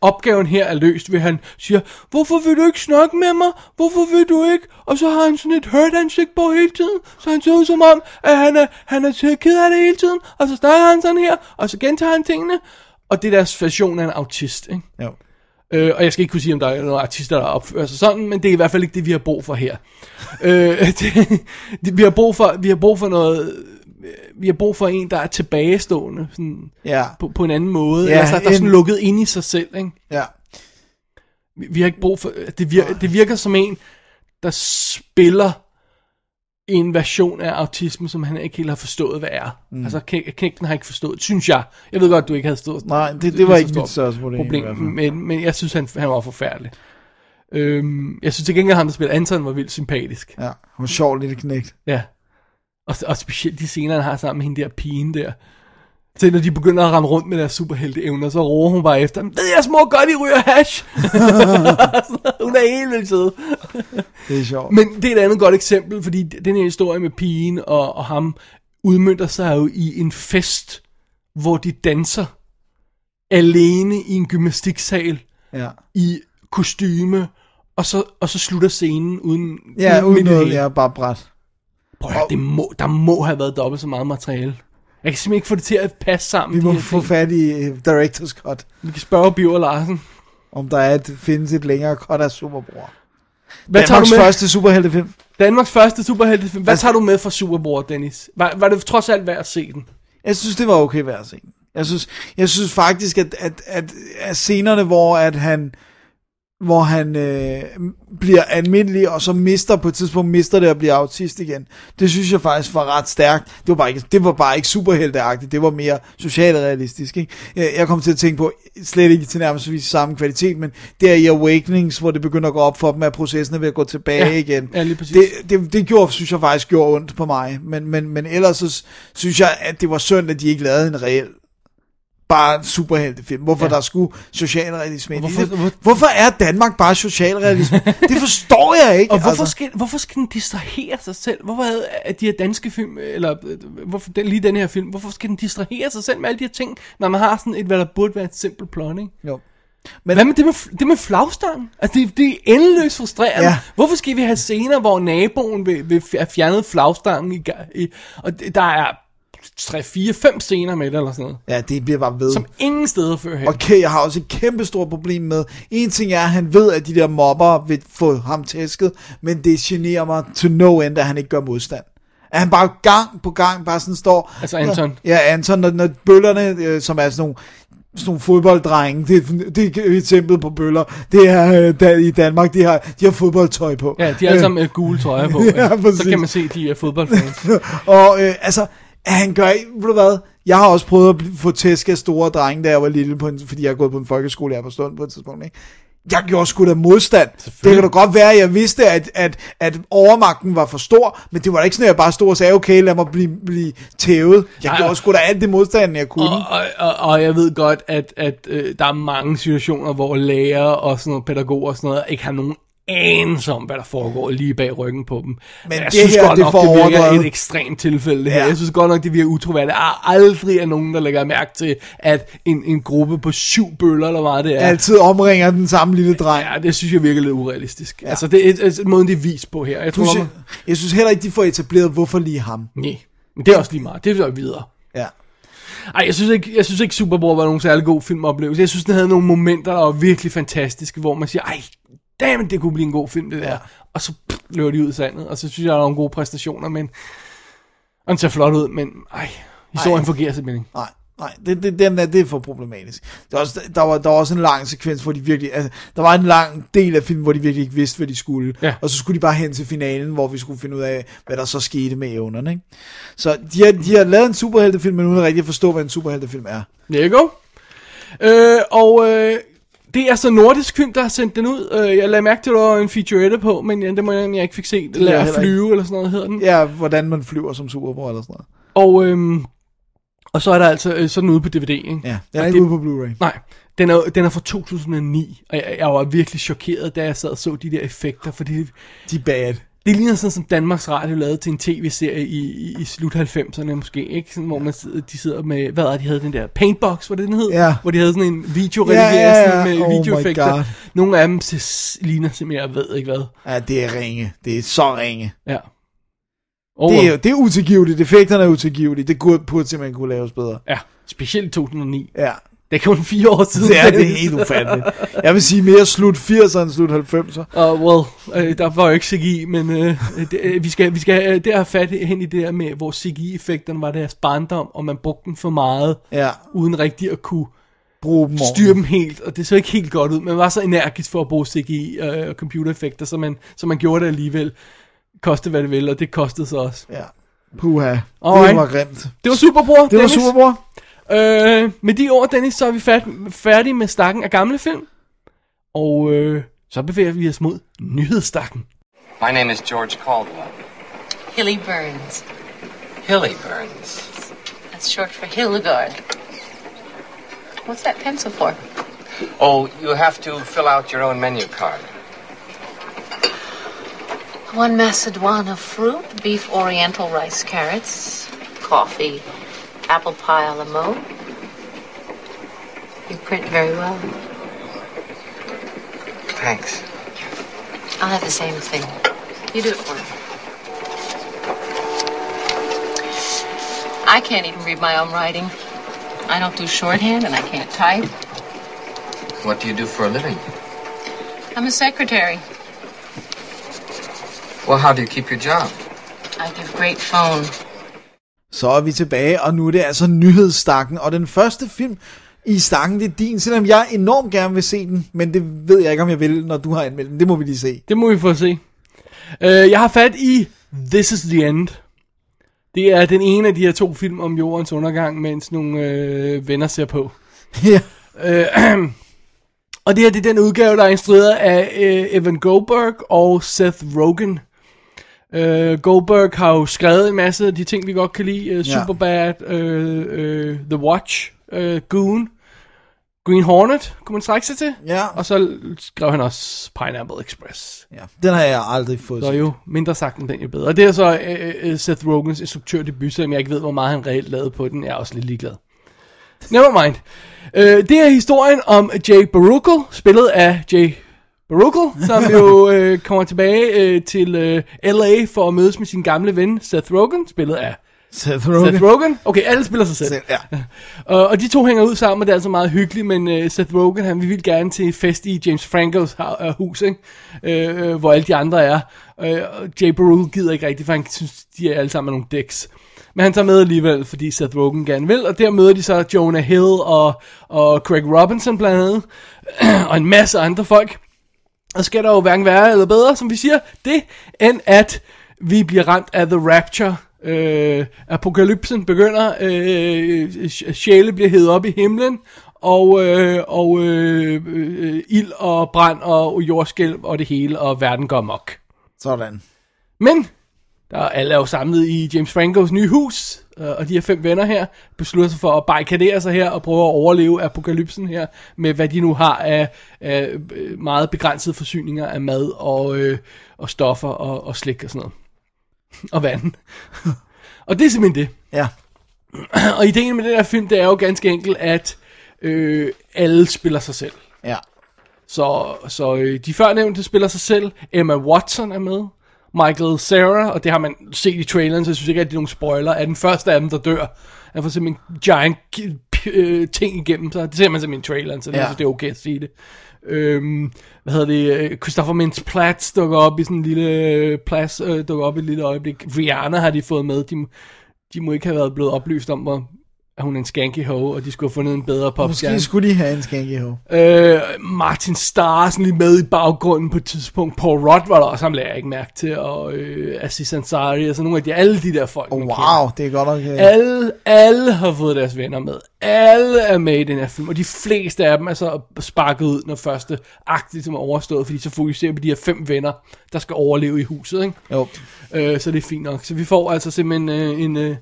opgaven her er løst ved, at han siger, hvorfor vil du ikke snakke med mig? Hvorfor vil du ikke? Og så har han sådan et hurt ansigt på hele tiden, så han ser ud som om, at han er, han er ked af det hele tiden, og så snakker han sådan her, og så gentager han tingene, og det er deres version af en autist, ikke? Jo. Øh, og jeg skal ikke kunne sige, om der er nogle artister, der opfører sig sådan, men det er i hvert fald ikke det, vi har brug for her. øh, det, *laughs* det, vi, har brug for, vi har brug for noget... Vi har brug for en, der er tilbagestående sådan, Ja. på, på en anden måde. Ja, altså, der er sådan lukket ind i sig selv. Ikke? Ja. Vi, vi har ikke brug for... Det virker, det virker som en, der spiller en version af autisme, som han ikke helt har forstået, hvad er. Mm. Altså, Kn- knægten har ikke forstået, synes jeg. Jeg ved godt, du ikke havde stået. Nej, det, det var så ikke mit største problem. problem men, men jeg synes, han, han var forfærdelig. Øhm, jeg synes til gengæld, at ham, der spiller Anton, var vildt sympatisk. Ja, hun var sjov lille knægt. Ja. Og, og specielt de scener, han har sammen med hende der pigen der. Så når de begynder at rende rundt med deres superhelte evner, så roer hun bare efter dem. Ved jeg små godt, I ryger hash? *laughs* hun er helt vildt sød. Det er sjovt. Men det er et andet godt eksempel, fordi den her historie med pigen og, og ham udmyndter sig jo i en fest, hvor de danser alene i en gymnastiksal Ja, i kostyme, og så, og så slutter scenen uden, ja uden noget, ja, bare bræt. Prøv at høre, det må, der må have været dobbelt så meget materiale. Jeg kan simpelthen ikke få det til at passe sammen. Vi må få ting. fat i uh, Director's Cut, Vi kan spørge Biver Larsen. om der er et, findes et længere cut af Superbror. Hvad tager Danmarks du med? første superheltefilm. Danmarks første superheltefilm. Hvad Altså- tager du med fra Superbror, Dennis? Var, var det trods alt værd at se den? Jeg synes, det var okay værd at se. Jeg synes, jeg synes faktisk, at, at, at, at scenerne, hvor at han hvor han øh, bliver almindelig, og så mister på et tidspunkt mister det og bliver autist igen. Det synes jeg faktisk var ret stærkt. Det var bare ikke, det var bare ikke superhelteagtigt, det var mere socialrealistisk. Ikke? Jeg, jeg kom til at tænke på, slet ikke til nærmest samme kvalitet, men det er i Awakenings, hvor det begynder at gå op for dem, at processen er ved at gå tilbage Ja, igen. ja, lige præcis. Det, det, det gjorde, synes jeg faktisk gjorde ondt på mig, men, men, men ellers så synes jeg, at det var synd, at de ikke lavede en reel bare superheltefilm. Hvorfor Ja. der skulle socialrealisme Hvorfor- hvor- Hvorfor er Danmark bare socialrealisme? *laughs* det forstår jeg ikke. Og hvorfor, skal, hvorfor skal den distrahere sig selv? Hvorfor er, er de her danske film, eller hvorfor den, lige den her film, hvorfor skal den distrahere sig selv med alle de her ting, når man har sådan et, hvad der burde være et simpelt plot, ikke? Jo. Men, Hvad med det med, det med flagstangen? Altså, det, det er endeløst frustrerende. Ja. Hvorfor skal vi have scener, hvor naboen vil, vil have fjernet flagstangen? I, i, og der er 3, 4, 5 scener med det, eller sådan noget. Ja, det bliver bare ved. Som ingen steder før her. Okay, jeg har også et kæmpe stort problem med. En ting er, at han ved, at de der mobber vil få ham tæsket, men det generer mig to no end, at han ikke gør modstand. At han bare gang på gang bare sådan står... Altså Anton. Ja, Anton, når, når bøllerne, øh, som er sådan nogle sådan nogle fodbolddrenge, det, er- det er et eksempel på bøller, det er øh, der, i Danmark, de har, de har fodboldtøj på. Ja, de har alle sammen øh, gule trøjer på. *laughs* Ja, ja, så kan man se, de er fodboldfans. *laughs* Og øh, altså, han gør ved du hvad, jeg har også prøvet at få tæsk af store drenge, da jeg var lille, på en, fordi jeg har gået på en folkeskole her på Stund på et tidspunkt, ikke? Jeg gjorde sgu da modstand. Det kan da godt være, at jeg vidste, at, at, at overmagten var for stor, men det var da ikke sådan, at jeg bare stod og sagde, okay, lad mig blive, blive tævet. Jeg Nej, gjorde sgu da alt det modstand, jeg kunne. og, og, og, og jeg ved godt, at, at øh, der er mange situationer, hvor lærere og sådan noget, pædagoger og sådan noget, ikke har nogen anelse om, hvad der foregår lige bag ryggen på dem. Men jeg det synes her, godt det nok, det virker overdrevet. et ekstremt tilfælde det her. Ja. Jeg synes godt nok, det virker utroværdigt. Der er aldrig er nogen, der lægger mærke til, at en, en gruppe på syv bøller, eller hvad det er, Altid omringer den samme lille dreng. ja, det synes jeg virker lidt urealistisk. Ja. Altså, det er altså, måden, det er vist på her. Jeg tror, man... jeg, jeg synes heller ikke, de får etableret, hvorfor lige ham. Nej, men det er også lige meget. Det er videre. Ja. Ej, jeg synes ikke, jeg synes ikke Superbror var nogen særlig god filmoplevelse. Jeg synes, den havde nogle momenter, der var virkelig fantastiske, hvor man siger, ej, damn, det kunne blive en god film, det der. Og så pff, løber de ud i sandet, og så synes jeg, der var nogle gode præstationer, men... Og den ser flot ud, men ej, historien Ej. fungerer simpelthen ikke. Nej, nej, det, det, den er, det er for problematisk. Der, er også, der, var, der var også en lang sekvens, hvor de virkelig, altså, der var en lang del af filmen, hvor de virkelig ikke vidste, hvad de skulle. Ja. Og så skulle de bare hen til finalen, hvor vi skulle finde ud af, hvad der så skete med evnerne. Ikke? Så de har, de har lavet en superheltefilm, men uden rigtig at forstå, hvad en superheltefilm er. There you go. Øh, og øh, det er så nordisk film, der har sendt den ud. Øh, jeg lagde mærke til, at der var en featurette på, men det må jeg, jeg ikke fik set. Lad at flyve, eller sådan noget hedder den. Ja, hvordan man flyver som superbror eller sådan noget. Og, øhm, og så er der altså øh, sådan ude på DVD, ikke? Ja, den Og er ikke det- ude på Blu-ray. Nej, den er, den er fra 2009, og jeg, jeg var virkelig chokeret, da jeg sad og så de der effekter, fordi De er bad. Det ligner sådan, som Danmarks Radio lavede til en tv-serie i, i, i slut 90'erne måske, ikke? Sådan, hvor man sidder, de sidder med, hvad er det, de havde den der Paintbox, var det den hed? Ja. Hvor de havde sådan en video Ja, ja, ja. med Oh videoeffekter. Nogle af dem ligner simpelthen, jeg ved ikke hvad. Ja, det er ringe. Det er så ringe. Ja. Og, Det er, det er utilgiveligt. Effekterne er utilgivelige. Det burde, burde simpelthen kunne laves bedre. Ja, specielt i 2009. Ja. Det er kun fire år siden. Det er, det er helt ufatteligt. *laughs* Jeg vil sige mere slut 80'erne end slut 90'erne. Og uh, well, øh, der var jo ikke CGI, men øh, det, øh, vi skal, vi skal øh, der have fat hen i det der med, hvor CGI-effekterne var deres barndom, og man brugte dem for meget, Ja, uden rigtig at kunne brug dem styre dem helt, og det så ikke helt godt ud. Man var så energisk for at bruge CGI øh, og computereffekter, så man, så man gjorde det alligevel. Koste hvad det ville, og det kostede så også. Ja. Puha. Det Alright. var grimt. Det var super, bror. Det var Dennis. super, bror. Øh, med de ord, Dennis, så er vi fat, færdige med stakken af gamle film. Og øh, så bevæger vi os mod nyhedsstakken. My name is George Caldwell. Hilly Burns. Hilly Burns. That's short for Hildegard. What's that pencil for? Oh, you have to fill out your own menu card. One Macedoine of fruit, beef oriental rice carrots, coffee, apple pie a la mode. You print very well. Thanks. I'll have the same thing. You do it for me. I can't even read my own writing. I don't do shorthand and I can't type. What do you do for a living? I'm a secretary. Well, how do you keep your job? I give great phone. Så er vi tilbage, og nu er det altså nyhedsstakken. Og den første film i stakken, det er din, selvom jeg enormt gerne vil se den, men det ved jeg ikke, om jeg vil, når du har anmeldt den. Det må vi lige se. Det må vi få at se. Øh, jeg har fat i This is the End. Det er den ene af de her to film om jordens undergang, mens nogle øh, venner ser på. *laughs* Ja. Øh, *clears throat* og det her det er den udgave, der er instrueret af øh, Evan Goldberg og Seth Rogen. Øh, Goldberg har jo skrevet en masse af de ting, vi godt kan lide. Øh. Superbad, øh, øh, The Watch, øh, Goon, Green Hornet, kunne man strække sig til. Ja. Og så skrev han også Pineapple Express. ja. Den har jeg aldrig fået Så set. jo mindre sagt end den, jo bedre. Og det er så øh, øh, Seth Rogens instruktørdebut, selvom jeg ikke ved, hvor meget han reelt lavede på den. Jeg er også lidt ligeglad. Never mind. Øh, det er historien om Jay Baruchel, spillet af Jay Baruchel, som jo *laughs* øh, kommer tilbage øh, til øh, L.A. for at mødes med sin gamle ven Seth Rogen, spillet af Seth Rogen. Seth Rogen. Okay, alle spiller sig selv. Selv, ja. *laughs* Og, og de to hænger ud sammen, og det er altså meget hyggeligt, men uh, Seth Rogen, han vil gerne til fest i James Francos uh, hus, ikke? Uh, hvor alle de andre er. Uh, og Jay Baruchel gider ikke rigtigt, for han synes, de er alle sammen nogle dicks. Men han tager med alligevel, fordi Seth Rogen gerne vil, og der møder de så Jonah Hill og, og Craig Robinson blandt andet, *clears throat* og en masse andre folk. Og skal der jo hverken være eller bedre, som vi siger, det, end at vi bliver ramt af The Rapture. Øh, apokalypsen begynder, øh, sj- sjæle bliver hævet op i himlen, og, øh, og øh, øh, ild og brand og jordskælv og det hele, og verden går mok. Sådan. Men, der er alle er jo samlet i James Francos nye hus, øh, og de her fem venner her beslutter sig for at barrikadere sig her og prøve at overleve apokalypsen her, med hvad de nu har af, af øh, meget begrænsede forsyninger af mad og, øh, og stoffer og, og slik og sådan noget. Og vand. *laughs* og det er simpelthen det. Ja. *clears throat* Og ideen med den her film, det er jo ganske enkelt, at øh, alle spiller sig selv. Ja. Så, så øh, de førnævnte spiller sig selv. Emma Watson er med. Michael Cera, og det har man set i traileren, så jeg synes ikke, at det er nogen spoiler, er den første af dem, der dør. Han får simpelthen en giant øh, ting igennem sig. Det ser man simpelthen i traileren, så det, Ja. synes, det er okay at sige det. Øhm, hvad hedder det? øh, Christopher Mintz-Platz dukker op i sådan en lille øh, plads, øh, dukker op i et lille øjeblik. Rihanna har de fået med. De, må- de må ikke have været blevet oplyst om, hvor at hun er en skanky hoe, og de skulle have fundet en bedre popstjerne. Måske skulle de have en skænke ho. Øh, Martin Starr er sådan lige med i baggrunden på et tidspunkt. Paul Rudd var der også, ham lagde jeg ikke mærke til. Og øh, Aziz Ansari, og så nogle af de, alle de der folk. Oh, kender. wow, det er godt nok... øh, Alle, alle har fået deres venner med. Alle er med i den her film, og de fleste af dem er så sparket ud, når første akt ligesom er overstået, fordi så fokuserer vi på de her fem venner, der skal overleve i huset, ikke? Jo. Øh, så det er fint nok. Så vi får altså simpelthen øh, en øh,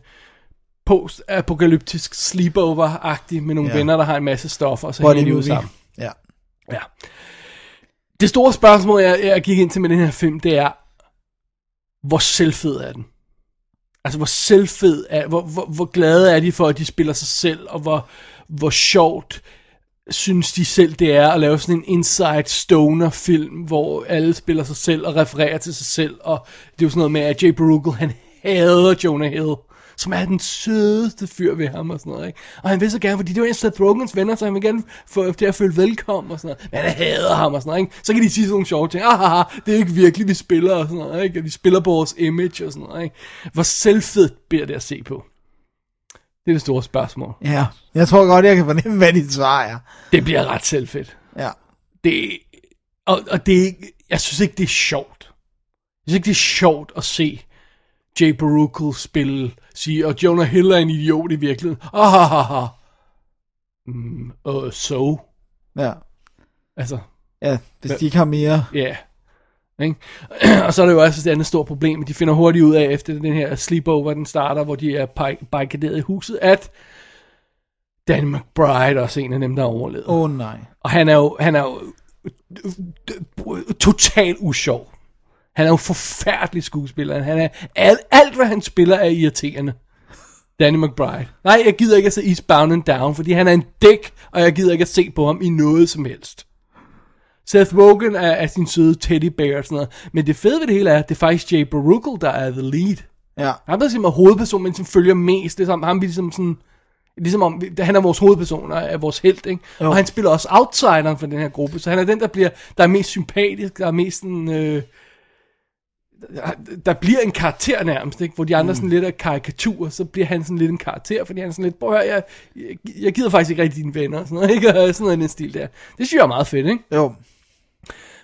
post-apokalyptisk sleepover-agtig med nogle Ja. venner, der har en masse stoffer, og så Body hænger de ud sammen. Ja. Ja. Det store spørgsmål, jeg, jeg gik ind til med den her film, det er, hvor selvfed er den? Altså, hvor selvfed er, hvor, hvor, hvor glade er de for, at de spiller sig selv, og hvor, hvor sjovt synes de selv, det er at lave sådan en inside stoner film, hvor alle spiller sig selv og refererer til sig selv, og det er jo sådan noget med, at Jay Baruchel, han hader Jonah Hill, som er den sødeste fyr ved ham og sådan noget, ikke? Og han vil så gerne, fordi det jo en af Seth Rogans venner, så han vil gerne få det at føle velkommen og sådan noget. Men han hader ham og sådan noget, ikke? Så kan de sige sådan nogle sjove ting. Ah, det er ikke virkelig, vi spiller og sådan noget, ikke? Og vi spiller på vores image og sådan noget, ikke? Hvor selvfedt bliver det at se på? Det er det store spørgsmål. Ja, jeg tror godt, jeg kan fornemme, hvad dit svar er. Det bliver ret selvfedt. Ja. det, og, og det, er jeg synes ikke, det er sjovt. Jeg synes ikke, det er sjovt at se Jay Baruchel spille, sige, og Jonah Hill er en idiot i virkeligheden. Ah, ha, ha, ha. Mm, uh, so. Ja. Altså, Ja, hvis de ikke har mere... ja. Yeah. Ikke? *clears throat* og så er der jo også et andet stort problem. De finder hurtigt ud af, efter den her sleepover, den starter, hvor de er bar- barrikaderet i huset, at Danny McBride er også en af dem, der har overlevet. Åh oh, nej. Og han er jo, han er jo totalt usjov. Han er jo forfærdelig skuespiller. Han er, alt, alt, hvad han spiller, er irriterende. Danny McBride. Nej, jeg gider ikke at se Eastbound and Down, fordi han er en dæk, og jeg gider ikke at se på ham i noget som helst. Seth Rogen er, er sin søde teddy bear og sådan noget. Men det fede ved det hele er, at det er faktisk Jay Baruchel, der er the lead. Ja. Han er simpelthen hovedpersonen, men som følger mest. Det er som, han bliver ligesom sådan... Ligesom om, han er vores hovedperson og er vores held, ikke? Jo. Og han spiller også outsideren for den her gruppe, så han er den, der bliver, der er mest sympatisk, der er mest sådan, øh, der bliver en karakter nærmest, ikke? Hvor de andre mm. sådan lidt er karikaturer, så bliver han sådan lidt en karakter, fordi han er sådan lidt, prøv at høre, jeg, jeg, jeg gider faktisk ikke rigtig dine venner, og sådan noget, *laughs* ikke? Og sådan noget i den stil der. Det synes jeg er meget fedt, ikke? Jo.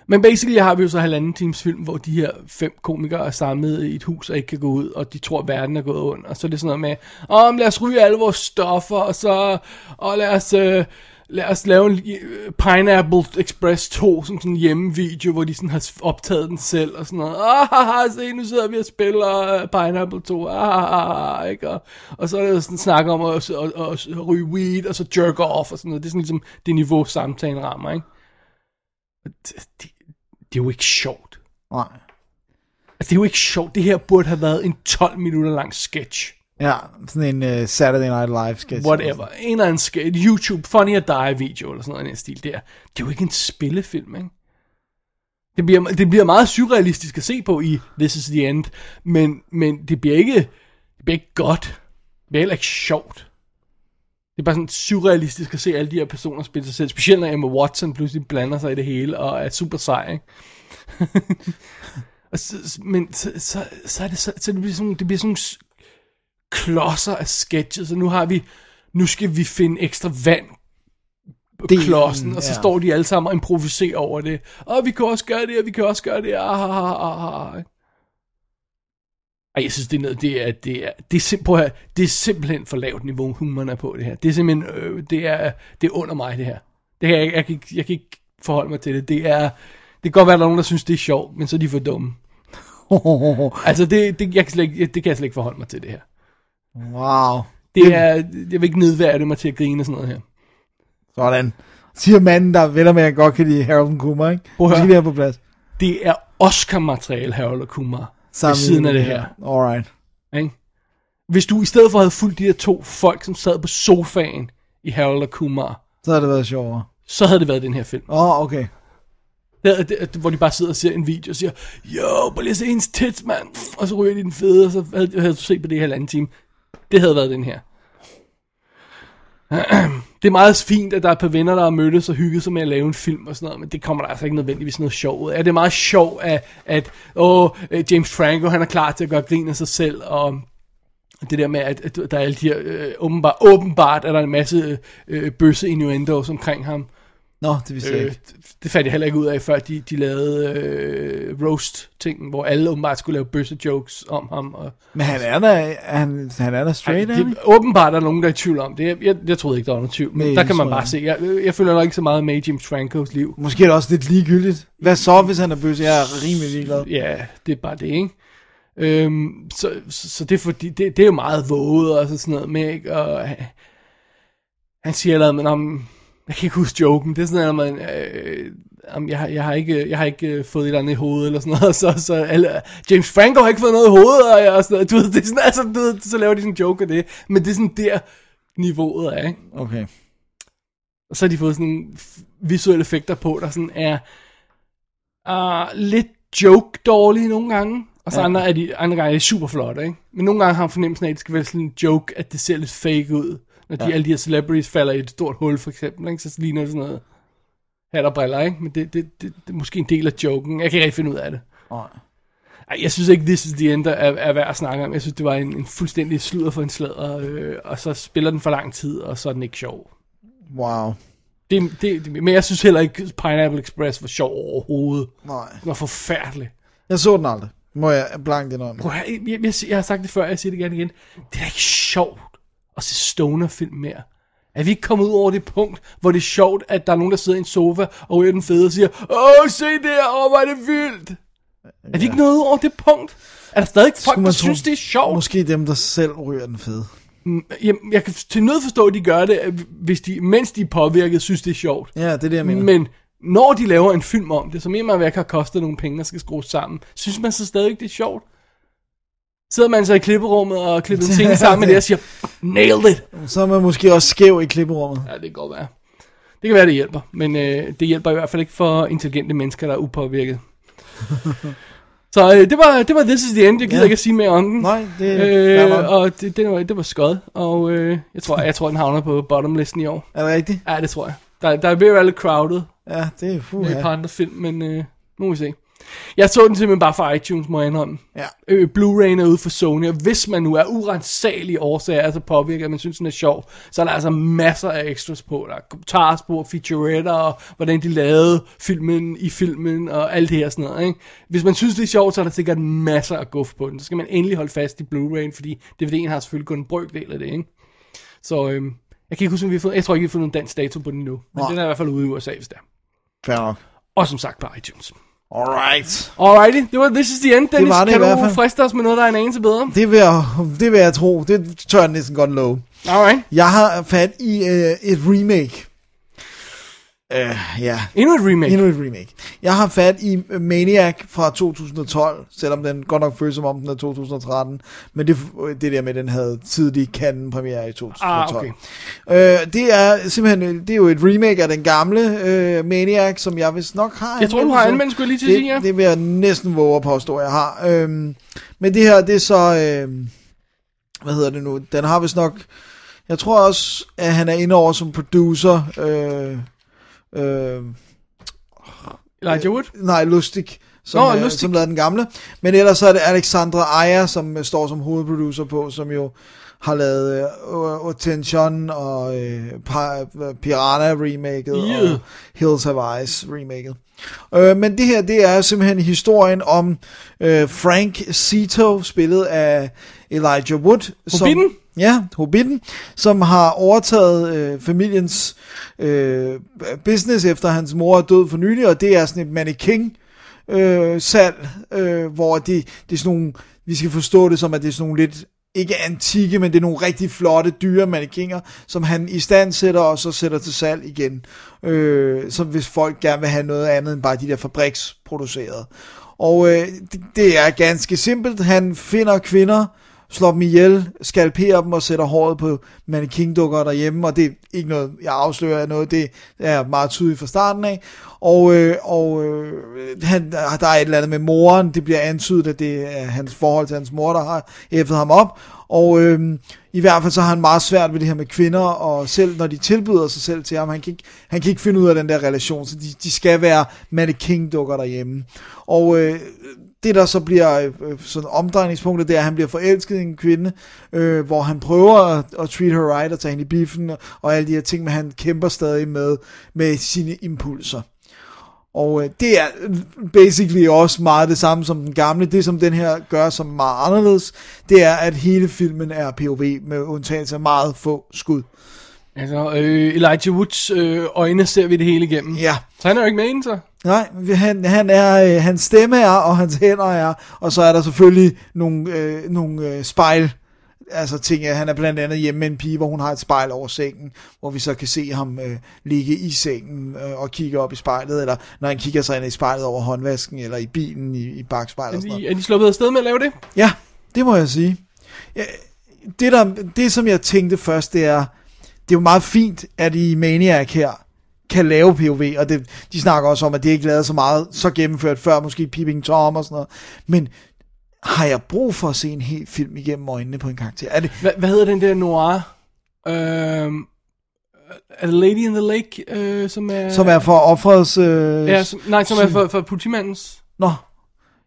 Men basically har vi jo så halvanden times film, hvor de her fem komikere er samlet i et hus og ikke kan gå ud, og de tror, at verden er gået under. Og så er det sådan noget med, om lad os ryge alle vores stoffer, og så og lad os, øh, lad os lave en øh, Pineapple Express 2 som sådan en hjemmevideo, hvor de sådan har optaget den selv og sådan noget. Ah, se, nu sidder vi og spiller øh, Pineapple 2. Ah, ikke? Og, og så er der sådan snak om at, at, at, at ryge weed, og så jerk off og sådan noget. Det er sådan ligesom det niveau, samtalen rammer, ikke? Det, det, det er jo ikke sjovt. Nej. Altså, det er jo ikke sjovt. Det her burde have været en 12 minutter lang sketch. Ja, sådan en uh, Saturday Night Live sketch. Whatever. En eller anden sketch. YouTube Funny or Die video, eller sådan noget i den stil der. Det er jo ikke en spillefilm, ikke? Det bliver, det bliver meget surrealistisk at se på i This is the End, men, men det bliver ikke, det bliver ikke godt. Det bliver heller ikke sjovt. Det er bare sådan surrealistisk at se alle de her personer spille sig selv, specielt når Emma Watson pludselig blander sig i det hele og er super sej, ikke? *laughs* og så, men så, så, så, er det, så, så det bliver sådan, det bliver sådan klodser af sketches, og nu har vi, nu skal vi finde ekstra vand på Delen, klodsen, og så ja. står de alle sammen og improviserer over det. Og vi kan også gøre det, og vi kan også gøre det. Ah, ah, ah, ah, ah. Ej, jeg synes, det er noget, det er, det er, det er, sim, prøv at høre, det er simpelthen for lavt niveau, humoren er på det her. Det er simpelthen, øh, det er, det er under mig, det her. Det her, jeg, jeg, kan ikke, jeg kan ikke forholde mig til det. Det er, det kan godt være, at der er nogen, der synes, det er sjovt, men så er de for dumme. *laughs* Altså, det, det, jeg kan slet ikke, det kan jeg slet ikke forholde mig til, det her. Wow. Det er, jeg vil ikke nedværdige mig til at grine og sådan noget her. Sådan. Siger manden, der vel med, at godt kan lide Harold Kumar, ikke? Prøv at høre. på plads. Det er Oscar-materiale, Harold og Kumar, ved Sammen siden af det her. Alright. Ikke? Hvis du i stedet for havde fulgt de her to folk, som sad på sofaen i Harold og Kumar, Så har det været sjovere. så havde det været den her film. Åh, oh, okay. Der, der, hvor de bare sidder og ser en video og siger, jo, prøv lige se hendes tits, mand. Og så ryger de den fede, og så havde, havde du set på det her halvanden time. Det havde været den her. *clears throat* Det er meget fint, at der er et par venner, der har mødtes og hygget sig med at lave en film og sådan noget, men det kommer der altså ikke nødvendigvis noget sjov ud af. Det er meget sjovt, at, at åh, øh, James Franco, han er klar til at gøre grin af sig selv, og det der med, at, at der er alle de her, øh, åbenbart, åbenbart er der en masse øh, øh bøsse innuendos omkring ham. Nå, det vidste jeg Øh, ikke. det fandt jeg heller ikke ud af, før de, de lavede øh, roast-ting, hvor alle åbenbart skulle lave bøsse-jokes om ham. Og, Men han er da, han, han er da straight, han det, åbenbart er der nogen, der er i tvivl om det. Jeg, jeg, jeg troede ikke, der var nogen tvivl, men Nej, der kan man tror jeg bare se. Jeg, jeg følger nok ikke så meget med James Francos liv. Måske er det også lidt ligegyldigt. Hvad så, hvis han er bøsse? Jeg er rimelig ligeglad. Ja, det er bare det, ikke? Øhm, så, så, så det er fordi, det, det er jo meget våget og så sådan noget med, ikke? Og han, siger noget, men om, jeg kan ikke huske joken, det er sådan noget, man, øh, jeg, har- jeg har ikke, jeg har ikke øh, fået et eller andet i hovedet, eller sådan noget, *laughs* så, så alle, James Franco har ikke fået noget i hovedet, og, jeg, og sådan noget, du ved, det er sådan, altså, du ved, så laver de sådan en joke af det, men det er sådan der, niveauet er, ikke? Okay. Og så har de fået sådan visuelle effekter på, der sådan er uh, lidt joke dårlige nogle gange. Og så andre, er de, andre gange er de super flotte, ikke? Men nogle gange har man fornemmelsen af, at det skal være sådan en joke, at det ser lidt fake ud. Når de, alle de her celebrities falder i et stort hul, for eksempel, ikke? Så ligner det sådan noget hat og briller, ikke? Men det, det, det, det, er måske en del af joken. Jeg kan ikke rigtig finde ud af det. Nej. Ej, jeg synes ikke, This is the End er, er værd at snakke om. Jeg synes, det var en, en fuldstændig sludder for en sladder, øh, og så spiller den for lang tid, og så er den ikke sjov. Wow. Det, det, det, men jeg synes heller ikke, Pineapple Express var sjov overhovedet. Nej. Det var forfærdeligt. Jeg så den aldrig. Må jeg blankt indrømme. Prøv, jeg, jeg, jeg, jeg har sagt det før, jeg siger det gerne igen. Det er da ikke sjovt at se stoner-film mere. Er vi ikke kommet ud over det punkt, hvor det er sjovt, at der er nogen, der sidder i en sofa og ryger den fede og siger, Åh, se der, åh, hvor er det vildt. Er vi ikke nået ud over det punkt? Er der stadig folk, der synes, det er sjovt? Måske dem, der selv ryger den fede. Jamen, jeg kan til nød forstå, at de gør det, hvis de, mens de er påvirket, synes, det er sjovt. Ja, det er det, jeg mener. Men når de laver en film om det, som i og med har kostet nogle penge, der skal skrues sammen, synes man så stadig, det er sjovt? Sidder man så i klipperummet og klipper en *laughs* ting sammen med det og siger, nailed it! Så er man måske også skæv i klipperummet. Ja, det kan godt være. Det kan være, det hjælper, men øh, det hjælper i hvert fald ikke for intelligente mennesker, der er upåvirket. *laughs* så øh, det, var, det var This is the End. Jeg gider Ja. ikke at sige mere om den. Nej, det er Øh, og det, det, var, det var skød, og øh, jeg, tror, jeg tror, den havner på bottomlisten i år. Er det rigtigt? Ja, det tror jeg. Der, der er ved at være lidt crowded Ja, det er fu, med et par andre film, men øh, nu må vi se. Jeg så den simpelthen bare fra iTunes, må jeg indrømme. ja. Øh, Blu-ray er ude for Sony, og hvis man nu er urensagelige årsager, altså påvirket, at man synes, den er sjov, så er der altså masser af extras på. Der er kommentarspor, featuretter, og hvordan de lavede filmen i filmen, og alt det her sådan noget. Ikke? Hvis man synes, det er sjovt, så er der sikkert masser af guf på den. Så skal man endelig holde fast i Blu-ray, fordi DVD'en har selvfølgelig kun en brøkdel af det. Ikke? Så øhm, jeg kan ikke huske, om vi har fået, jeg tror ikke, vi har fået nogen dansk dato på den nu. Men Nej. den er i hvert fald ude i USA, hvis det er. Fair nok. Og som sagt på iTunes. Alright. Alrighty, det var This is the End, Dennis. var det kan i hvert du friste os med noget, der er en anelse bedre? Det vil, jeg, det vil jeg tro. Det tør jeg næsten godt love. Alright. Jeg har fat i uh, et remake. Uh, ja, Endnu et remake. endnu et remake. Jeg har fat i Maniac fra 2012, selvom den godt nok føles som om den er 2013. Men det, det der med, den havde tidlig kanden premiere i 2012. Ah, okay. Øh, det er simpelthen, det er jo et remake af den gamle øh, Maniac, som jeg vist nok har Jeg tror, du har anmeldt, skulle lige til det, sige, ja. det vil jeg næsten våge at påstå, jeg har. Øhm, men det her, det er så, øhm, hvad hedder det nu, den har vist nok, jeg tror også, at han er inde over som producer, øh, øh, Elijah Wood? nej, Lustig, som, Nå, øh, Lustig. som lavede den gamle. Men ellers så er det Alexandra Aya, som øh, står som hovedproducer på, som jo har lavet øh, Attention og øh, Piranha remaket Yeah. og Hills Have Eyes remaket. Øh, men det her, det er simpelthen historien om øh, Frank Zito, spillet af Elijah Wood. Hobbiten? Som, ja, Hobbiten, som har overtaget øh, familiens øh, business efter hans mor er død for nylig, og det er sådan et mannequin øh, salg, øh, hvor det, det er sådan nogle, vi skal forstå det som, at det er sådan nogle lidt, ikke antikke, men det er nogle rigtig flotte, dyre mannequiner, som han i stand sætter, og så sætter til salg igen. Øh, så hvis folk gerne vil have noget andet end bare de der fabriksproducerede. Og øh, det, det er ganske simpelt. Han finder kvinder, slår dem ihjel, skalperer dem og sætter håret på mannequin-dukker derhjemme, og det er ikke noget, jeg afslører af noget, det er meget tydeligt fra starten af. Og, øh, og øh, han, der er et eller andet med moren, det bliver antydet, at det er hans forhold til hans mor, der har hæftet ham op, og øh, i hvert fald så har han meget svært ved det her med kvinder, og selv når de tilbyder sig selv til ham, han kan ikke, han kan ikke finde ud af den der relation, så de, de skal være mannequin-dukker derhjemme. Og øh, det der så bliver øh, øh, sådan omdrejningspunktet, det er, at han bliver forelsket i en kvinde, øh, hvor han prøver at, at treat her right og tage hende i biffen og, og alle de her ting, men han kæmper stadig med, med sine impulser. Og øh, det er øh, basically også meget det samme som den gamle. Det som den her gør som meget anderledes, det er at hele filmen er POV med undtagelse af meget få skud. Altså, øh, Elijah Woods øh, øjne ser vi det hele igennem. Ja. Så han er jo ikke med inden, så. Nej, han, han er, øh, hans stemme er, og hans hænder er, og så er der selvfølgelig nogle, øh, nogle øh, spejl, altså ting, at han er blandt andet hjemme med en pige, hvor hun har et spejl over sengen, hvor vi så kan se ham øh, ligge i sengen øh, og kigge op i spejlet, eller når han kigger sig ind i spejlet over håndvasken, eller i bilen i, i bagspejlet Er og sådan noget. er de sluppet afsted med at lave det? Ja, det må jeg sige. Ja, Det, der, det som jeg tænkte først, det er, det er jo meget fint, at i Maniac her kan lave POV, og det, de snakker også om, at det ikke lavet så meget så gennemført før, måske Peeping Tom og sådan noget. Men har jeg brug for at se en hel film igennem øjnene på en karakter? Er det, Hvad, hvad hedder den der noir? Øhm, er det Lady in the Lake, øh, som er... som er for offrets... Øh, Ja, som, nej, som er for, for politimandens... Nå,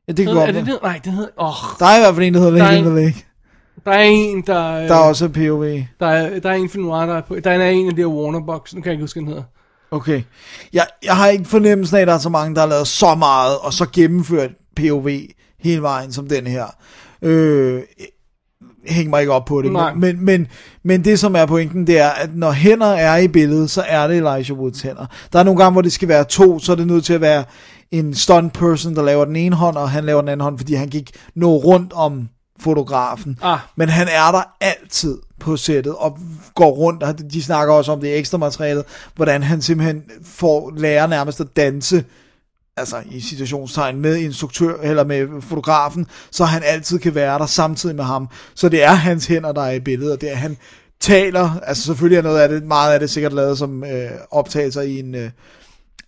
ja, det kan godt er det det? Nej, det hedder... Oh, Der er i hvert fald en, der hedder Der er Lady in en- the Lake. Der er en, der... øh, Der er også POV. Der er, der er en film noir, der er på... Der er en af de her Warner Box, nu kan jeg ikke huske, den hedder. Okay. Jeg, jeg har ikke fornemmelsen af, at der er så mange, der har lavet så meget, og så gennemført POV hele vejen som den her. Øh, hæng mig ikke op på det. Nej. Men, men, men, men det, som er pointen, det er, at når hænder er i billedet, så er det Elijah Woods hænder. Der er nogle gange, hvor det skal være to, så er det nødt til at være en stunt person, der laver den ene hånd, og han laver den anden hånd, fordi han gik nå rundt om fotografen. Ah. Men han er der altid på sættet og går rundt, og de snakker også om det ekstra materialet, hvordan han simpelthen får lærer nærmest at danse, altså i situationstegn med instruktør eller med fotografen, så han altid kan være der samtidig med ham. Så det er hans hænder, der er i billedet, og det er han taler, altså selvfølgelig er noget af det, meget af det sikkert lavet som øh, optagelser i en, øh,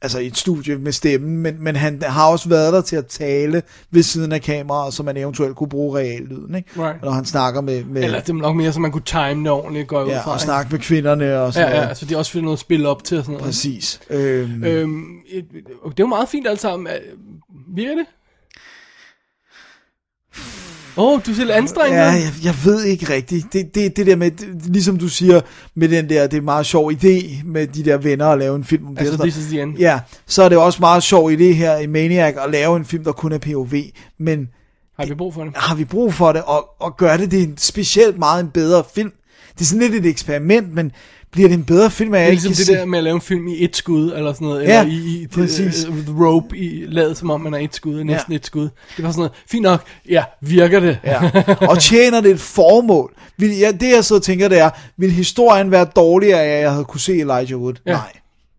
altså i et studie med stemmen, men, men han har også været der til at tale ved siden af kameraet, så man eventuelt kunne bruge reallyden, ikke? Right. Når han snakker med, med Eller det er nok mere, så man kunne time det ordentligt, går jeg ud ja, fra. og snakke med kvinderne og sådan Ja, ja, noget. så de også finder noget at spille op til og sådan noget. Præcis. Øhm, Øhm, et- det er jo meget fint alt sammen. Er- Virker det? Åh, oh, du ser lidt anstrengt Ja, jeg, jeg ved ikke rigtigt. Det, det, det der med, det, ligesom du siger, med den der, det er en meget sjov idé med de der venner at lave en film om det. Altså, og sådan this is the end. Ja, så er det også meget sjov idé her i Maniac at lave en film, der kun er POV, men Har vi brug for det? har vi brug for det, og, og gør det, det er en specielt meget en bedre film. Det er sådan lidt et eksperiment, men bliver det en bedre film, Det jeg er ikke ligesom det se- der med at lave en film i et skud, eller sådan noget, Ja, eller i, i præcis. uh, The Rope, i, lavet som om man er et skud, næsten et skud. Det var sådan noget, fint nok, ja, virker det? Ja. *laughs* Og tjener det et formål? Vil, ja, det jeg så tænker, det er, vil historien være dårligere af, at jeg havde kunne se Elijah Wood? Ja. Nej,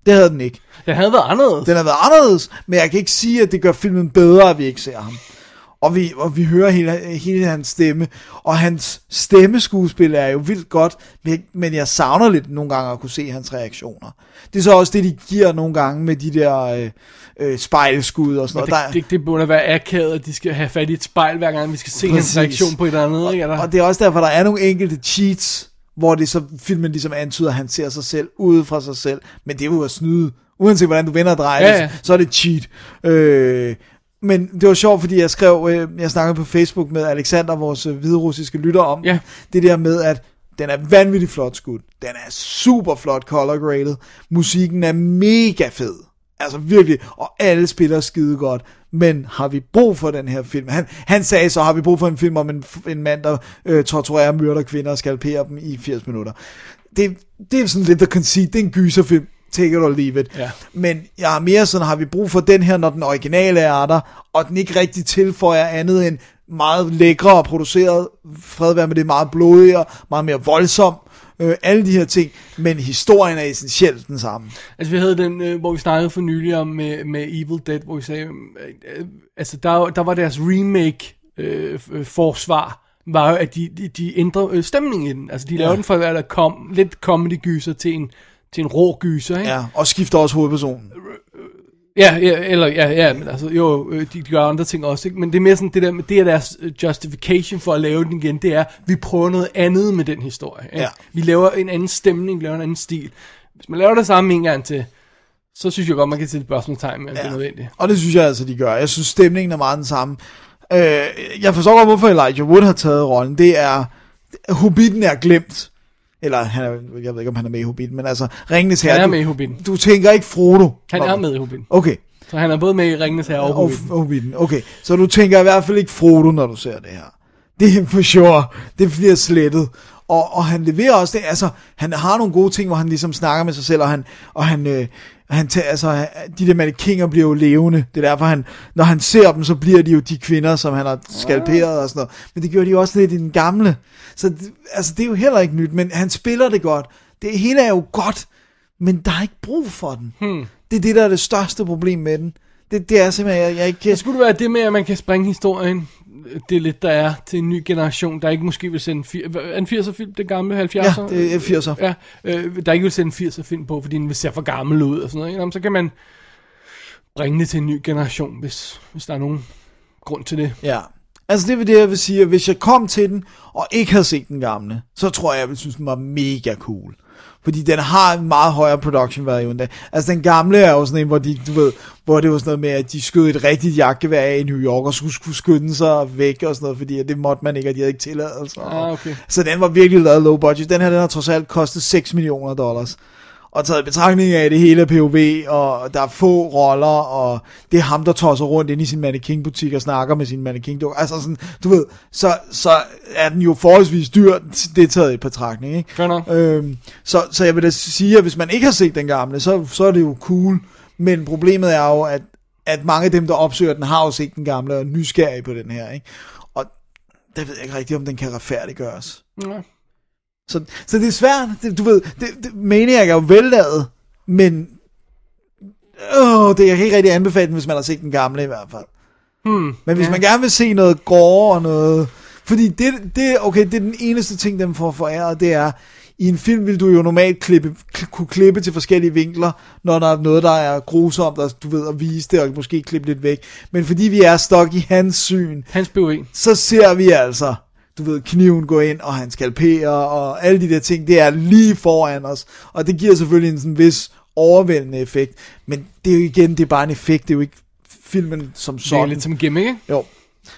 det havde den ikke. Det havde været anderledes. Den har været anderledes, men jeg kan ikke sige, at det gør filmen bedre, at vi ikke ser ham. Og vi, og vi hører hele, hele hans stemme, og hans stemmeskuespil er jo vildt godt, men, men jeg savner lidt nogle gange at kunne se hans reaktioner. Det er så også det, de giver nogle gange med de der øh, øh, spejlskud og sådan Og noget. Der, det, det, det burde være akavet, at de skal have fat i et spejl, hver gang vi skal se hans Præcis. reaktion på et eller andet. Ikke? Er der? Og det er også derfor, der er nogle enkelte cheats, hvor det så filmen ligesom antyder, at han ser sig selv ude fra sig selv. Men det er jo at snyde. Uanset hvordan du vender og drejer Ja, ja. så er det cheat. Øh, men det var sjovt, fordi jeg skrev, øh, jeg snakkede på Facebook med Alexander, vores øh, hviderussiske lytter, om Ja. det der med, at den er vanvittigt flot skudt. Den er super flot color graded. Musikken er mega fed. Altså virkelig, og alle spiller skide godt. Men har vi brug for den her film? Han, han sagde så, har vi brug for en film om en, en mand, der øh, torturerer, myrder kvinder og skalperer dem i 80 minutter. Det, det er sådan lidt the conceit. Det er en gyserfilm. Take it or leave it. Ja. Men jeg er mere sådan, har vi brug for den her, når den originale er der, og den ikke rigtig tilføjer andet end meget lækre og produceret, fred være med det, meget blodigere, meget mere voldsom, øh, alle de her ting, men historien er essentielt den samme. Altså vi havde den, øh, hvor vi snakkede for nylig om med, med Evil Dead, hvor vi sagde, øh, øh, altså der, der var deres remake øh, øh, forsvar, var jo, at de, de, de ændrer øh, stemningen i den. Altså de laver Ja. den for at der kom, lidt comedy gyser til en, til en rå gyser, ikke? Ja, og skifter også hovedpersonen. Ja, ja, eller, ja, ja, men altså, jo, øh, de, de gør andre ting også, ikke? Men det er mere sådan, det der, det er deres øh, justification for at lave den igen, det er, vi prøver noget andet med den historie, ikke? Ja. Vi laver en anden stemning, vi laver en anden stil. Hvis man laver det samme en gang til, så synes jeg godt, man kan sætte spørgsmålstegn med, om ja. det er nødvendigt. Og det synes jeg altså, de gør. Jeg synes, stemningen er meget den samme. Øh, jeg forstår godt, hvorfor Elijah Wood har taget rollen. Det er, Hobbiten er glemt. Eller, han er, jeg ved ikke, om han er med i Hobbiten, men altså, Ringenes Herre. Han er du- med i Hobbiten. Du tænker ikke Frodo. Han er med i Hobbiten. Okay. Så han er både med i Ringenes Herre og Og Hobbiten. Hobbiten. Okay, så du tænker i hvert fald ikke Frodo, når du ser det her. Det er for sure. Det bliver slettet. Og, og han leverer også det, altså, han har nogle gode ting, hvor han ligesom snakker med sig selv, og han, og han, øh, han tager, altså, de der mannekinger bliver jo levende. Det er derfor, han, når han ser dem, så bliver de jo de kvinder, som han har skalperet og sådan noget. Men det gjorde de jo også lidt i den gamle. Så altså, det er jo heller ikke nyt, men han spiller det godt. Det hele er jo godt, men der er ikke brug for den. Hmm. Det er det, der er det største problem med den. Det, det er simpelthen, jeg, jeg ikke kan... skulle det være det med, at man kan springe historien, det er lidt, der er til en ny generation, der ikke måske vil sende en fir- er en 80'er film, det gamle 70'er? Ja, det er 80'er. Ja, øh, der ikke vil sende en 80'er film på, fordi den vil se for gammel ud og sådan noget. Jamen, så kan man bringe det til en ny generation, hvis, hvis der er nogen grund til det. Ja. Altså det er det, jeg vil sige, at hvis jeg kom til den, og ikke havde set den gamle, så tror jeg, jeg ville synes, den var mega cool. Fordi den har en meget højere production value end det. Altså den gamle er jo sådan en, hvor, de, du ved, hvor det var sådan noget med, at de skød et rigtigt jagtgevær af i New York, og skulle, skulle skynde sig væk og sådan noget, fordi det måtte man ikke, og de havde ikke tilladelse. Ah, okay. Så den var virkelig lavet low budget. Den her, den har trods alt kostet 6 millioner dollars. Og taget i betragtning af, at det hele er POV, og der er få roller, og det er ham, der tosser rundt ind i sin mannequin-butik og snakker med sin mannequin -dukke. Altså sådan, du ved, så, så er den jo forholdsvis dyr, det er taget i betragtning, ikke? Fair nok. Øhm, så, så jeg vil da sige, at hvis man ikke har set den gamle, så, så er det jo cool. Men problemet er jo, at, at mange af dem, der opsøger den, har jo set den gamle og er nysgerrige på den her, ikke? Og der ved jeg ikke rigtigt, om den kan retfærdiggøres. Ja. Så, så det er svært. Det, du ved, det, det, Maniac er jo vellavet, men åh, det kan ikke rigtig anbefale den, hvis man har set den gamle i hvert fald. Hmm. Men hvis Ja. man gerne vil se noget gore og noget... Fordi det, det, okay, det er den eneste ting, den får foræret, det er, i en film vil du jo normalt klippe, kl- kunne klippe til forskellige vinkler, når der er noget, der er grusomt, og du ved, at vise det, og måske klippe lidt væk. Men fordi vi er stok i hans syn, Hans BOE. så ser vi altså, du ved, kniven gå ind, og han skalperer, og alle de der ting, det er lige foran os. Og det giver selvfølgelig en sådan vis overvældende effekt. Men det er jo igen, det er bare en effekt, det er jo ikke filmen som Det er sådan. lidt som gimmick, ikke? Jo.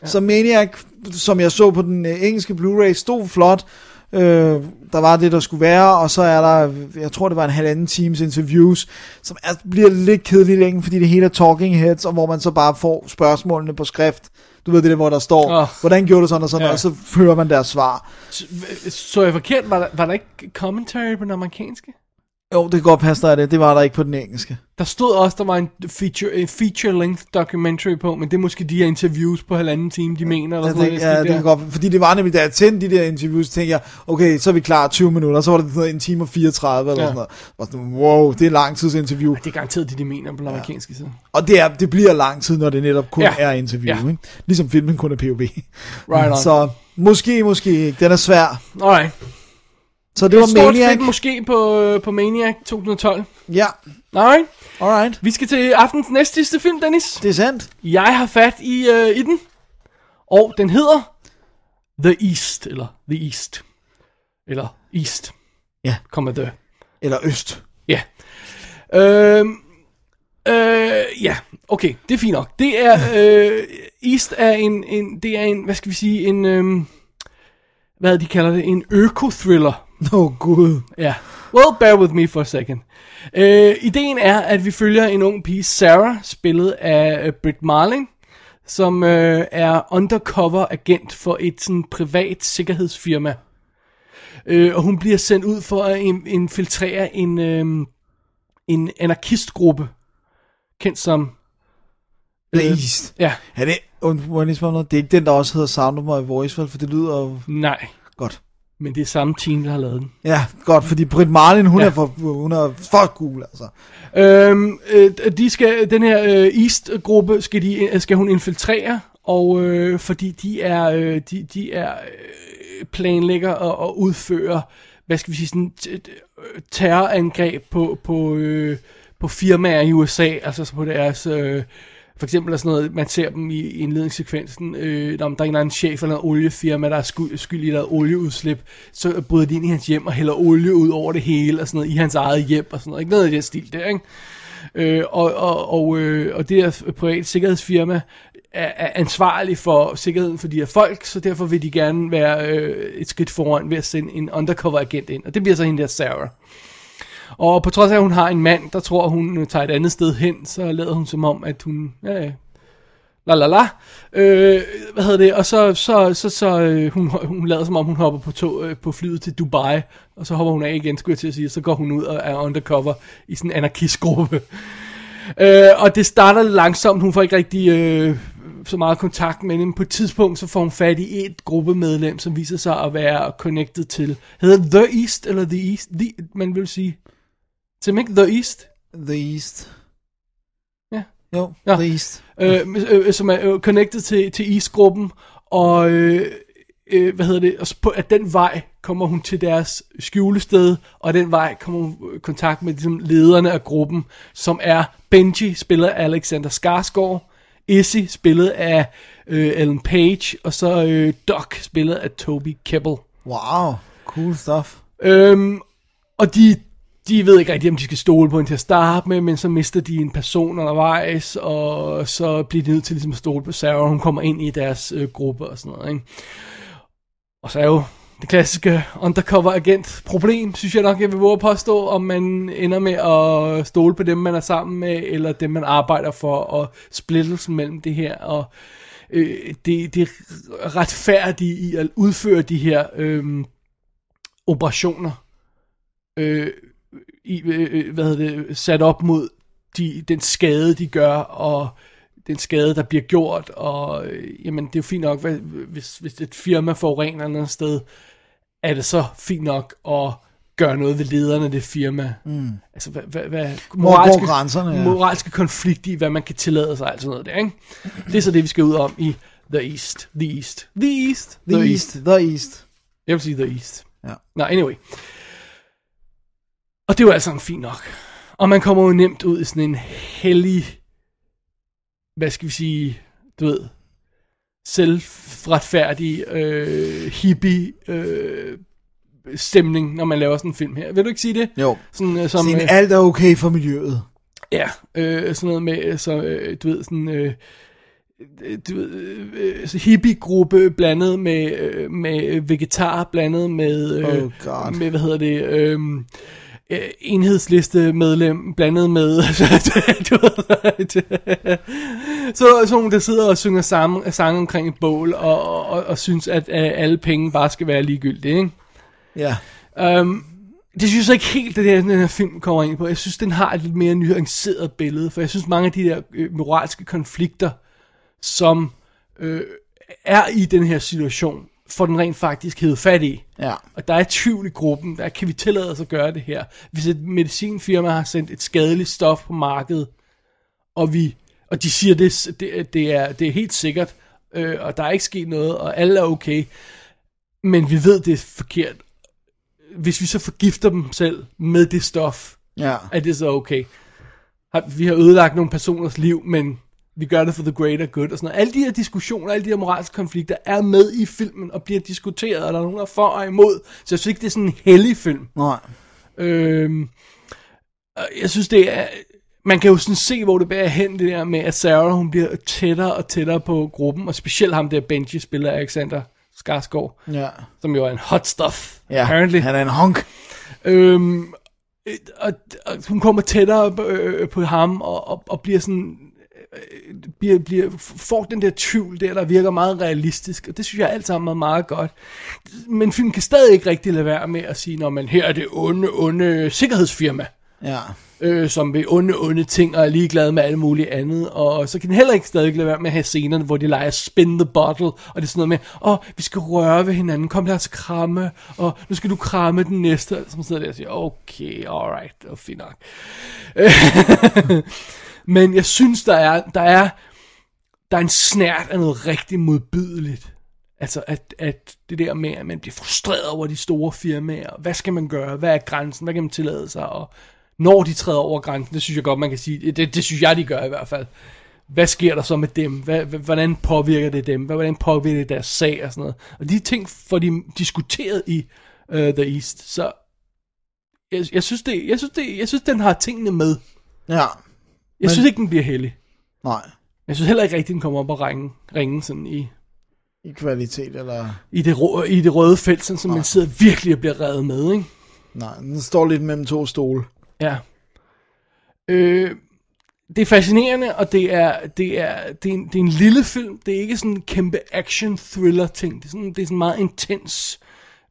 Ja. Så Maniac, som jeg så på den øh, engelske Blu-ray, stod flot. Øh, der var det, der skulle være, og så er der, jeg tror det var en halvanden times interviews, som er, bliver lidt kedeligt længe, fordi det hele er talking heads, og hvor man så bare får spørgsmålene på skrift. Du ved det der, hvor der står, oh. hvordan gjorde du sådan og sådan, ja. og så hører man deres svar. Så, så jeg forkert? Var der, var der ikke commentary på den amerikanske? Jo, det kan godt passe, der er det. Det var der ikke på den engelske. Der stod også, der var en feature, en feature-length documentary på, men det er måske de her interviews på halvanden time, de mener. Eller sådan tænkte, noget, ja, det kan godt, fordi det var nemlig, da jeg tændte de der interviews, tænkte jeg, okay, så er vi klar 20 minutter, så var det sådan noget, en time og 34 eller Ja. sådan noget. Og sådan, wow, det er lang tids interview. Det er garanteret det, de mener på den amerikanske side. Og det, er, det bliver lang tid, når det netop kun Ja. ja. er interview, Ja. ja. ikke? Ligesom filmen kun er POV. Right on. Så måske, måske ikke. Den er svær. Alright. Så det Det var stort Maniac. fedt måske på, øh, på Maniac 2012. Ja, Alright. alright. Vi skal til aftens næst sidste film, Dennis. Det er sandt. Jeg har fat i, øh, i den. Og den hedder The East, eller The East. Eller East. Ja. Kommer The. Eller Øst. Ja. Øhm, øh, ja, okay, det er fint nok. Det er, *laughs* øh, East er en, en, det er en, hvad skal vi sige, en, øhm, hvad de kalder det, en øko-thriller. *laughs* Åh, oh, gud. Ja, well, bear with me for a second. Øh, ideen er, at vi følger en ung pige, Sarah, spillet af øh, Britt Marling, som øh, er undercover agent for et sådan privat sikkerhedsfirma. Øh, og hun bliver sendt ud for at in- infiltrere en, øh, en anarkistgruppe, kendt som... The Øh. Ja, Er det, und-? Det er ikke den, der også hedder Sound of My Voice, vel? For det lyder jo nej, godt. Men det er samme team, der har lavet den. Ja, godt, fordi Britt Marlin, hun, Ja. er, for, hun er for cool, altså. Øhm, øh, de skal, den her øh, East-gruppe skal, de, øh, skal hun infiltrere, og øh, fordi de er, øh, de, de er øh, planlægger og, og udfører, hvad skal vi sige, sådan terrorangreb på, på, øh, på firmaer i USA, altså på deres... Øh, for eksempel er sådan noget, man ser dem i indledningssekvensen, øh, når der er en eller anden chef eller en oliefirma, der er skyld, skyld i et olieudslip, så bryder de ind i hans hjem og hælder olie ud over det hele, og sådan noget, i hans eget hjem og sådan noget. Ikke noget af den stil der, ikke? Øh, og, og, og, øh, og det her private sikkerhedsfirma er, er ansvarlig for sikkerheden for de her folk, så derfor vil de gerne være øh, et skridt foran ved at sende en undercover agent ind. Og det bliver så hende der Sarah. Og på trods af, at hun har en mand, der tror, hun øh, tager et andet sted hen, så lader hun som om, at hun... Ja, ja, la la la. Øh, hvad hedder det? Og så, så, så, så øh, hun, hun lader som om, hun hopper på, tog, øh, på flyet til Dubai, og så hopper hun af igen, skulle jeg til at sige, og så går hun ud og er undercover i sådan en anarkistgruppe. Øh, og det starter lidt langsomt, hun får ikke rigtig øh, så meget kontakt med dem. På et tidspunkt, så får hun fat i et gruppemedlem, som viser sig at være connected til, hedder The East, eller The East, The, man vil sige, Tim, ikke? The East? The East. Ja. Jo, Ja. The East. øh, øh, som er øh, connected til, til East-gruppen, og øh, øh, hvad hedder det, og på, at den vej kommer hun til deres skjulested, og den vej kommer hun i kontakt med ligesom, lederne af gruppen, som er Benji, spiller af Alexander Skarsgård, Izzy, spillet af øh, Ellen Page, og så øh, Doc, spillet af Toby Kebbell. Wow, cool stuff. Øhm, og de, de ved ikke rigtig, om de skal stole på hende til at starte med, men så mister de en person undervejs, og så bliver de nødt til ligesom at stole på Sarah, og hun kommer ind i deres øh, gruppe og sådan noget. Ikke? Og så er jo det klassiske undercover agent problem, synes jeg nok, jeg vil våge at påstå, om man ender med at stole på dem, man er sammen med, eller dem, man arbejder for, og splittelsen mellem det her, og øh, det, det retfærdige i at udføre de her øh, operationer, øh, i, øh, hvad hedder det, sat op mod de, den skade, de gør, og den skade, der bliver gjort, og øh, jamen, det er jo fint nok, hvad, hvis, hvis et firma forurener et andet sted, er det så fint nok at gøre noget ved lederne af det firma. Mm. Altså, hvad, hvad, hvad går grænserne, ja. moralske konflikt i, hvad man kan tillade sig, altså noget der, ikke? Det er så det, vi skal ud om i The East. The East. The East. The, East. The East. Jeg vil sige The East. Ja. Nå, anyway. Og det var altså fint nok. Og man kommer jo nemt ud i sådan en hellig, hvad skal vi sige, du ved, selvretfærdig øh, hippie øh, stemning, når man laver sådan en film her. Vil du ikke sige det? Jo. Sådan, øh, som, Sådan, øh, alt er okay for miljøet. Ja, øh, sådan noget med, så, øh, du ved, sådan, øh, du ved, øh, hippie-gruppe blandet med, øh, med vegetar, blandet med, øh, Oh, God. med, hvad hedder det, øh, øh, enhedsliste medlem blandet med *laughs* du ved, så nogen der sidder og synger sammen, sange omkring et bål og, og, og, og synes at, at alle penge bare skal være ligegyldige ikke? Ja. Um, det synes jeg ikke helt, det der, den her film kommer ind på. Jeg synes, den har et lidt mere nuanceret billede, for jeg synes, mange af de der øh, moralske konflikter, som øh, er i den her situation, får den rent faktisk hed fat i. Ja. Og der er tvivl i gruppen, der kan vi tillade os at gøre det her. Hvis et medicinfirma har sendt et skadeligt stof på markedet, og vi og de siger, det, det, det, er, det er helt sikkert, øh, og der er ikke sket noget, og alle er okay, men vi ved, det er forkert. Hvis vi så forgifter dem selv med det stof, Ja. er det så okay? Vi har ødelagt nogle personers liv, men vi gør det for the greater good og sådan noget. Alle de her diskussioner, alle de her moralske konflikter er med i filmen og bliver diskuteret, og der er nogen, der er for og imod. Så jeg synes ikke, det er sådan en hellig film. Nej. Øhm, jeg synes, det er... Man kan jo sådan se, hvor det bærer hen, det der med, at Sarah, hun bliver tættere og tættere på gruppen, og specielt ham der Benji spiller Alexander Skarsgård, Ja. som jo er en hot stuff, Ja, apparently. han er en honk. Øhm, øh, og, og hun kommer tættere på, øh, på ham og, og, og bliver sådan bliver, bliver, får den der tvivl der, der virker meget realistisk, og det synes jeg alt sammen er meget godt. Men filmen kan stadig ikke rigtig lade være med at sige, når man her er det onde, onde sikkerhedsfirma, Ja. øh, som vil onde, onde ting og er ligeglade med alt muligt andet. Og så kan den heller ikke stadig lade være med at have scenerne, hvor de leger spin the bottle, og det er sådan noget med, åh, oh, vi skal røre ved hinanden, kom lad os kramme, og nu skal du kramme den næste, som sidder der og siger, okay, alright, det var fint nok. *laughs* Men jeg synes, der er, der er, der er en snært af noget rigtig modbydeligt. Altså, at, at det der med, at man bliver frustreret over de store firmaer. Hvad skal man gøre? Hvad er grænsen? Hvad kan man tillade sig? Og når de træder over grænsen, det synes jeg godt, man kan sige. Det, det synes jeg, de gør i hvert fald. Hvad sker der så med dem? Hvad, hvordan påvirker det dem? Hvad- Hvordan påvirker det deres sag og sådan noget? Og de ting får de diskuteret i uh, The East. Så jeg, jeg, synes det, jeg, synes det, jeg synes, den har tingene med. Ja. Jeg Men- synes ikke, den bliver heldig. Nej. Jeg synes heller ikke rigtigt, den kommer op og ringe, ringe sådan i, I kvalitet, eller... i, det, rå, i det røde felt, sådan, så man sidder virkelig og bliver revet med, ikke? Nej, den står lidt mellem to stole. Ja. Øh, det er fascinerende, og det er, det, er, det, er en, det er en lille film. Det er ikke sådan en kæmpe action-thriller-ting. Det er sådan, det er sådan meget intens.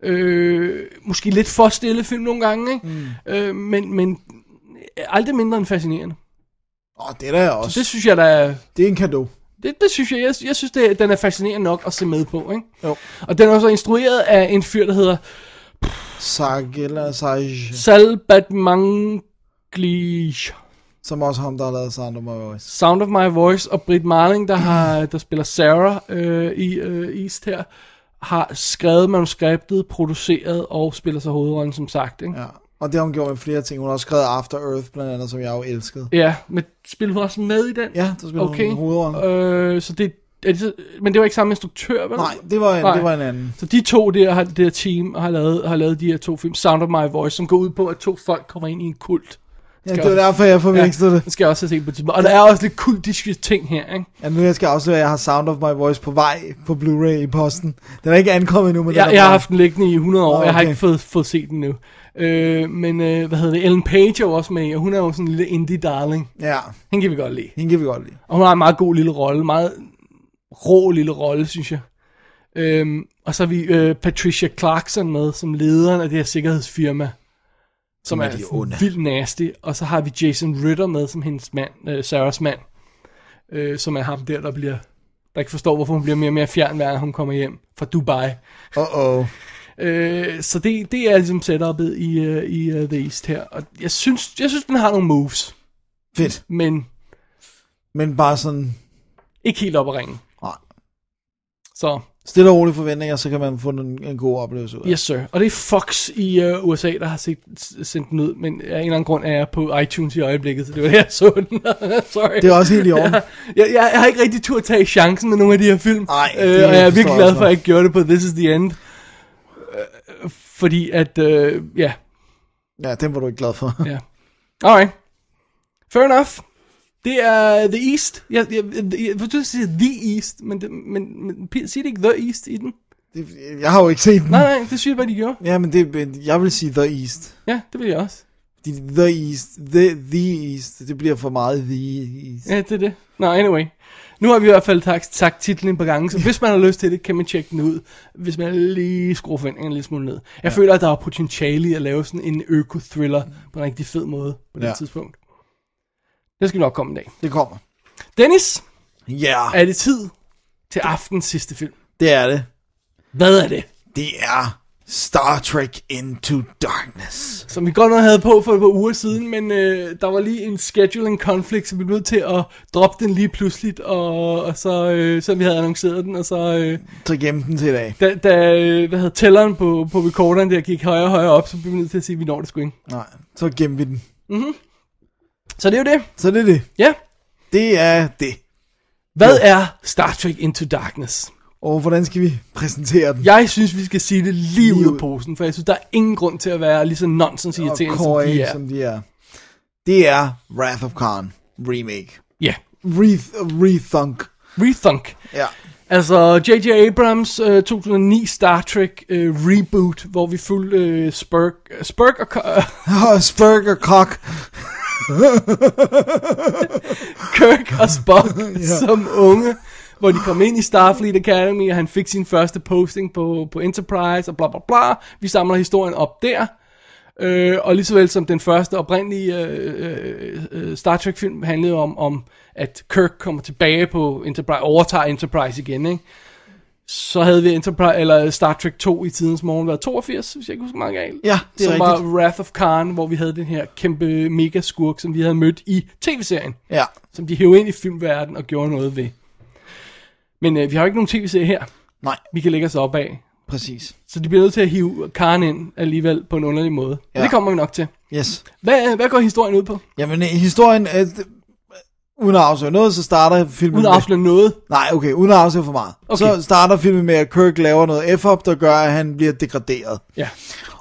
Øh, måske lidt for stille film nogle gange, ikke? Mm. Øh, men, men aldrig mindre end fascinerende. Åh, det er da også. Det synes jeg, er... Det er en kado. Det, det synes jeg, jeg, jeg synes, det, den er fascinerende nok at se med på, ikke? Jo. Og den er også instrueret af en fyr, der hedder Sag eller Saj, Salbat Manglish. som også ham, der har lavet Sound of My Voice. Sound of My Voice, og Britt Marling, der, har, *clears throat* der spiller Sarah øh, i øh, East her, har skrevet manuskriptet, produceret og spiller sig hovedrollen, som sagt. Ikke? Ja. Og det har hun gjort med flere ting. Hun har også skrevet After Earth, blandt andet, som jeg jo elskede. Ja, men spiller hun også med i den? Ja, der spiller okay. hun hovedrollen. Øh, så det, er det, så- men det var ikke samme instruktør, vel? Nej, det var, en, Nej. det var en anden. Så de to der, har, det der team har lavet, har lavet de her to film, Sound of My Voice, som går ud på, at to folk kommer ind i en kult. Ja, det var også- derfor, jeg forvekslede ja. det. Skal jeg også have set på tidspunkt. Og der er også lidt kultiske ting her, ikke? Ja, nu jeg skal afsløre, at jeg har Sound of My Voice på vej på Blu-ray i posten. Den er ikke ankommet endnu, men Jeg, den er jeg har på- haft den liggende i 100 år, Åh, jeg har okay. ikke fået, fået set den nu. Øh, men øh, hvad hedder det, Ellen Page er jo også med, og hun er jo sådan en lille indie darling. Ja, Hende kan vi godt lide. hende kan vi godt lide. Og hun har en meget god lille rolle, meget rå lille rolle, synes jeg. Øhm, og så har vi øh, Patricia Clarkson med, som lederen af det her sikkerhedsfirma. Som er er, vildt nasty. Og så har vi Jason Ritter med, som hendes mand, øh, Sarahs mand. Øh, som er ham der, der bliver der ikke forstår, hvorfor hun bliver mere og mere fjern, hver hun kommer hjem fra Dubai. Uh-oh. Øh, så det, det er ligesom setupet i, uh, i uh, The East her. Og jeg synes, jeg synes, den har nogle moves, Fedt. men Men bare sådan ikke helt op at ringe. Nej. Så stille og rolige forventninger, så kan man få en, en god oplevelse ud af. Yes, sir. Og det er Fox i uh, USA, der har set, sendt den ud, men af en eller anden grund er jeg på iTunes i øjeblikket, så det var det, jeg så den. *laughs* Sorry. Det er også helt i orden. *laughs* Jeg, jeg, jeg, jeg har ikke rigtig tur at tage chancen med nogle af de her film, Nej, øh, det og jeg er virkelig glad for, at jeg ikke gjorde det på This is the End. Fordi at, øh, ja, Ja, den var du ikke glad for. *laughs* ja. Alright. Fair enough. Det er The East. Jeg, jeg, jeg, jeg, du siger The East, men, det, men, men siger det ikke The East i den? Det- Jeg har jo ikke set den. Nej, nej, det synes jeg bare, de gjorde. Ja, men det, jeg vil sige The East. Ja, det vil jeg også. The East. The, the East. Det bliver for meget The East. Ja, det er det. Nå, anyway. Nu har vi i hvert fald sagt, titlen et par gange, så hvis man har lyst til det, kan man tjekke den ud, hvis man lige skruer forventningerne en lille smule ned. Jeg ja. føler, at der er potentiale i at lave sådan en øko-thriller på en rigtig fed måde på det Ja. tidspunkt. Det skal nok komme en dag. Det kommer. Dennis, Ja, er det tid til aftens sidste film? det er det. Hvad er det? Det er Star Trek Into Darkness. Som vi godt nok havde på for et par uger siden, men øh, der var lige en scheduling conflict, så vi blev nødt til at droppe den lige pludseligt, og, og så, øh, så vi havde annonceret den, og så... Øh, Så gemme den til i dag. da, da øh, hvad hedder, tælleren på, på recorderen der gik højere og højere op, så blev vi nødt til at sige, at vi når det sgu ikke. Nej, så gemmer vi den. Så det er jo det. Så det er det. Ja. Det er det. Hvad er Star Trek Into Darkness? Og hvordan skal vi præsentere den? Jeg synes, vi skal sige det lige ud Lige af ud. posen, for jeg synes, der er ingen grund til at være lige så nonsens irriterende, som de er. som de er. Det er Wrath of Khan remake. Ja. Reth- Rethunk. Rethunk. Ja. Altså J.J. Abrams øh, 2009 Star Trek øh, reboot, hvor vi fulgte øh, Spurg, Spurg og *laughs* Og Spurg og Cock. Kirk og Spock *laughs* ja. som unge, hvor de kom ind i Starfleet Academy, og han fik sin første posting på, på Enterprise, og bla bla bla. Vi samler historien op der. Øh, og lige så vel som den første oprindelige øh, øh, øh, Star Trek film handlede om, om, at Kirk kommer tilbage på Enterprise, overtager Enterprise igen, ikke? Så havde vi Enterprise, eller Star Trek 2 i tidens morgen været 82, hvis jeg ikke husker meget galt. Ja, Det er var rigtigt. bare Wrath of Khan, hvor vi havde den her kæmpe mega skurk, som vi havde mødt i tv-serien Ja. som de hævde ind i filmverdenen og gjorde noget ved. Men øh, vi har jo ikke nogen tv-serie her, Nej, vi kan lægge os op af. præcis. Så de bliver nødt til at hive Karen ind alligevel på en underlig måde. Ja. Det kommer vi nok til. Yes. Hvad, hvad går historien ud på? Jamen, øh, historien... Øh, uden at afsløre noget, så starter filmen... Uden at afsløre noget. Nej, okay, uden at afsløre for meget. Okay. Så starter filmen med, at Kirk laver noget F-up, der gør, at han bliver degraderet. Ja.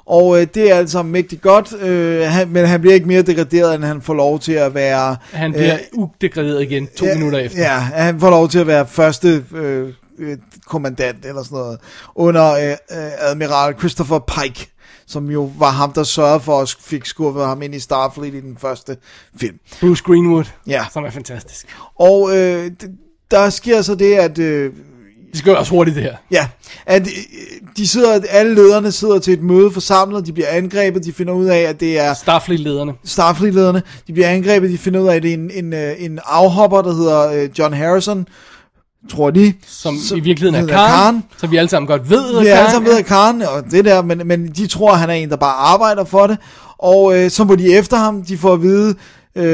Og øh, det er altså mægtigt godt, øh, han, men han bliver ikke mere degraderet, end han får lov til at være... Han bliver øh, udegraderet igen to ja, minutter efter. Ja, han får lov til at være første øh, øh, kommandant eller sådan noget, under øh, øh, admiral Christopher Pike, som jo var ham, der sørgede for at fik skubbet ham ind i Starfleet i den første film. Bruce Greenwood, Ja, som er fantastisk. og øh, der sker så det, at... Øh, Det skal også hurtigt, det her. Ja, at øh, de sidder, alle lederne sidder til et møde forsamlet, de bliver angrebet, de finder ud af, at det er Starfleet-lederne. Starfleet-lederne, de bliver angrebet, de finder ud af, at det er en, en, øh, en afhopper, der hedder øh, John Harrison, tror de. Som Så- i virkeligheden er hedder Karen, som vi alle sammen godt ved. Vi er er alle Karen, sammen ved at Karen, og det der, men, men de tror, at han er en, der bare arbejder for det, og øh, så må de efter ham, de får at vide, øh,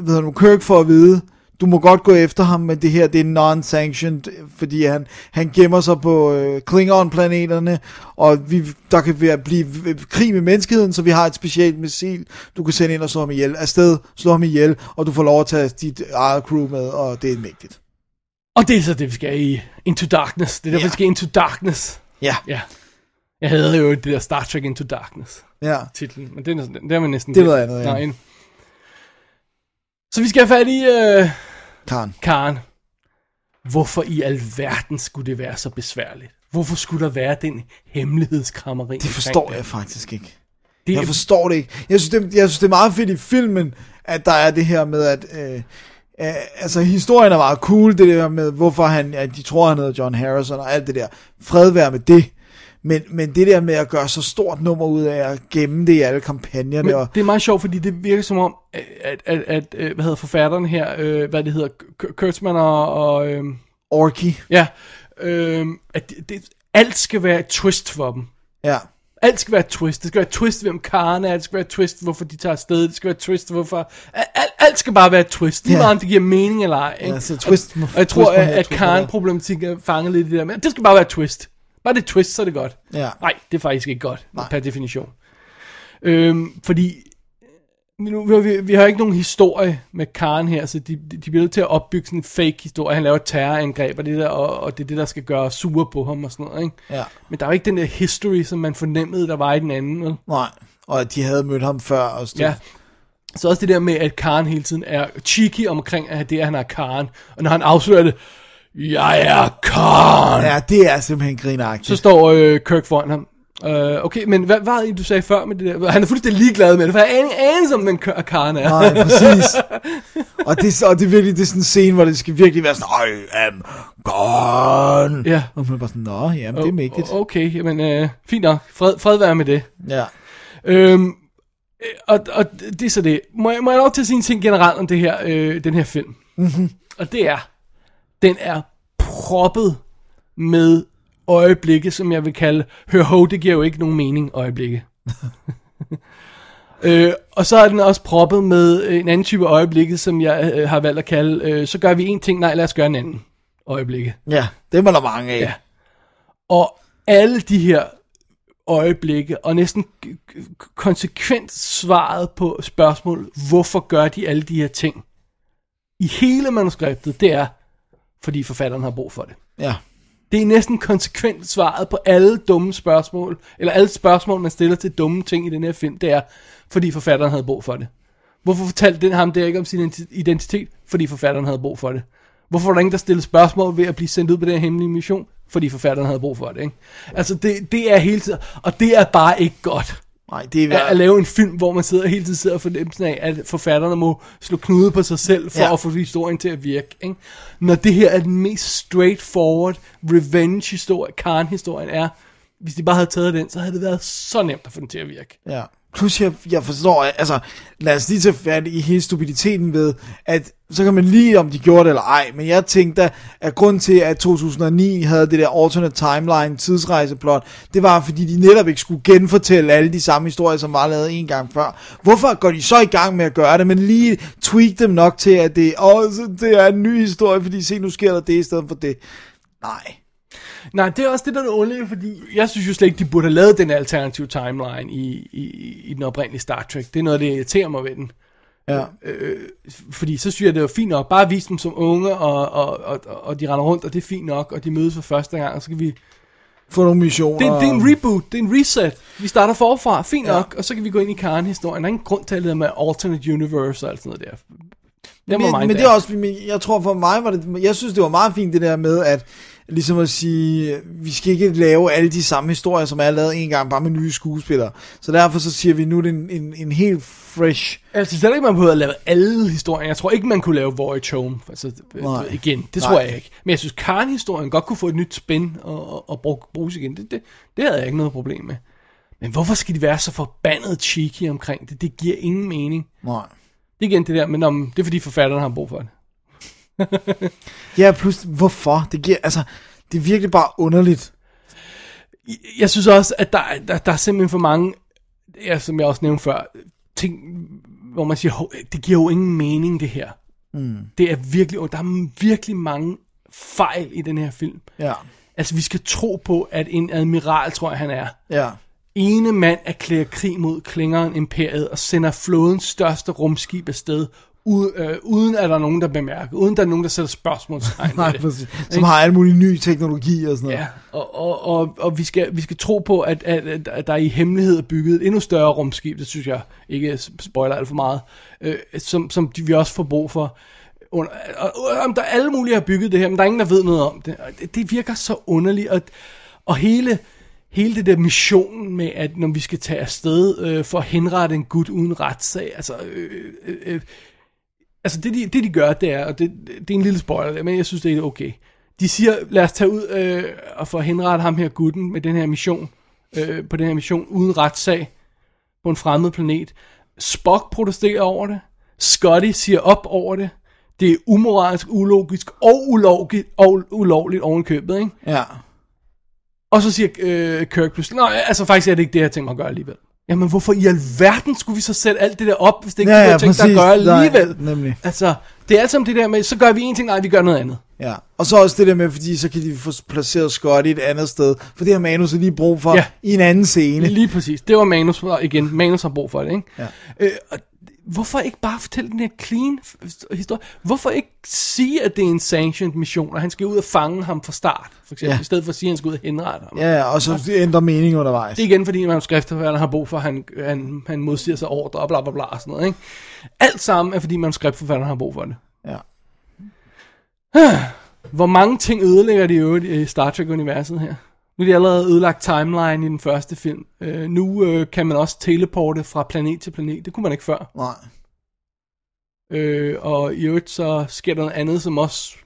ved du, Kirk får at vide, du må godt gå efter ham, men det her, det er non-sanctioned, fordi han, han gemmer sig på øh, Klingon-planeterne, og vi, der kan være, blive krig med menneskeheden, så vi har et specielt missil, du kan sende ind og slå ham ihjel. Afsted, slå ham ihjel, og du får lov at tage dit eget crew med, og det er mægtigt. Og det er så det, vi skal i Into Darkness. Det er derfor, Ja. vi skal Into Darkness. Ja, Ja. Jeg havde jo det der Star Trek Into Darkness ja. titlen, men det er, det er man næsten Det noget andet, ja. Nej. Så vi skal have fat i øh, Karen. Karen. Hvorfor i alverden skulle det være så besværligt? Hvorfor skulle der være den hemmelighedskrammeri? Det forstår jeg faktisk ikke. Det, Jeg forstår det ikke. Jeg synes, det, jeg synes, det er meget fedt i filmen, at der er det her med, at... Øh, øh, altså, historien er meget cool, det der med, hvorfor han, at de tror, han hedder John Harrison, og alt det der. Fred være med det. Men, men det der med at gøre så stort nummer ud af at gemme det i alle kampagnerne, Men og, det er meget sjovt, fordi det virker som om, at, at, at, at øh, hvad hedder forfatteren her, øh, hvad det hedder, Kurtzman og, og øh, Orky, ja, øh, at det, det, alt skal være et twist for dem. ja. Alt skal være twist. Det skal være twist, hvem Karen er. Det skal være twist, hvorfor de tager afsted. Det skal være twist, hvorfor... Alt, alt, skal bare være twist. Lige meget om det giver mening eller ej. Ikke? Ja, så twist- og, og jeg tror, twist at, at twist Karen der. problematik er fanget lidt i det der. Men det skal bare være twist. Bare det et twist, så er det godt. Ja. Nej, det er faktisk ikke godt, Nej. per definition. Øhm, fordi nu, vi, vi, har ikke nogen historie med Karen her, så de, de, bliver nødt til at opbygge sådan en fake historie. Han laver et terrorangreb, og det, der, og, og det er det, der skal gøre sure på ham og sådan noget. Ikke? Ja. Men der er jo ikke den der history, som man fornemmede, der var i den anden. Vel? Nej, og at de havde mødt ham før. Og stod, Ja. Så også det der med, at Karen hele tiden er cheeky omkring, at det er, at han er Karen. Og når han afslører det, jeg er Karen. ja, det er simpelthen grinagtigt. Så står øh, Kirk foran ham. Øh, okay, men hvad var det, du sagde før med det der? Han er fuldstændig ligeglad med det, for jeg aner anelse om, den K- Karen er. Nej, præcis. *laughs* og, det, og det er virkelig det er sådan en scene, hvor det skal virkelig være sådan, I am gone. Ja. Og man er bare sådan, nå, jamen, det er mægtigt. Okay, jamen øh, fint nok. Fred, fred være med det. Ja. Øhm, øh, og, og det er så det. Må jeg, må jeg lov til at sige en ting generelt om det her, øh, den her film? Mm-hmm. Og det er, den er proppet med øjeblikke, som jeg vil kalde, hør ho, det giver jo ikke nogen mening øjeblikke. *laughs* øh, og så er den også proppet med øh, en anden type øjeblikke, som jeg øh, har valgt at kalde, øh, så gør vi en ting, nej lad os gøre en anden øjeblikke. Ja, det var der mange af. Ja. Og alle de her øjeblikke, og næsten konsekvent svaret på spørgsmål, hvorfor gør de alle de her ting? I hele manuskriptet, det er, fordi forfatteren har brug for det. ja. Det er næsten konsekvent svaret på alle dumme spørgsmål, eller alle spørgsmål, man stiller til dumme ting i den her film, det er, fordi forfatteren havde brug for det. Hvorfor fortalte den ham det ikke om sin identitet? Fordi forfatteren havde brug for det. Hvorfor var der ingen, der stillede spørgsmål ved at blive sendt ud på den her hemmelige mission? Fordi forfatteren havde brug for det, ikke? Altså, det, det er hele tiden, og det er bare ikke godt. Nej, det er At, at lave en film, hvor man sidder hele tiden sidder og fornemmelsen af, at forfatterne må slå knude på sig selv, for ja. at få historien til at virke. Ikke? Når det her er den mest straightforward revenge-historie, Karen-historien er, hvis de bare havde taget den, så havde det været så nemt at få den til at virke. Ja. Plus jeg, jeg forstår, altså lad os lige tage fat i hele stupiditeten ved, at så kan man lige om de gjorde det eller ej, men jeg tænkte, at grund til, at 2009 havde det der alternate timeline tidsrejseplot, det var fordi de netop ikke skulle genfortælle alle de samme historier, som var lavet en gang før. Hvorfor går de så i gang med at gøre det, men lige tweak dem nok til, at det, åh, det er en ny historie, fordi se, nu sker der det i stedet for det. Nej. Nej, det er også det, der er underligt, fordi jeg synes jo slet ikke, de burde have lavet den alternative timeline i, i, i den oprindelige Star Trek. Det er noget, det irriterer mig ved den. Ja. Fordi så synes jeg, det var fint nok. Bare vise dem som unge, og, og, og, og de render rundt, og det er fint nok, og de mødes for første gang, og så kan vi... Få nogle missioner. Det, er- det er en reboot, det er en reset. Vi starter forfra, fint Ja. nok, og så kan vi gå ind i Karen-historien. Der er ingen grund til at med alternate universe og alt sådan noget der. Det men, men det er også, jeg tror for mig var det, jeg synes det var meget fint det der med, at ligesom at sige, vi skal ikke lave alle de samme historier, som er lavet en gang, bare med nye skuespillere. Så derfor så siger vi, nu er det en, en, en helt fresh, Altså, slet ikke, man behøver at lave alle historier. Jeg tror ikke, man kunne lave Voyage Home. Altså, Nej. igen, det Nej. tror jeg ikke. Men jeg synes, Karen-historien godt kunne få et nyt spin og, og, og bruge, bruges igen. Det, det, det havde jeg ikke noget problem med. Men hvorfor skal de være så forbandet cheeky omkring det? Det giver ingen mening. nej. Det er igen det der, men om, det er fordi forfatteren har brug for det. *laughs* Ja, plus, hvorfor? Det giver, altså, det er virkelig bare underligt. Jeg- synes også, at der, er- der, der er simpelthen for mange, ja, som jeg også nævnte før, ting, hvor man siger, "Hov, det giver jo ingen mening det her. Mm. Det er virkelig, og der er virkelig mange fejl i den her film. Ja. Altså, vi skal tro på, at en admiral, tror jeg, han er. Ja. Ene mand erklærer krig mod klingeren imperiet og sender flådens største rumskib afsted, uden, øh, uden at der er nogen, der bemærker, uden der er nogen, der sætter spørgsmålstegn ved Nej, det. præcis. Som har alle mulige nye teknologi og sådan noget. Ja, og, og, og, og vi, skal, vi skal tro på, at, at, at, at der i hemmelighed er bygget et endnu større rumskib, det synes jeg ikke spoiler alt for meget, øh, som, som vi også får brug for. Under, og, og, om der er alle mulige, har bygget det her, men der er ingen, der ved noget om det. Det, det virker så underligt, og, og hele, hele det der mission med, at når vi skal tage afsted øh, for at henrette en gut uden retssag, altså... Øh, øh, øh, altså det de, det de gør, det er, og det, det er en lille spoiler, men jeg synes, det er okay. De siger, lad os tage ud øh, og få henrettet ham her gutten med den her mission, øh, på den her mission uden retssag på en fremmed planet. Spock protesterer over det. Scotty siger op over det. Det er umoralsk, ulogisk og ulovligt, og ulovligt oven i købet, ikke? Ja. Og så siger øh, Kirk pludselig, nej, altså faktisk er det ikke det, jeg tænker mig at gøre alligevel. Jamen hvorfor i alverden skulle vi så sætte alt det der op, hvis det ikke Ja, ja, ja, tænkt dig at gøre alligevel? Nej, nemlig. Altså, det er alt sammen det der med, så gør vi en ting, nej, vi gør noget andet. Ja, og så også det der med, fordi så kan de få placeret Scott i et andet sted, for det har Manus lige brug for Ja. i en anden scene. Lige præcis. Det var manus, igen, manus har brug for det, ikke? Ja. Øh, og hvorfor ikke bare fortælle den her clean historie? Hvorfor ikke sige, at det er en sanctioned mission, og han skal ud og fange ham fra start, for eksempel, Ja. i stedet for at sige, at han skal ud og henrette ham? Ja, og så ændrer mening undervejs. Det er igen, fordi manuskriptforfatteren har brug for, at han, han, han modsiger sig ordre og bla bla bla og sådan noget, ikke? Alt sammen er, fordi manuskriptforfatteren har brug for det. Ja. Hvor mange ting ødelægger de i øvrigt i Star Trek-universet her? Nu er de allerede ødelagt timeline i den første film. Øh, nu øh, kan man også teleporte fra planet til planet. Det kunne man ikke før. Nej. Øh, og i øvrigt så sker der noget andet, som også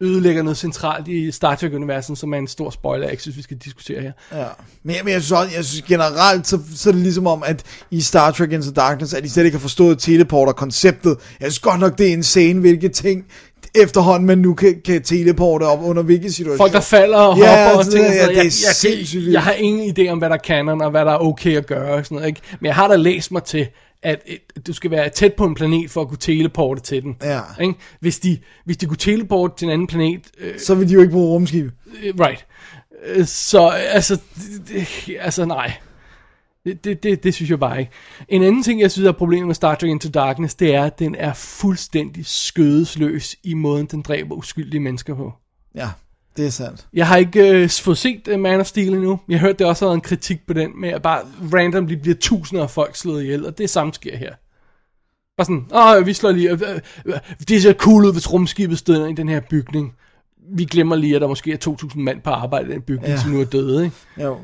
ødelægger noget centralt i Star Trek-universet, som er en stor spoiler, jeg ikke synes, vi skal diskutere her. Ja. Men, jeg- men jeg synes også, jeg synes generelt, så, så er det ligesom om, at i Star Trek Into Darkness, at de slet ikke har forstået teleporter-konceptet. Jeg synes godt nok, det er insane, hvilke ting efterhånden man nu kan, kan teleporte op under hvilke situationer. Folk, der falder og Ja, hopper og ting. ja, det er jeg, jeg, jeg, jeg har ingen idé om, hvad der er canon, og hvad der er okay at gøre. Og sådan noget, ikke? Men jeg har da læst mig til, at et, du skal være tæt på en planet, for at kunne teleporte til den. Ja. Ikke? Hvis, de, hvis de kunne teleporte til en anden planet, øh, Så vil de jo ikke bruge rumskib. øh, right. Øh, Så altså, altså nej. Det, det, det, det synes jeg bare ikke. En anden ting, jeg synes er problemet med Star Trek Into Darkness, det er, at den er fuldstændig skødesløs i måden, den dræber uskyldige mennesker på. Ja, det er sandt. Jeg har ikke øh, fået set uh, Man of Steel endnu. Jeg har hørt, det også har været en kritik på den, med at bare randomly bliver tusinder af folk slået ihjel, og det samme sker her. Bare sådan, åh, vi slår lige, øh, øh, det ser cool ud, hvis rumskibet stod i den her bygning. Vi glemmer lige, at der måske er 2.000 mand på arbejde i den bygning, ja. som nu er døde, ikke? Jo.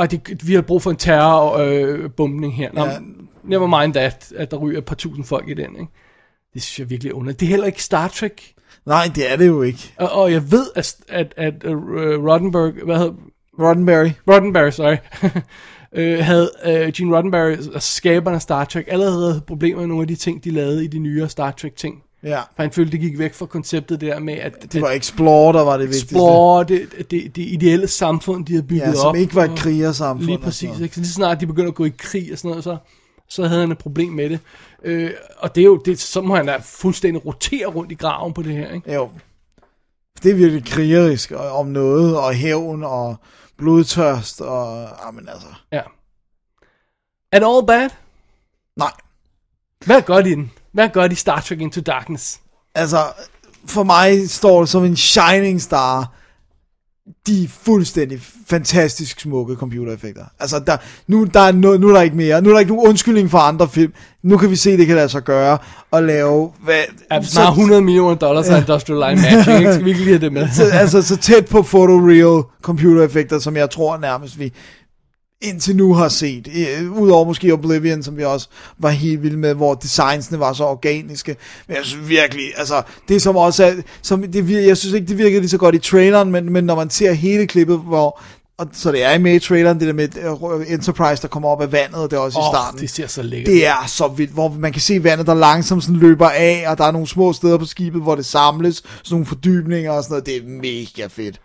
Og det, vi har brug for en terrorbombning øh, her. Nå, Ja. Never mind that, at der ryger et par tusind folk i den, ikke? Det synes jeg virkelig er underligt. Det er heller ikke Star Trek. Nej, det er det jo ikke. Og, og jeg ved, at, at, at uh, Roddenberry, hvad hedder, Roddenberry. Roddenberry, sorry, *laughs* øh, havde øh, Gene Roddenberry, skaberne af Star Trek, allerede havde problemer med nogle af de ting, de lavede i de nyere Star Trek ting. Ja. For han følte, det gik væk fra konceptet der med, at det, Det var Explore, der var det vigtigste. Explore, det, det, det ideelle samfund, de havde bygget Ja, som op. ikke var et krigersamfund. Lige præcis. sådan Ikke? Så lige snart de begynder at gå i krig og sådan noget, så, så havde han et problem med det. Øh, og det er jo, det, så må han da fuldstændig rotere rundt i graven på det her. Ikke? Jo. Det er virkelig krigerisk og- om noget, og hævn, og blodtørst, og... Jamen altså... Ja. Det all bad? Nej. Hvad er godt i den? Hvad godt i Star Trek Into Darkness? Altså, for mig står det som en shining star, de fuldstændig fantastisk smukke computereffekter. Altså, der, nu, der er no, nu er der ikke mere. Nu er der ikke nogen undskyldning for andre film. Nu kan vi se, det kan lade sig gøre at lave... Hvad, Ja, har 100 millioner dollars af Industrial Line Matching, ikke? skal vi ikke lige have det med? *laughs* så, altså så tæt på photoreal computereffekter, som jeg tror nærmest vi indtil nu har set. Øh, Udover måske Oblivion, som vi også var helt vilde med, hvor designsene var så organiske. Men jeg synes virkelig, altså, det som også er, som det, vir- jeg synes ikke, det virkede lige så godt i traileren, men, men når man ser hele klippet, hvor, og, så det er med i traileren, det der med uh, Enterprise, der kommer op af vandet, og det er også oh, i starten. det ser så lækkert Det er så vildt, hvor man kan se vandet, der langsomt sådan løber af, og der er nogle små steder på skibet, hvor det samles, sådan nogle fordybninger og sådan noget. Det er mega fedt.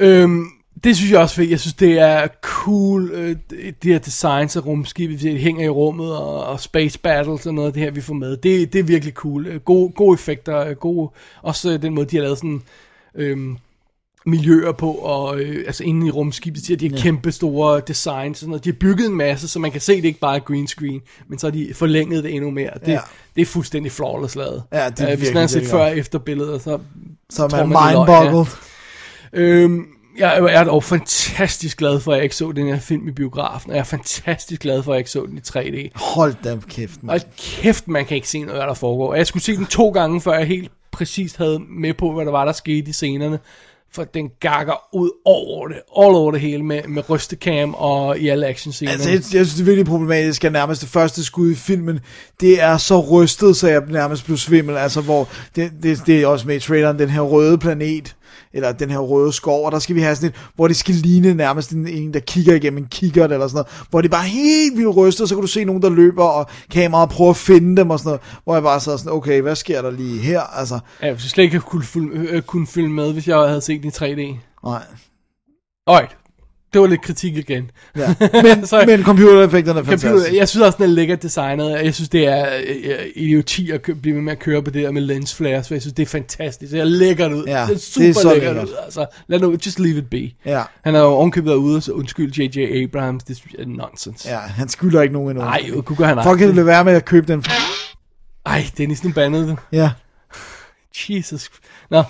Øhm, Det synes jeg også fedt. Jeg synes, det er cool, øh, de her designs af rumskibet, det hænger i rummet, og, og space battles og noget af det her, vi får med. Det, det er virkelig cool. Øh, Gode, gode effekter, øh, gode, også øh, den måde, de har lavet sådan... Øhm, miljøer på, og øh, altså inde i rumskibet, de har her kæmpe store designs, og sådan noget. de har bygget en masse, så man kan se, det ikke bare er green screen, men så har de forlænget det endnu mere. Det, Ja. ja. det er fuldstændig flawless lavet. Ja, det er Øh, Hvis virkelig, man har set før og efter billeder, så Som tror man, det er løgn, mindboggled. Øhm, jeg er- jeg er dog fantastisk glad for, at jeg ikke så den her film i biografen, og jeg er fantastisk glad for, at jeg ikke så den i 3D. Hold da kæft, man. Og kæft, man kan ikke se noget, hvad der foregår. Jeg skulle se den to gange, før jeg helt præcist havde med på, hvad der var, der skete i scenerne. For den gakker ud over det, all over det hele, med, med rystekam og i alle actionscener. Altså, jeg, jeg synes, det er virkelig problematisk, at nærmest det første skud i filmen, det er så rystet, så jeg nærmest blev svimmel. Altså, hvor det, det, det er også med i traileren, den her røde planet, eller den her røde skov, og der skal vi have sådan et, hvor det skal ligne nærmest en, en der kigger igennem en kikkert, eller sådan noget, hvor det bare helt vildt rystet, så kan du se nogen, der løber, og kameraet prøver at finde dem, og sådan noget, hvor jeg bare så sådan, okay, hvad sker der lige her? Altså, Ja, jeg synes slet ikke, jeg kunne, øh, kunne følge med, hvis jeg havde set den i 3D. nej. Alright, det var lidt kritik igen. Ja. *laughs* Men, Så- men computereffekterne er fantastiske. Computer, jeg synes også, den er lækkert designet. Jeg synes, det er øh, idioti at blive med at køre på det der med lens flares, for jeg synes, det er fantastisk. Det er lækkert ud. Ja, det er det er super så lækkert lækkert. ud. Altså, lad nu, just leave it be. Ja. Han er jo ovenkøbet ude, så undskyld J.J. Abrams, det er nonsens. Ja, han skylder ikke nogen endnu. Nej, kunne gøre han Folk kan lade være med at købe den. Ej, Dennis, nu bandede du. Ja. Jesus. Nå,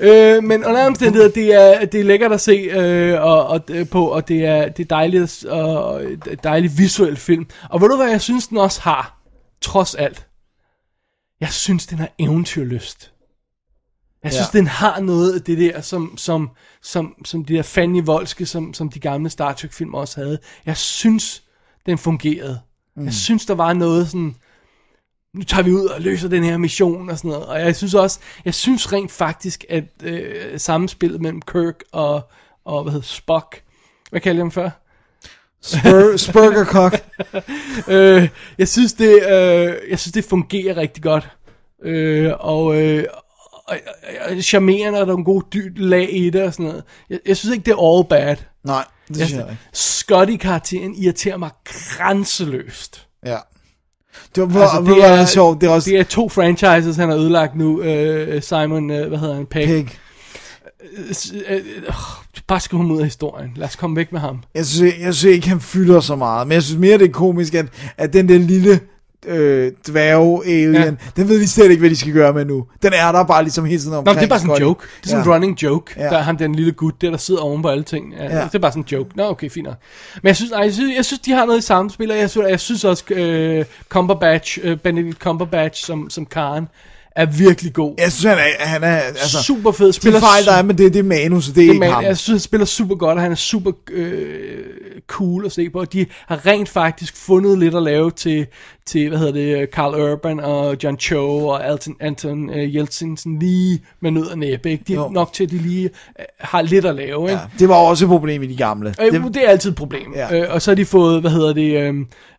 øh, men under omstændigheder, det er, det er lækkert at se øh, og, og, øh, på, og det er, det er dejligt, og dejligt visuel film. Og ved du hvad, jeg synes, den også har, trods alt? Jeg synes, den har eventyrlyst. Jeg synes, Ja. den har noget af det der, som, som, som, som de der fandme voldske, som, som de gamle Star Trek-film også havde. Jeg synes, den fungerede. Mm. Jeg synes, der var noget sådan nu tager vi ud og løser den her mission og sådan noget. Og jeg synes også, jeg synes rent faktisk, at øh, sammenspillet mellem Kirk og, og hvad hedder Spock, hvad kalder jeg ham før? Spur, *laughs* Spurgercock. Øh, jeg synes det, øh, jeg synes det fungerer rigtig godt. Øh, og, øh, og, og, og charmerende, og der er en god dy- lag i det og sådan noget. Jeg, jeg synes ikke, det er all bad. Nej, det synes jeg ikke. Scotty-karakteren irriterer mig grænseløst. Ja. Det var, Altså, det er, sjovt. Det er også det er to franchises, han har ødelagt nu. Øh, Simon, øh, hvad hedder han? Pig. Øh, øh, bare skriv ham ud af historien. Lad os komme væk med ham. Jeg synes, jeg synes ikke, han fylder så meget. Men jeg synes mere, det er komisk, at, at den der lille øh, dværge-alien, ja. Den ved de slet ikke, hvad de skal gøre med nu. Den er der bare ligesom hele tiden Nå, omkring. det er bare sådan en joke. Det er sådan en Ja. running joke. Ja. Der er ham, den lille gut, der, der sidder oven på alle ting. Ja, Ja. Det er bare sådan en joke. Nå, okay, fint nok. Men jeg synes, ej, jeg synes, jeg synes de har noget i samspil, og jeg synes, jeg synes også, øh, Cumberbatch, øh, Benedict Cumberbatch som, som Karen, er virkelig god. Jeg synes, han er, han er altså, super fed. de Spiller fejl, der er med det, det er manus, det er Det ikke man, ham. jeg synes, han spiller super godt, og han er super øh, cool at se på. De har rent faktisk fundet lidt at lave til, til hvad hedder det, Carl Urban og John Cho og Alton, Anton uh, Yeltsin, sådan lige med nød og næppe. Ikke? De er Jo. nok til, at de lige øh, har lidt at lave. Ikke? Ja, det var også et problem i de gamle. Øh, Det, det er altid et problem. Ja. Ja. Øh, og så har de fået, hvad hedder det, øh,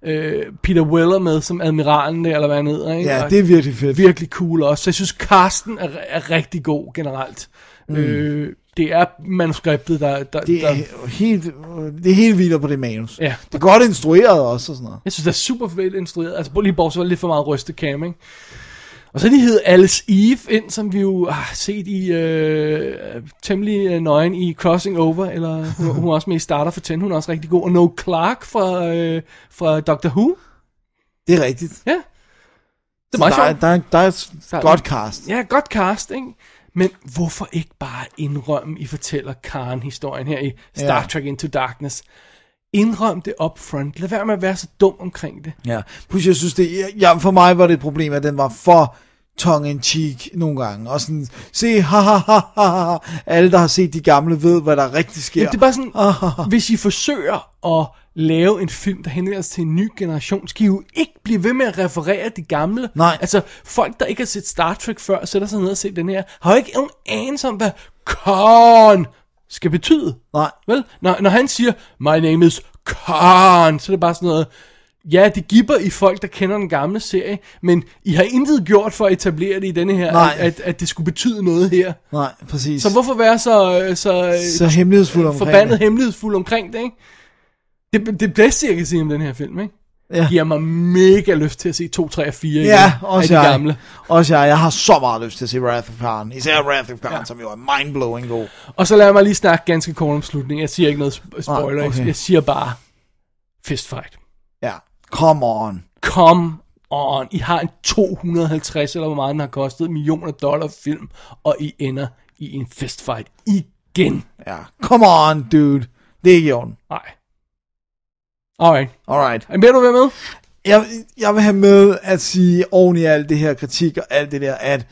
øh, Peter Weller med som admiralen der, eller hvad han hedder. Ikke? ja, Og det er virkelig fedt. virkelig cool også. Så jeg synes, Carsten er, er rigtig god generelt. Mm. Øh, det er manuskriptet, der... der, Det der er helt, det er helt vildt på det manus. Ja. Det er godt instrueret også og sådan noget. jeg synes, det er super fedt instrueret. Altså, lige bortset lidt for meget rystekam, ikke? Og så de hed Alice Eve ind, som vi jo har set i øh, temmelig øh, nøgen i Crossing Over, eller hun, hun er også med i Starter for 10, hun er også rigtig god. Og No Clark fra, øh, fra Doctor Who. Det er rigtigt. Ja. Det er meget der, sjovt. der, er, der er et Der godt cast. Ja, godt cast, ikke? Men hvorfor ikke bare indrømme, I fortæller Karen-historien her i Star Ja. Trek Into Darkness? Indrøm det up front. Lad være med at være så dum omkring det. Ja. Plus jeg synes det, ja, for mig var det et problem, at den var for tongue in cheek nogle gange. Og sådan, se, ha, ha, ha, ha, ha. Alle, der har set de gamle, ved, hvad der rigtig sker. Ja. Det er bare sådan, hvis I forsøger at lave en film, der henvender sig til en ny generation, skal I jo ikke blive ved med at referere de gamle. Nej. Altså, folk, der ikke har set Star Trek før, sætter sig ned og ser den her, har jo ikke nogen anelse om, hvad Khan skal betyde. Nej. Vel? Når, når han siger, my name is Khan, så er det bare sådan noget, ja, det giver i folk, der kender den gamle serie, men I har intet gjort for at etablere det i denne her, Nej. at, at, at det skulle betyde noget her. Nej, præcis. Så hvorfor være så, så, så hemmelighedsfuld omkring forbandet det. hemmelighedsfuld omkring det, ikke? Det, det bedste, jeg kan sige om den her film, ikke? Ja. Giver mig mega lyst til at se 2, 3 og 4 igen, Ja, af også de jeg. gamle. Også jeg. Jeg har så meget lyst til at se Wrath of Khan. Især Wrath of Khan, ja. som jo er mindblowing god. Og så lad mig lige snakke ganske kort om slutningen. Jeg siger ikke noget sp- spoiler, Ah, okay. jeg siger bare fistfight. Come on. Come on. I har en 250, eller hvor meget den har kostet, millioner dollar film, og I ender i en fistfight igen. Ja. Come on, dude. Det er ikke i orden. Nej. Alright. Alright. Er du med? Jeg, jeg vil have med at sige oven i alt det her kritik og alt det der, at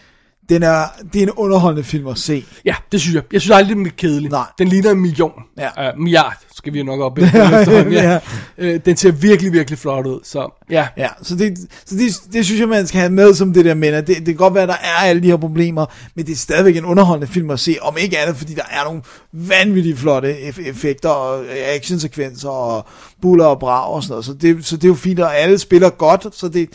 den er, det er en underholdende film at se. Ja, det synes jeg. Jeg synes aldrig, den er kedelig. Nej. Den ligner en million. Ja. Uh, milliard skal vi jo nok op efterhånden. *laughs* Ja. Ja. Uh, den ser virkelig, virkelig flot ud. Så ja, Ja, så, det, så det, det synes jeg, man skal have med som det der at det, det kan godt være, at der er alle de her problemer, men det er stadigvæk en underholdende film at se, om ikke andet, fordi der er nogle vanvittigt flotte eff- effekter og actionsekvenser og buller og brag og sådan noget, så det, så det er jo fint, og alle spiller godt, så det,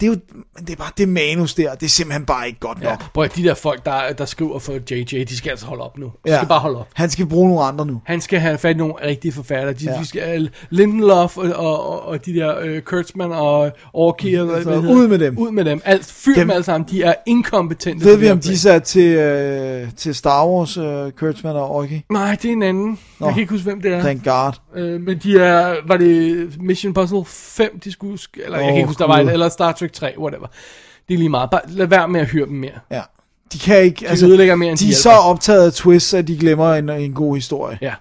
det er jo det er bare det manus der, det er simpelthen bare ikke godt ja. nok. Prøv at de der folk, der, der skriver for JJ, de skal altså holde op nu. De Ja. skal bare holde op. Han skal bruge nogle andre nu. Han skal have fat i nogle rigtige forfattere. De, Ja. ja. de skal, Lindelof og, og, og, og de der uh, Kurtzman og Orki, og hvad, Så hvad hedder ud med dem. Ud med dem. Alt, fyr Dem- dem alle sammen. De er inkompetente. Ved vi, om de sat til, øh, til Star Wars, øh, Kurtzman og Orky? Nej, det er en anden. Nå. Jeg kan ikke huske, hvem det er. Thank God. Øh, men de er, var det Mission Puzzle 5, de skulle, sk- eller oh, jeg kan ikke huske, der var et, eller Star Trek 3, whatever. Det er lige meget. Bare lad være med at høre dem mere. Ja. De kan ikke, De ødelægger mere, end de de er så optaget af twists, at de glemmer en, en god historie. Ja.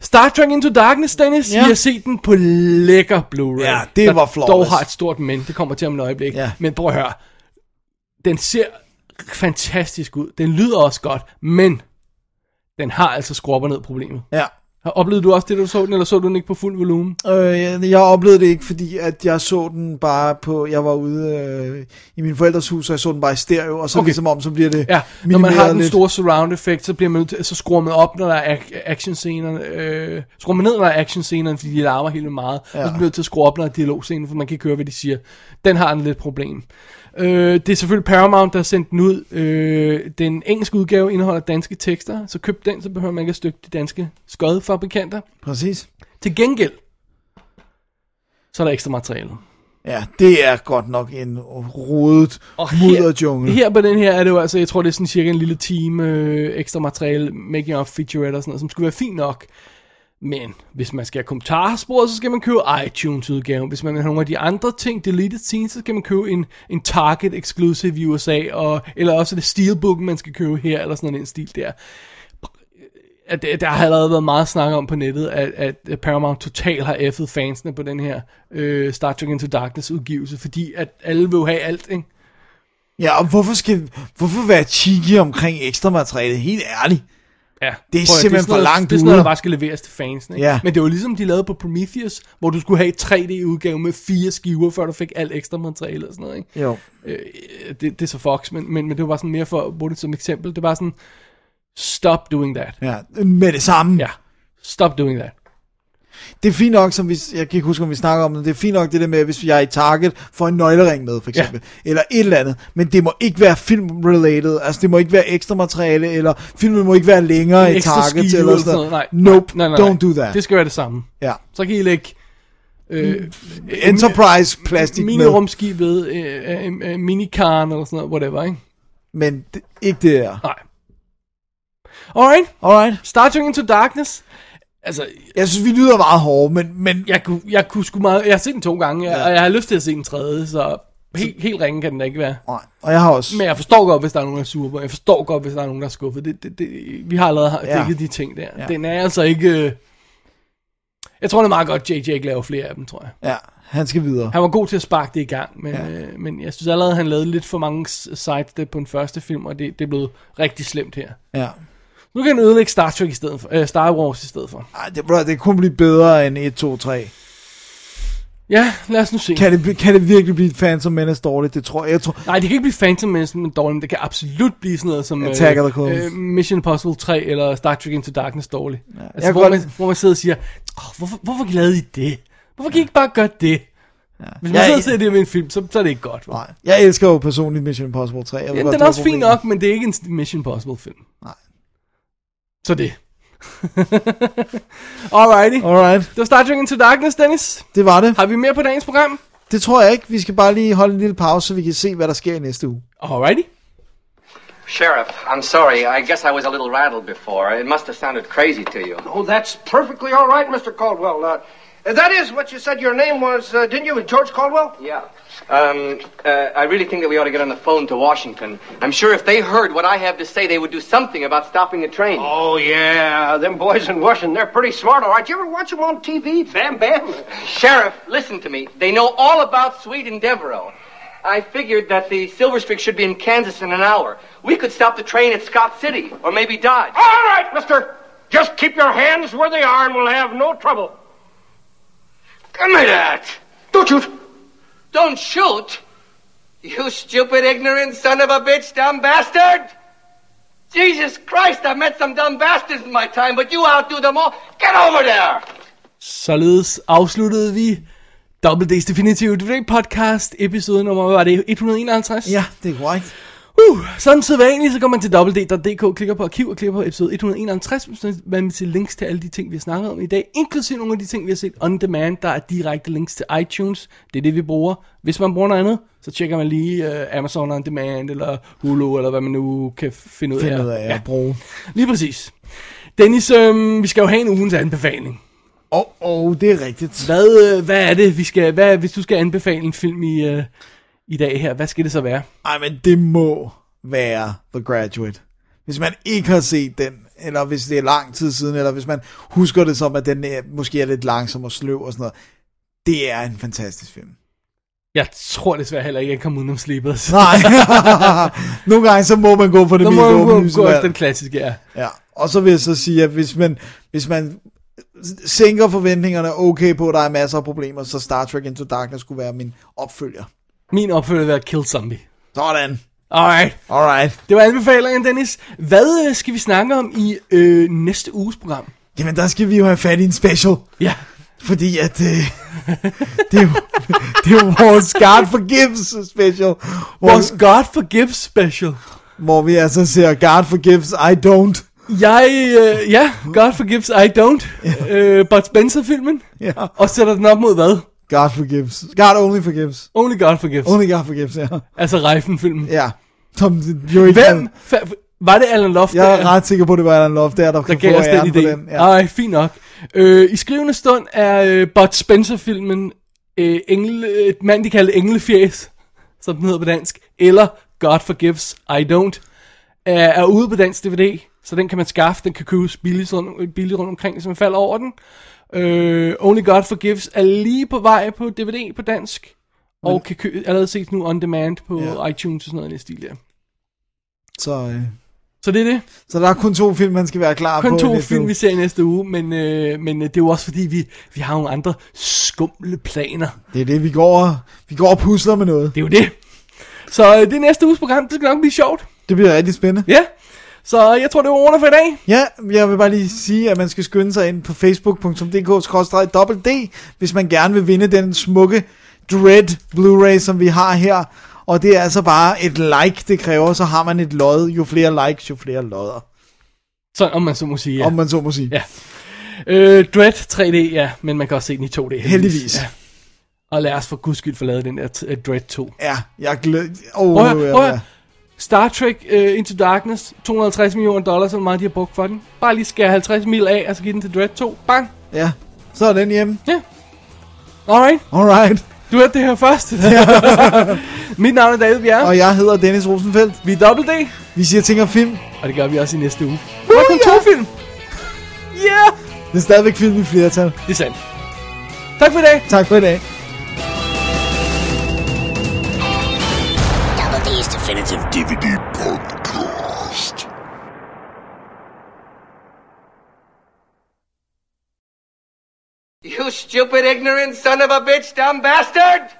Star Trek Into Darkness, Dennis. Ja. Vi har set den på lækker Blu-ray. Ja, det der var dog flawless. har et stort men. Det kommer til om et øjeblik. Ja. Men prøv at høre. Den ser fantastisk ud. Den lyder også godt, men den har altså skruer ned problemet. Ja. Oplevede du også det, du så den, eller så du den ikke på fuld volumen? Øh, jeg, jeg oplevede det ikke, fordi at jeg så den bare på, jeg var ude øh, i min forældres hus, og jeg så den bare i stereo, og så okay. Ligesom om, så bliver det Ja, når man har den lidt. store surround effekt, så, bliver man så skruer man op, når der er ac- actionscener. Øh, skruer man ned, når der er actionscener, fordi de larmer helt meget. Ja. Og så bliver man nødt til at skrue op, når der er dialogscener, for man kan ikke høre, hvad de siger. Den har en lidt problem. Øh, det er selvfølgelig Paramount, der har sendt den ud. Øh, den engelske udgave indeholder danske tekster, så køb den, så behøver man ikke at stykke de danske skodfabrikanter. Præcis. Til gengæld, så er der ekstra materiale. Ja, det er godt nok en rodet mudderjungle. her på den her er det jo altså, jeg tror det er sådan cirka en lille time øh, ekstra materiale, making of featurette og sådan noget, som skulle være fint nok. Men hvis man skal have kommentarspor, så skal man købe iTunes-udgaven. Hvis man vil have nogle af de andre ting, deleted scenes, så skal man købe en, en Target exclusive i USA, og, eller også det Steelbook, man skal købe her, eller sådan en stil der. At, der har allerede været meget snak om på nettet, at, at Paramount total har effet fansene på den her øh, Star Trek Into Darkness udgivelse, fordi at alle vil jo have alt, ikke? Ja, og hvorfor skal hvorfor være cheeky omkring ekstra materiale? Helt ærligt. Ja, Det er simpelthen sådan noget, for langt Det er sådan noget, der bare skal leveres til fansene. Ikke? Ja. Men det var ligesom de lavede på Prometheus, hvor du skulle have et 3D-udgave med fire skiver, før du fik alt ekstra materiale og sådan noget. Ikke? Jo. Øh, det, det er så Fox, men, men, men det var bare sådan mere for at bruge det som eksempel. Det var sådan, stop doing that. Ja, med det samme. Ja, stop doing that. Det er fint nok, som vi, jeg kan ikke huske, om vi snakker om det, det er fint nok det der med, hvis jeg er i Target, får en nøglering med, for eksempel, ja. eller et eller andet, men det må ikke være film-related, altså det må ikke være ekstra materiale, eller filmen må ikke være længere i Target, skive eller sådan noget. Nej, Nope, nej, nej, nej. don't do that. Det skal være det samme. Ja. Så kan I lægge øh, Enterprise plastik med, mini-rumskibet, øh, øh, øh, minikarn eller sådan noget, whatever, ikke? men det, ikke det her. Nej. Alright, Alright. Star Trek Into Darkness. Altså, Jeg synes, vi lyder meget hårde, men, men jeg kunne, jeg kunne sgu meget... Jeg har set den to gange, Ja. og jeg har lyst til at se den tredje, så helt, helt ringe kan den da ikke være. nej. Og jeg har også... Men jeg forstår godt, hvis der er nogen, der er sure på. Jeg forstår godt, hvis der er nogen, der er skuffet. Det, det, det, vi har allerede Ja. dækket de ting der. Ja. Den er altså ikke... øh, Jeg tror, det er meget godt, JJ ikke laver flere af dem, tror jeg. Ja, han skal videre. Han var god til at sparke det i gang, men, Ja. øh, men jeg synes allerede, han lavede lidt for mange sidestep på den første film, og det, det er blevet rigtig slemt her. Ja. Nu kan han ødelægge Star Trek i stedet for, øh, Star Wars i stedet for. Ej, det, bro, det kunne blive bedre end 1, 2, 3. Ja, lad os nu se. Kan det, kan det virkelig blive Phantom Menace dårligt? Det tror jeg. Jeg tror, Nej, det kan ikke blive Phantom Menace men dårligt, men det kan absolut blive sådan noget som Attack of the Clones. øh, Mission Impossible 3 eller Star Trek Into Darkness dårligt. Ja, altså, jeg hvor, kan man, godt- hvor man sidder og siger, oh, hvorfor, hvorfor lavede I det? Hvorfor kan I ikke bare gøre det? Hvis man Jeg- sidder og ser det med en film, så, så er det ikke godt. hva'? Nej, jeg elsker jo personligt Mission Impossible 3. Jeg Ja, godt, den er også fin nok, men det er ikke en Mission Impossible film. Nej. Så det. *laughs* Alrighty. Alright, Det var Star Trek Into Darkness, Dennis. det var det. Har vi mere på dagens program? Det tror jeg ikke. Vi skal bare lige holde en lille pause, så vi kan se, hvad der sker i næste uge. Alrighty. Sheriff, I'm sorry. I guess I was a little rattled before. It must have sounded crazy to you. Oh, that's perfectly all right, Mr. Caldwell. Uh, that is what you said your name was, uh, didn't you? George Caldwell? Yeah. Um, uh, I really think that we ought to get on the phone to Washington. I'm sure if they heard what I have to say, they would do something about stopping the train. Oh, yeah. Them boys in Washington, they're pretty smart, all right. You ever watch them on TV? Bam, bam. Sheriff, listen to me. They know all about Sweet and Devereaux. I figured that the Silver Streak should be in Kansas in an hour. We could stop the train at Scott City, or maybe Dodge. All right, mister. Just keep your hands where they are and we'll have no trouble. Give me that! Don't shoot. Don't shoot! You stupid, ignorant son of a bitch, dumb bastard! Jesus Christ, I've met some dumb bastards in my time, but you outdo them all. Get over there! Således afsluttede vi Double D's Definitive DVD podcast, episode nummer, hvad var det, 151? Ja, det er korrekt. Uh, sådan sædvanligt, så går man til www.dk, klikker på arkiv og klikker på episode 151, så man til links til alle de ting, vi har snakket om i dag, inklusive nogle af de ting, vi har set on demand. Der er direkte links til iTunes, det er det, vi bruger. Hvis man bruger noget andet, så tjekker man lige uh, Amazon on demand, eller Hulu, eller hvad man nu kan finde ud af. Find ud af at bruge. Lige præcis. Dennis, øhm, vi skal jo have en ugens anbefaling. Åh, oh, oh, det er rigtigt. Hvad, øh, hvad er det, vi skal, hvad, hvis du skal anbefale en film i, øh, i dag her, hvad skal det så være? Ej, men det må være The Graduate. Hvis man ikke har set den, eller hvis det er lang tid siden, eller hvis man husker det som, at den er, måske er lidt langsom og sløv og sådan noget. Det er en fantastisk film. Jeg tror desværre heller ikke, at jeg kommer udenom Sleepers. *laughs* Nej. *laughs* Nogle gange så må man gå for det mest åbenlyse gå efter den klassiske, ja. Ja, og så vil jeg så sige, at hvis man, hvis man sænker forventningerne okay på, at der er masser af problemer, så Star Trek Into Darkness skulle være min opfølger. Min opfølger vil være Kill Zombie. Sådan. Alright. Alright. Det var anbefalingen, Dennis. Hvad øh, skal vi snakke om i øh, næste uges program? Jamen, der skal vi jo have fat i en special. Ja. Fordi at øh, det, er jo, det er jo vores God Forgives special. Hvor, Vores God Forgives special. hvor vi altså ser God Forgives, I don't. Jeg, øh, ja, God Forgives, I don't. Øh, Bud Spencer-filmen. Ja. Og sætter den op mod hvad? God Forgives. God Only Forgives. Only God Forgives. Only God Forgives, ja. Altså Reifen-filmen. Ja. Som jo ikke Hvem? Fa- var det Alan Loft? Jeg er ret sikker på, at det var Alan Love, der, der, gav os den idé. den. Ja. Ej, fint nok. Øh, I skrivende stund er øh, Bud Spencer-filmen øh, engle, et mand, de kalder Englefjæs, som den hedder på dansk, eller God Forgives, I Don't, er, er ude på dansk DVD, så den kan man skaffe, den kan købes billigt rundt, billigt rundt omkring, hvis man falder over den. Øh, Only God Forgives er lige på vej på DVD på dansk, og kan kø- allerede ses nu on demand på Ja. iTunes og sådan noget i den stil der. Så, øh, Så det er det. så der er kun to film, man skal være klar på. kun to film, uge. vi ser i næste uge, men, øh, men øh, det er jo også fordi, vi, vi har nogle andre skumle planer. Det er det, vi går, og- vi går og pusler med noget. Det er jo det. Så øh, det næste uges program, det skal nok blive sjovt. Det bliver rigtig spændende. Ja. Så jeg tror, det var ordene for i dag. Ja, jeg vil bare lige sige, at man skal skynde sig ind på facebook.dk-d, hvis man gerne vil vinde den smukke Dread Blu-ray, som vi har her. Og det er altså bare et like, det kræver, så har man et lod. Jo flere likes, jo flere lodder. Så om man så må sige, Ja. Om man så må sige. Ja. Øh, Dread 3D, ja, men man kan også se den i 2D. Heldigvis. Ja. Og lad os for guds skyld få lavet den der uh, Dread 2. Ja, jeg glæder... Oh, Prøv prøv høre. Star Trek uh, Into Darkness, 250 millioner dollars, så meget de har brugt for den. Bare lige skære 50 mil af, og så give den til Dread 2. Bang! ja, så er den hjemme. Ja. Alright. Alright. Du hørte det her først. *laughs* *laughs* Mit navn er David Bjerre. Og jeg hedder Dennis Rosenfeldt. Vi er Double D, Vi siger ting om film. og det gør vi også i næste uge. Kun ja. to film. Ja! Yeah! Det er stadigvæk film i flertal. Det er sandt. Tak for i dag. Tak for i dag. Definitive DVD Podcast. You stupid, ignorant son of a bitch, dumb bastard!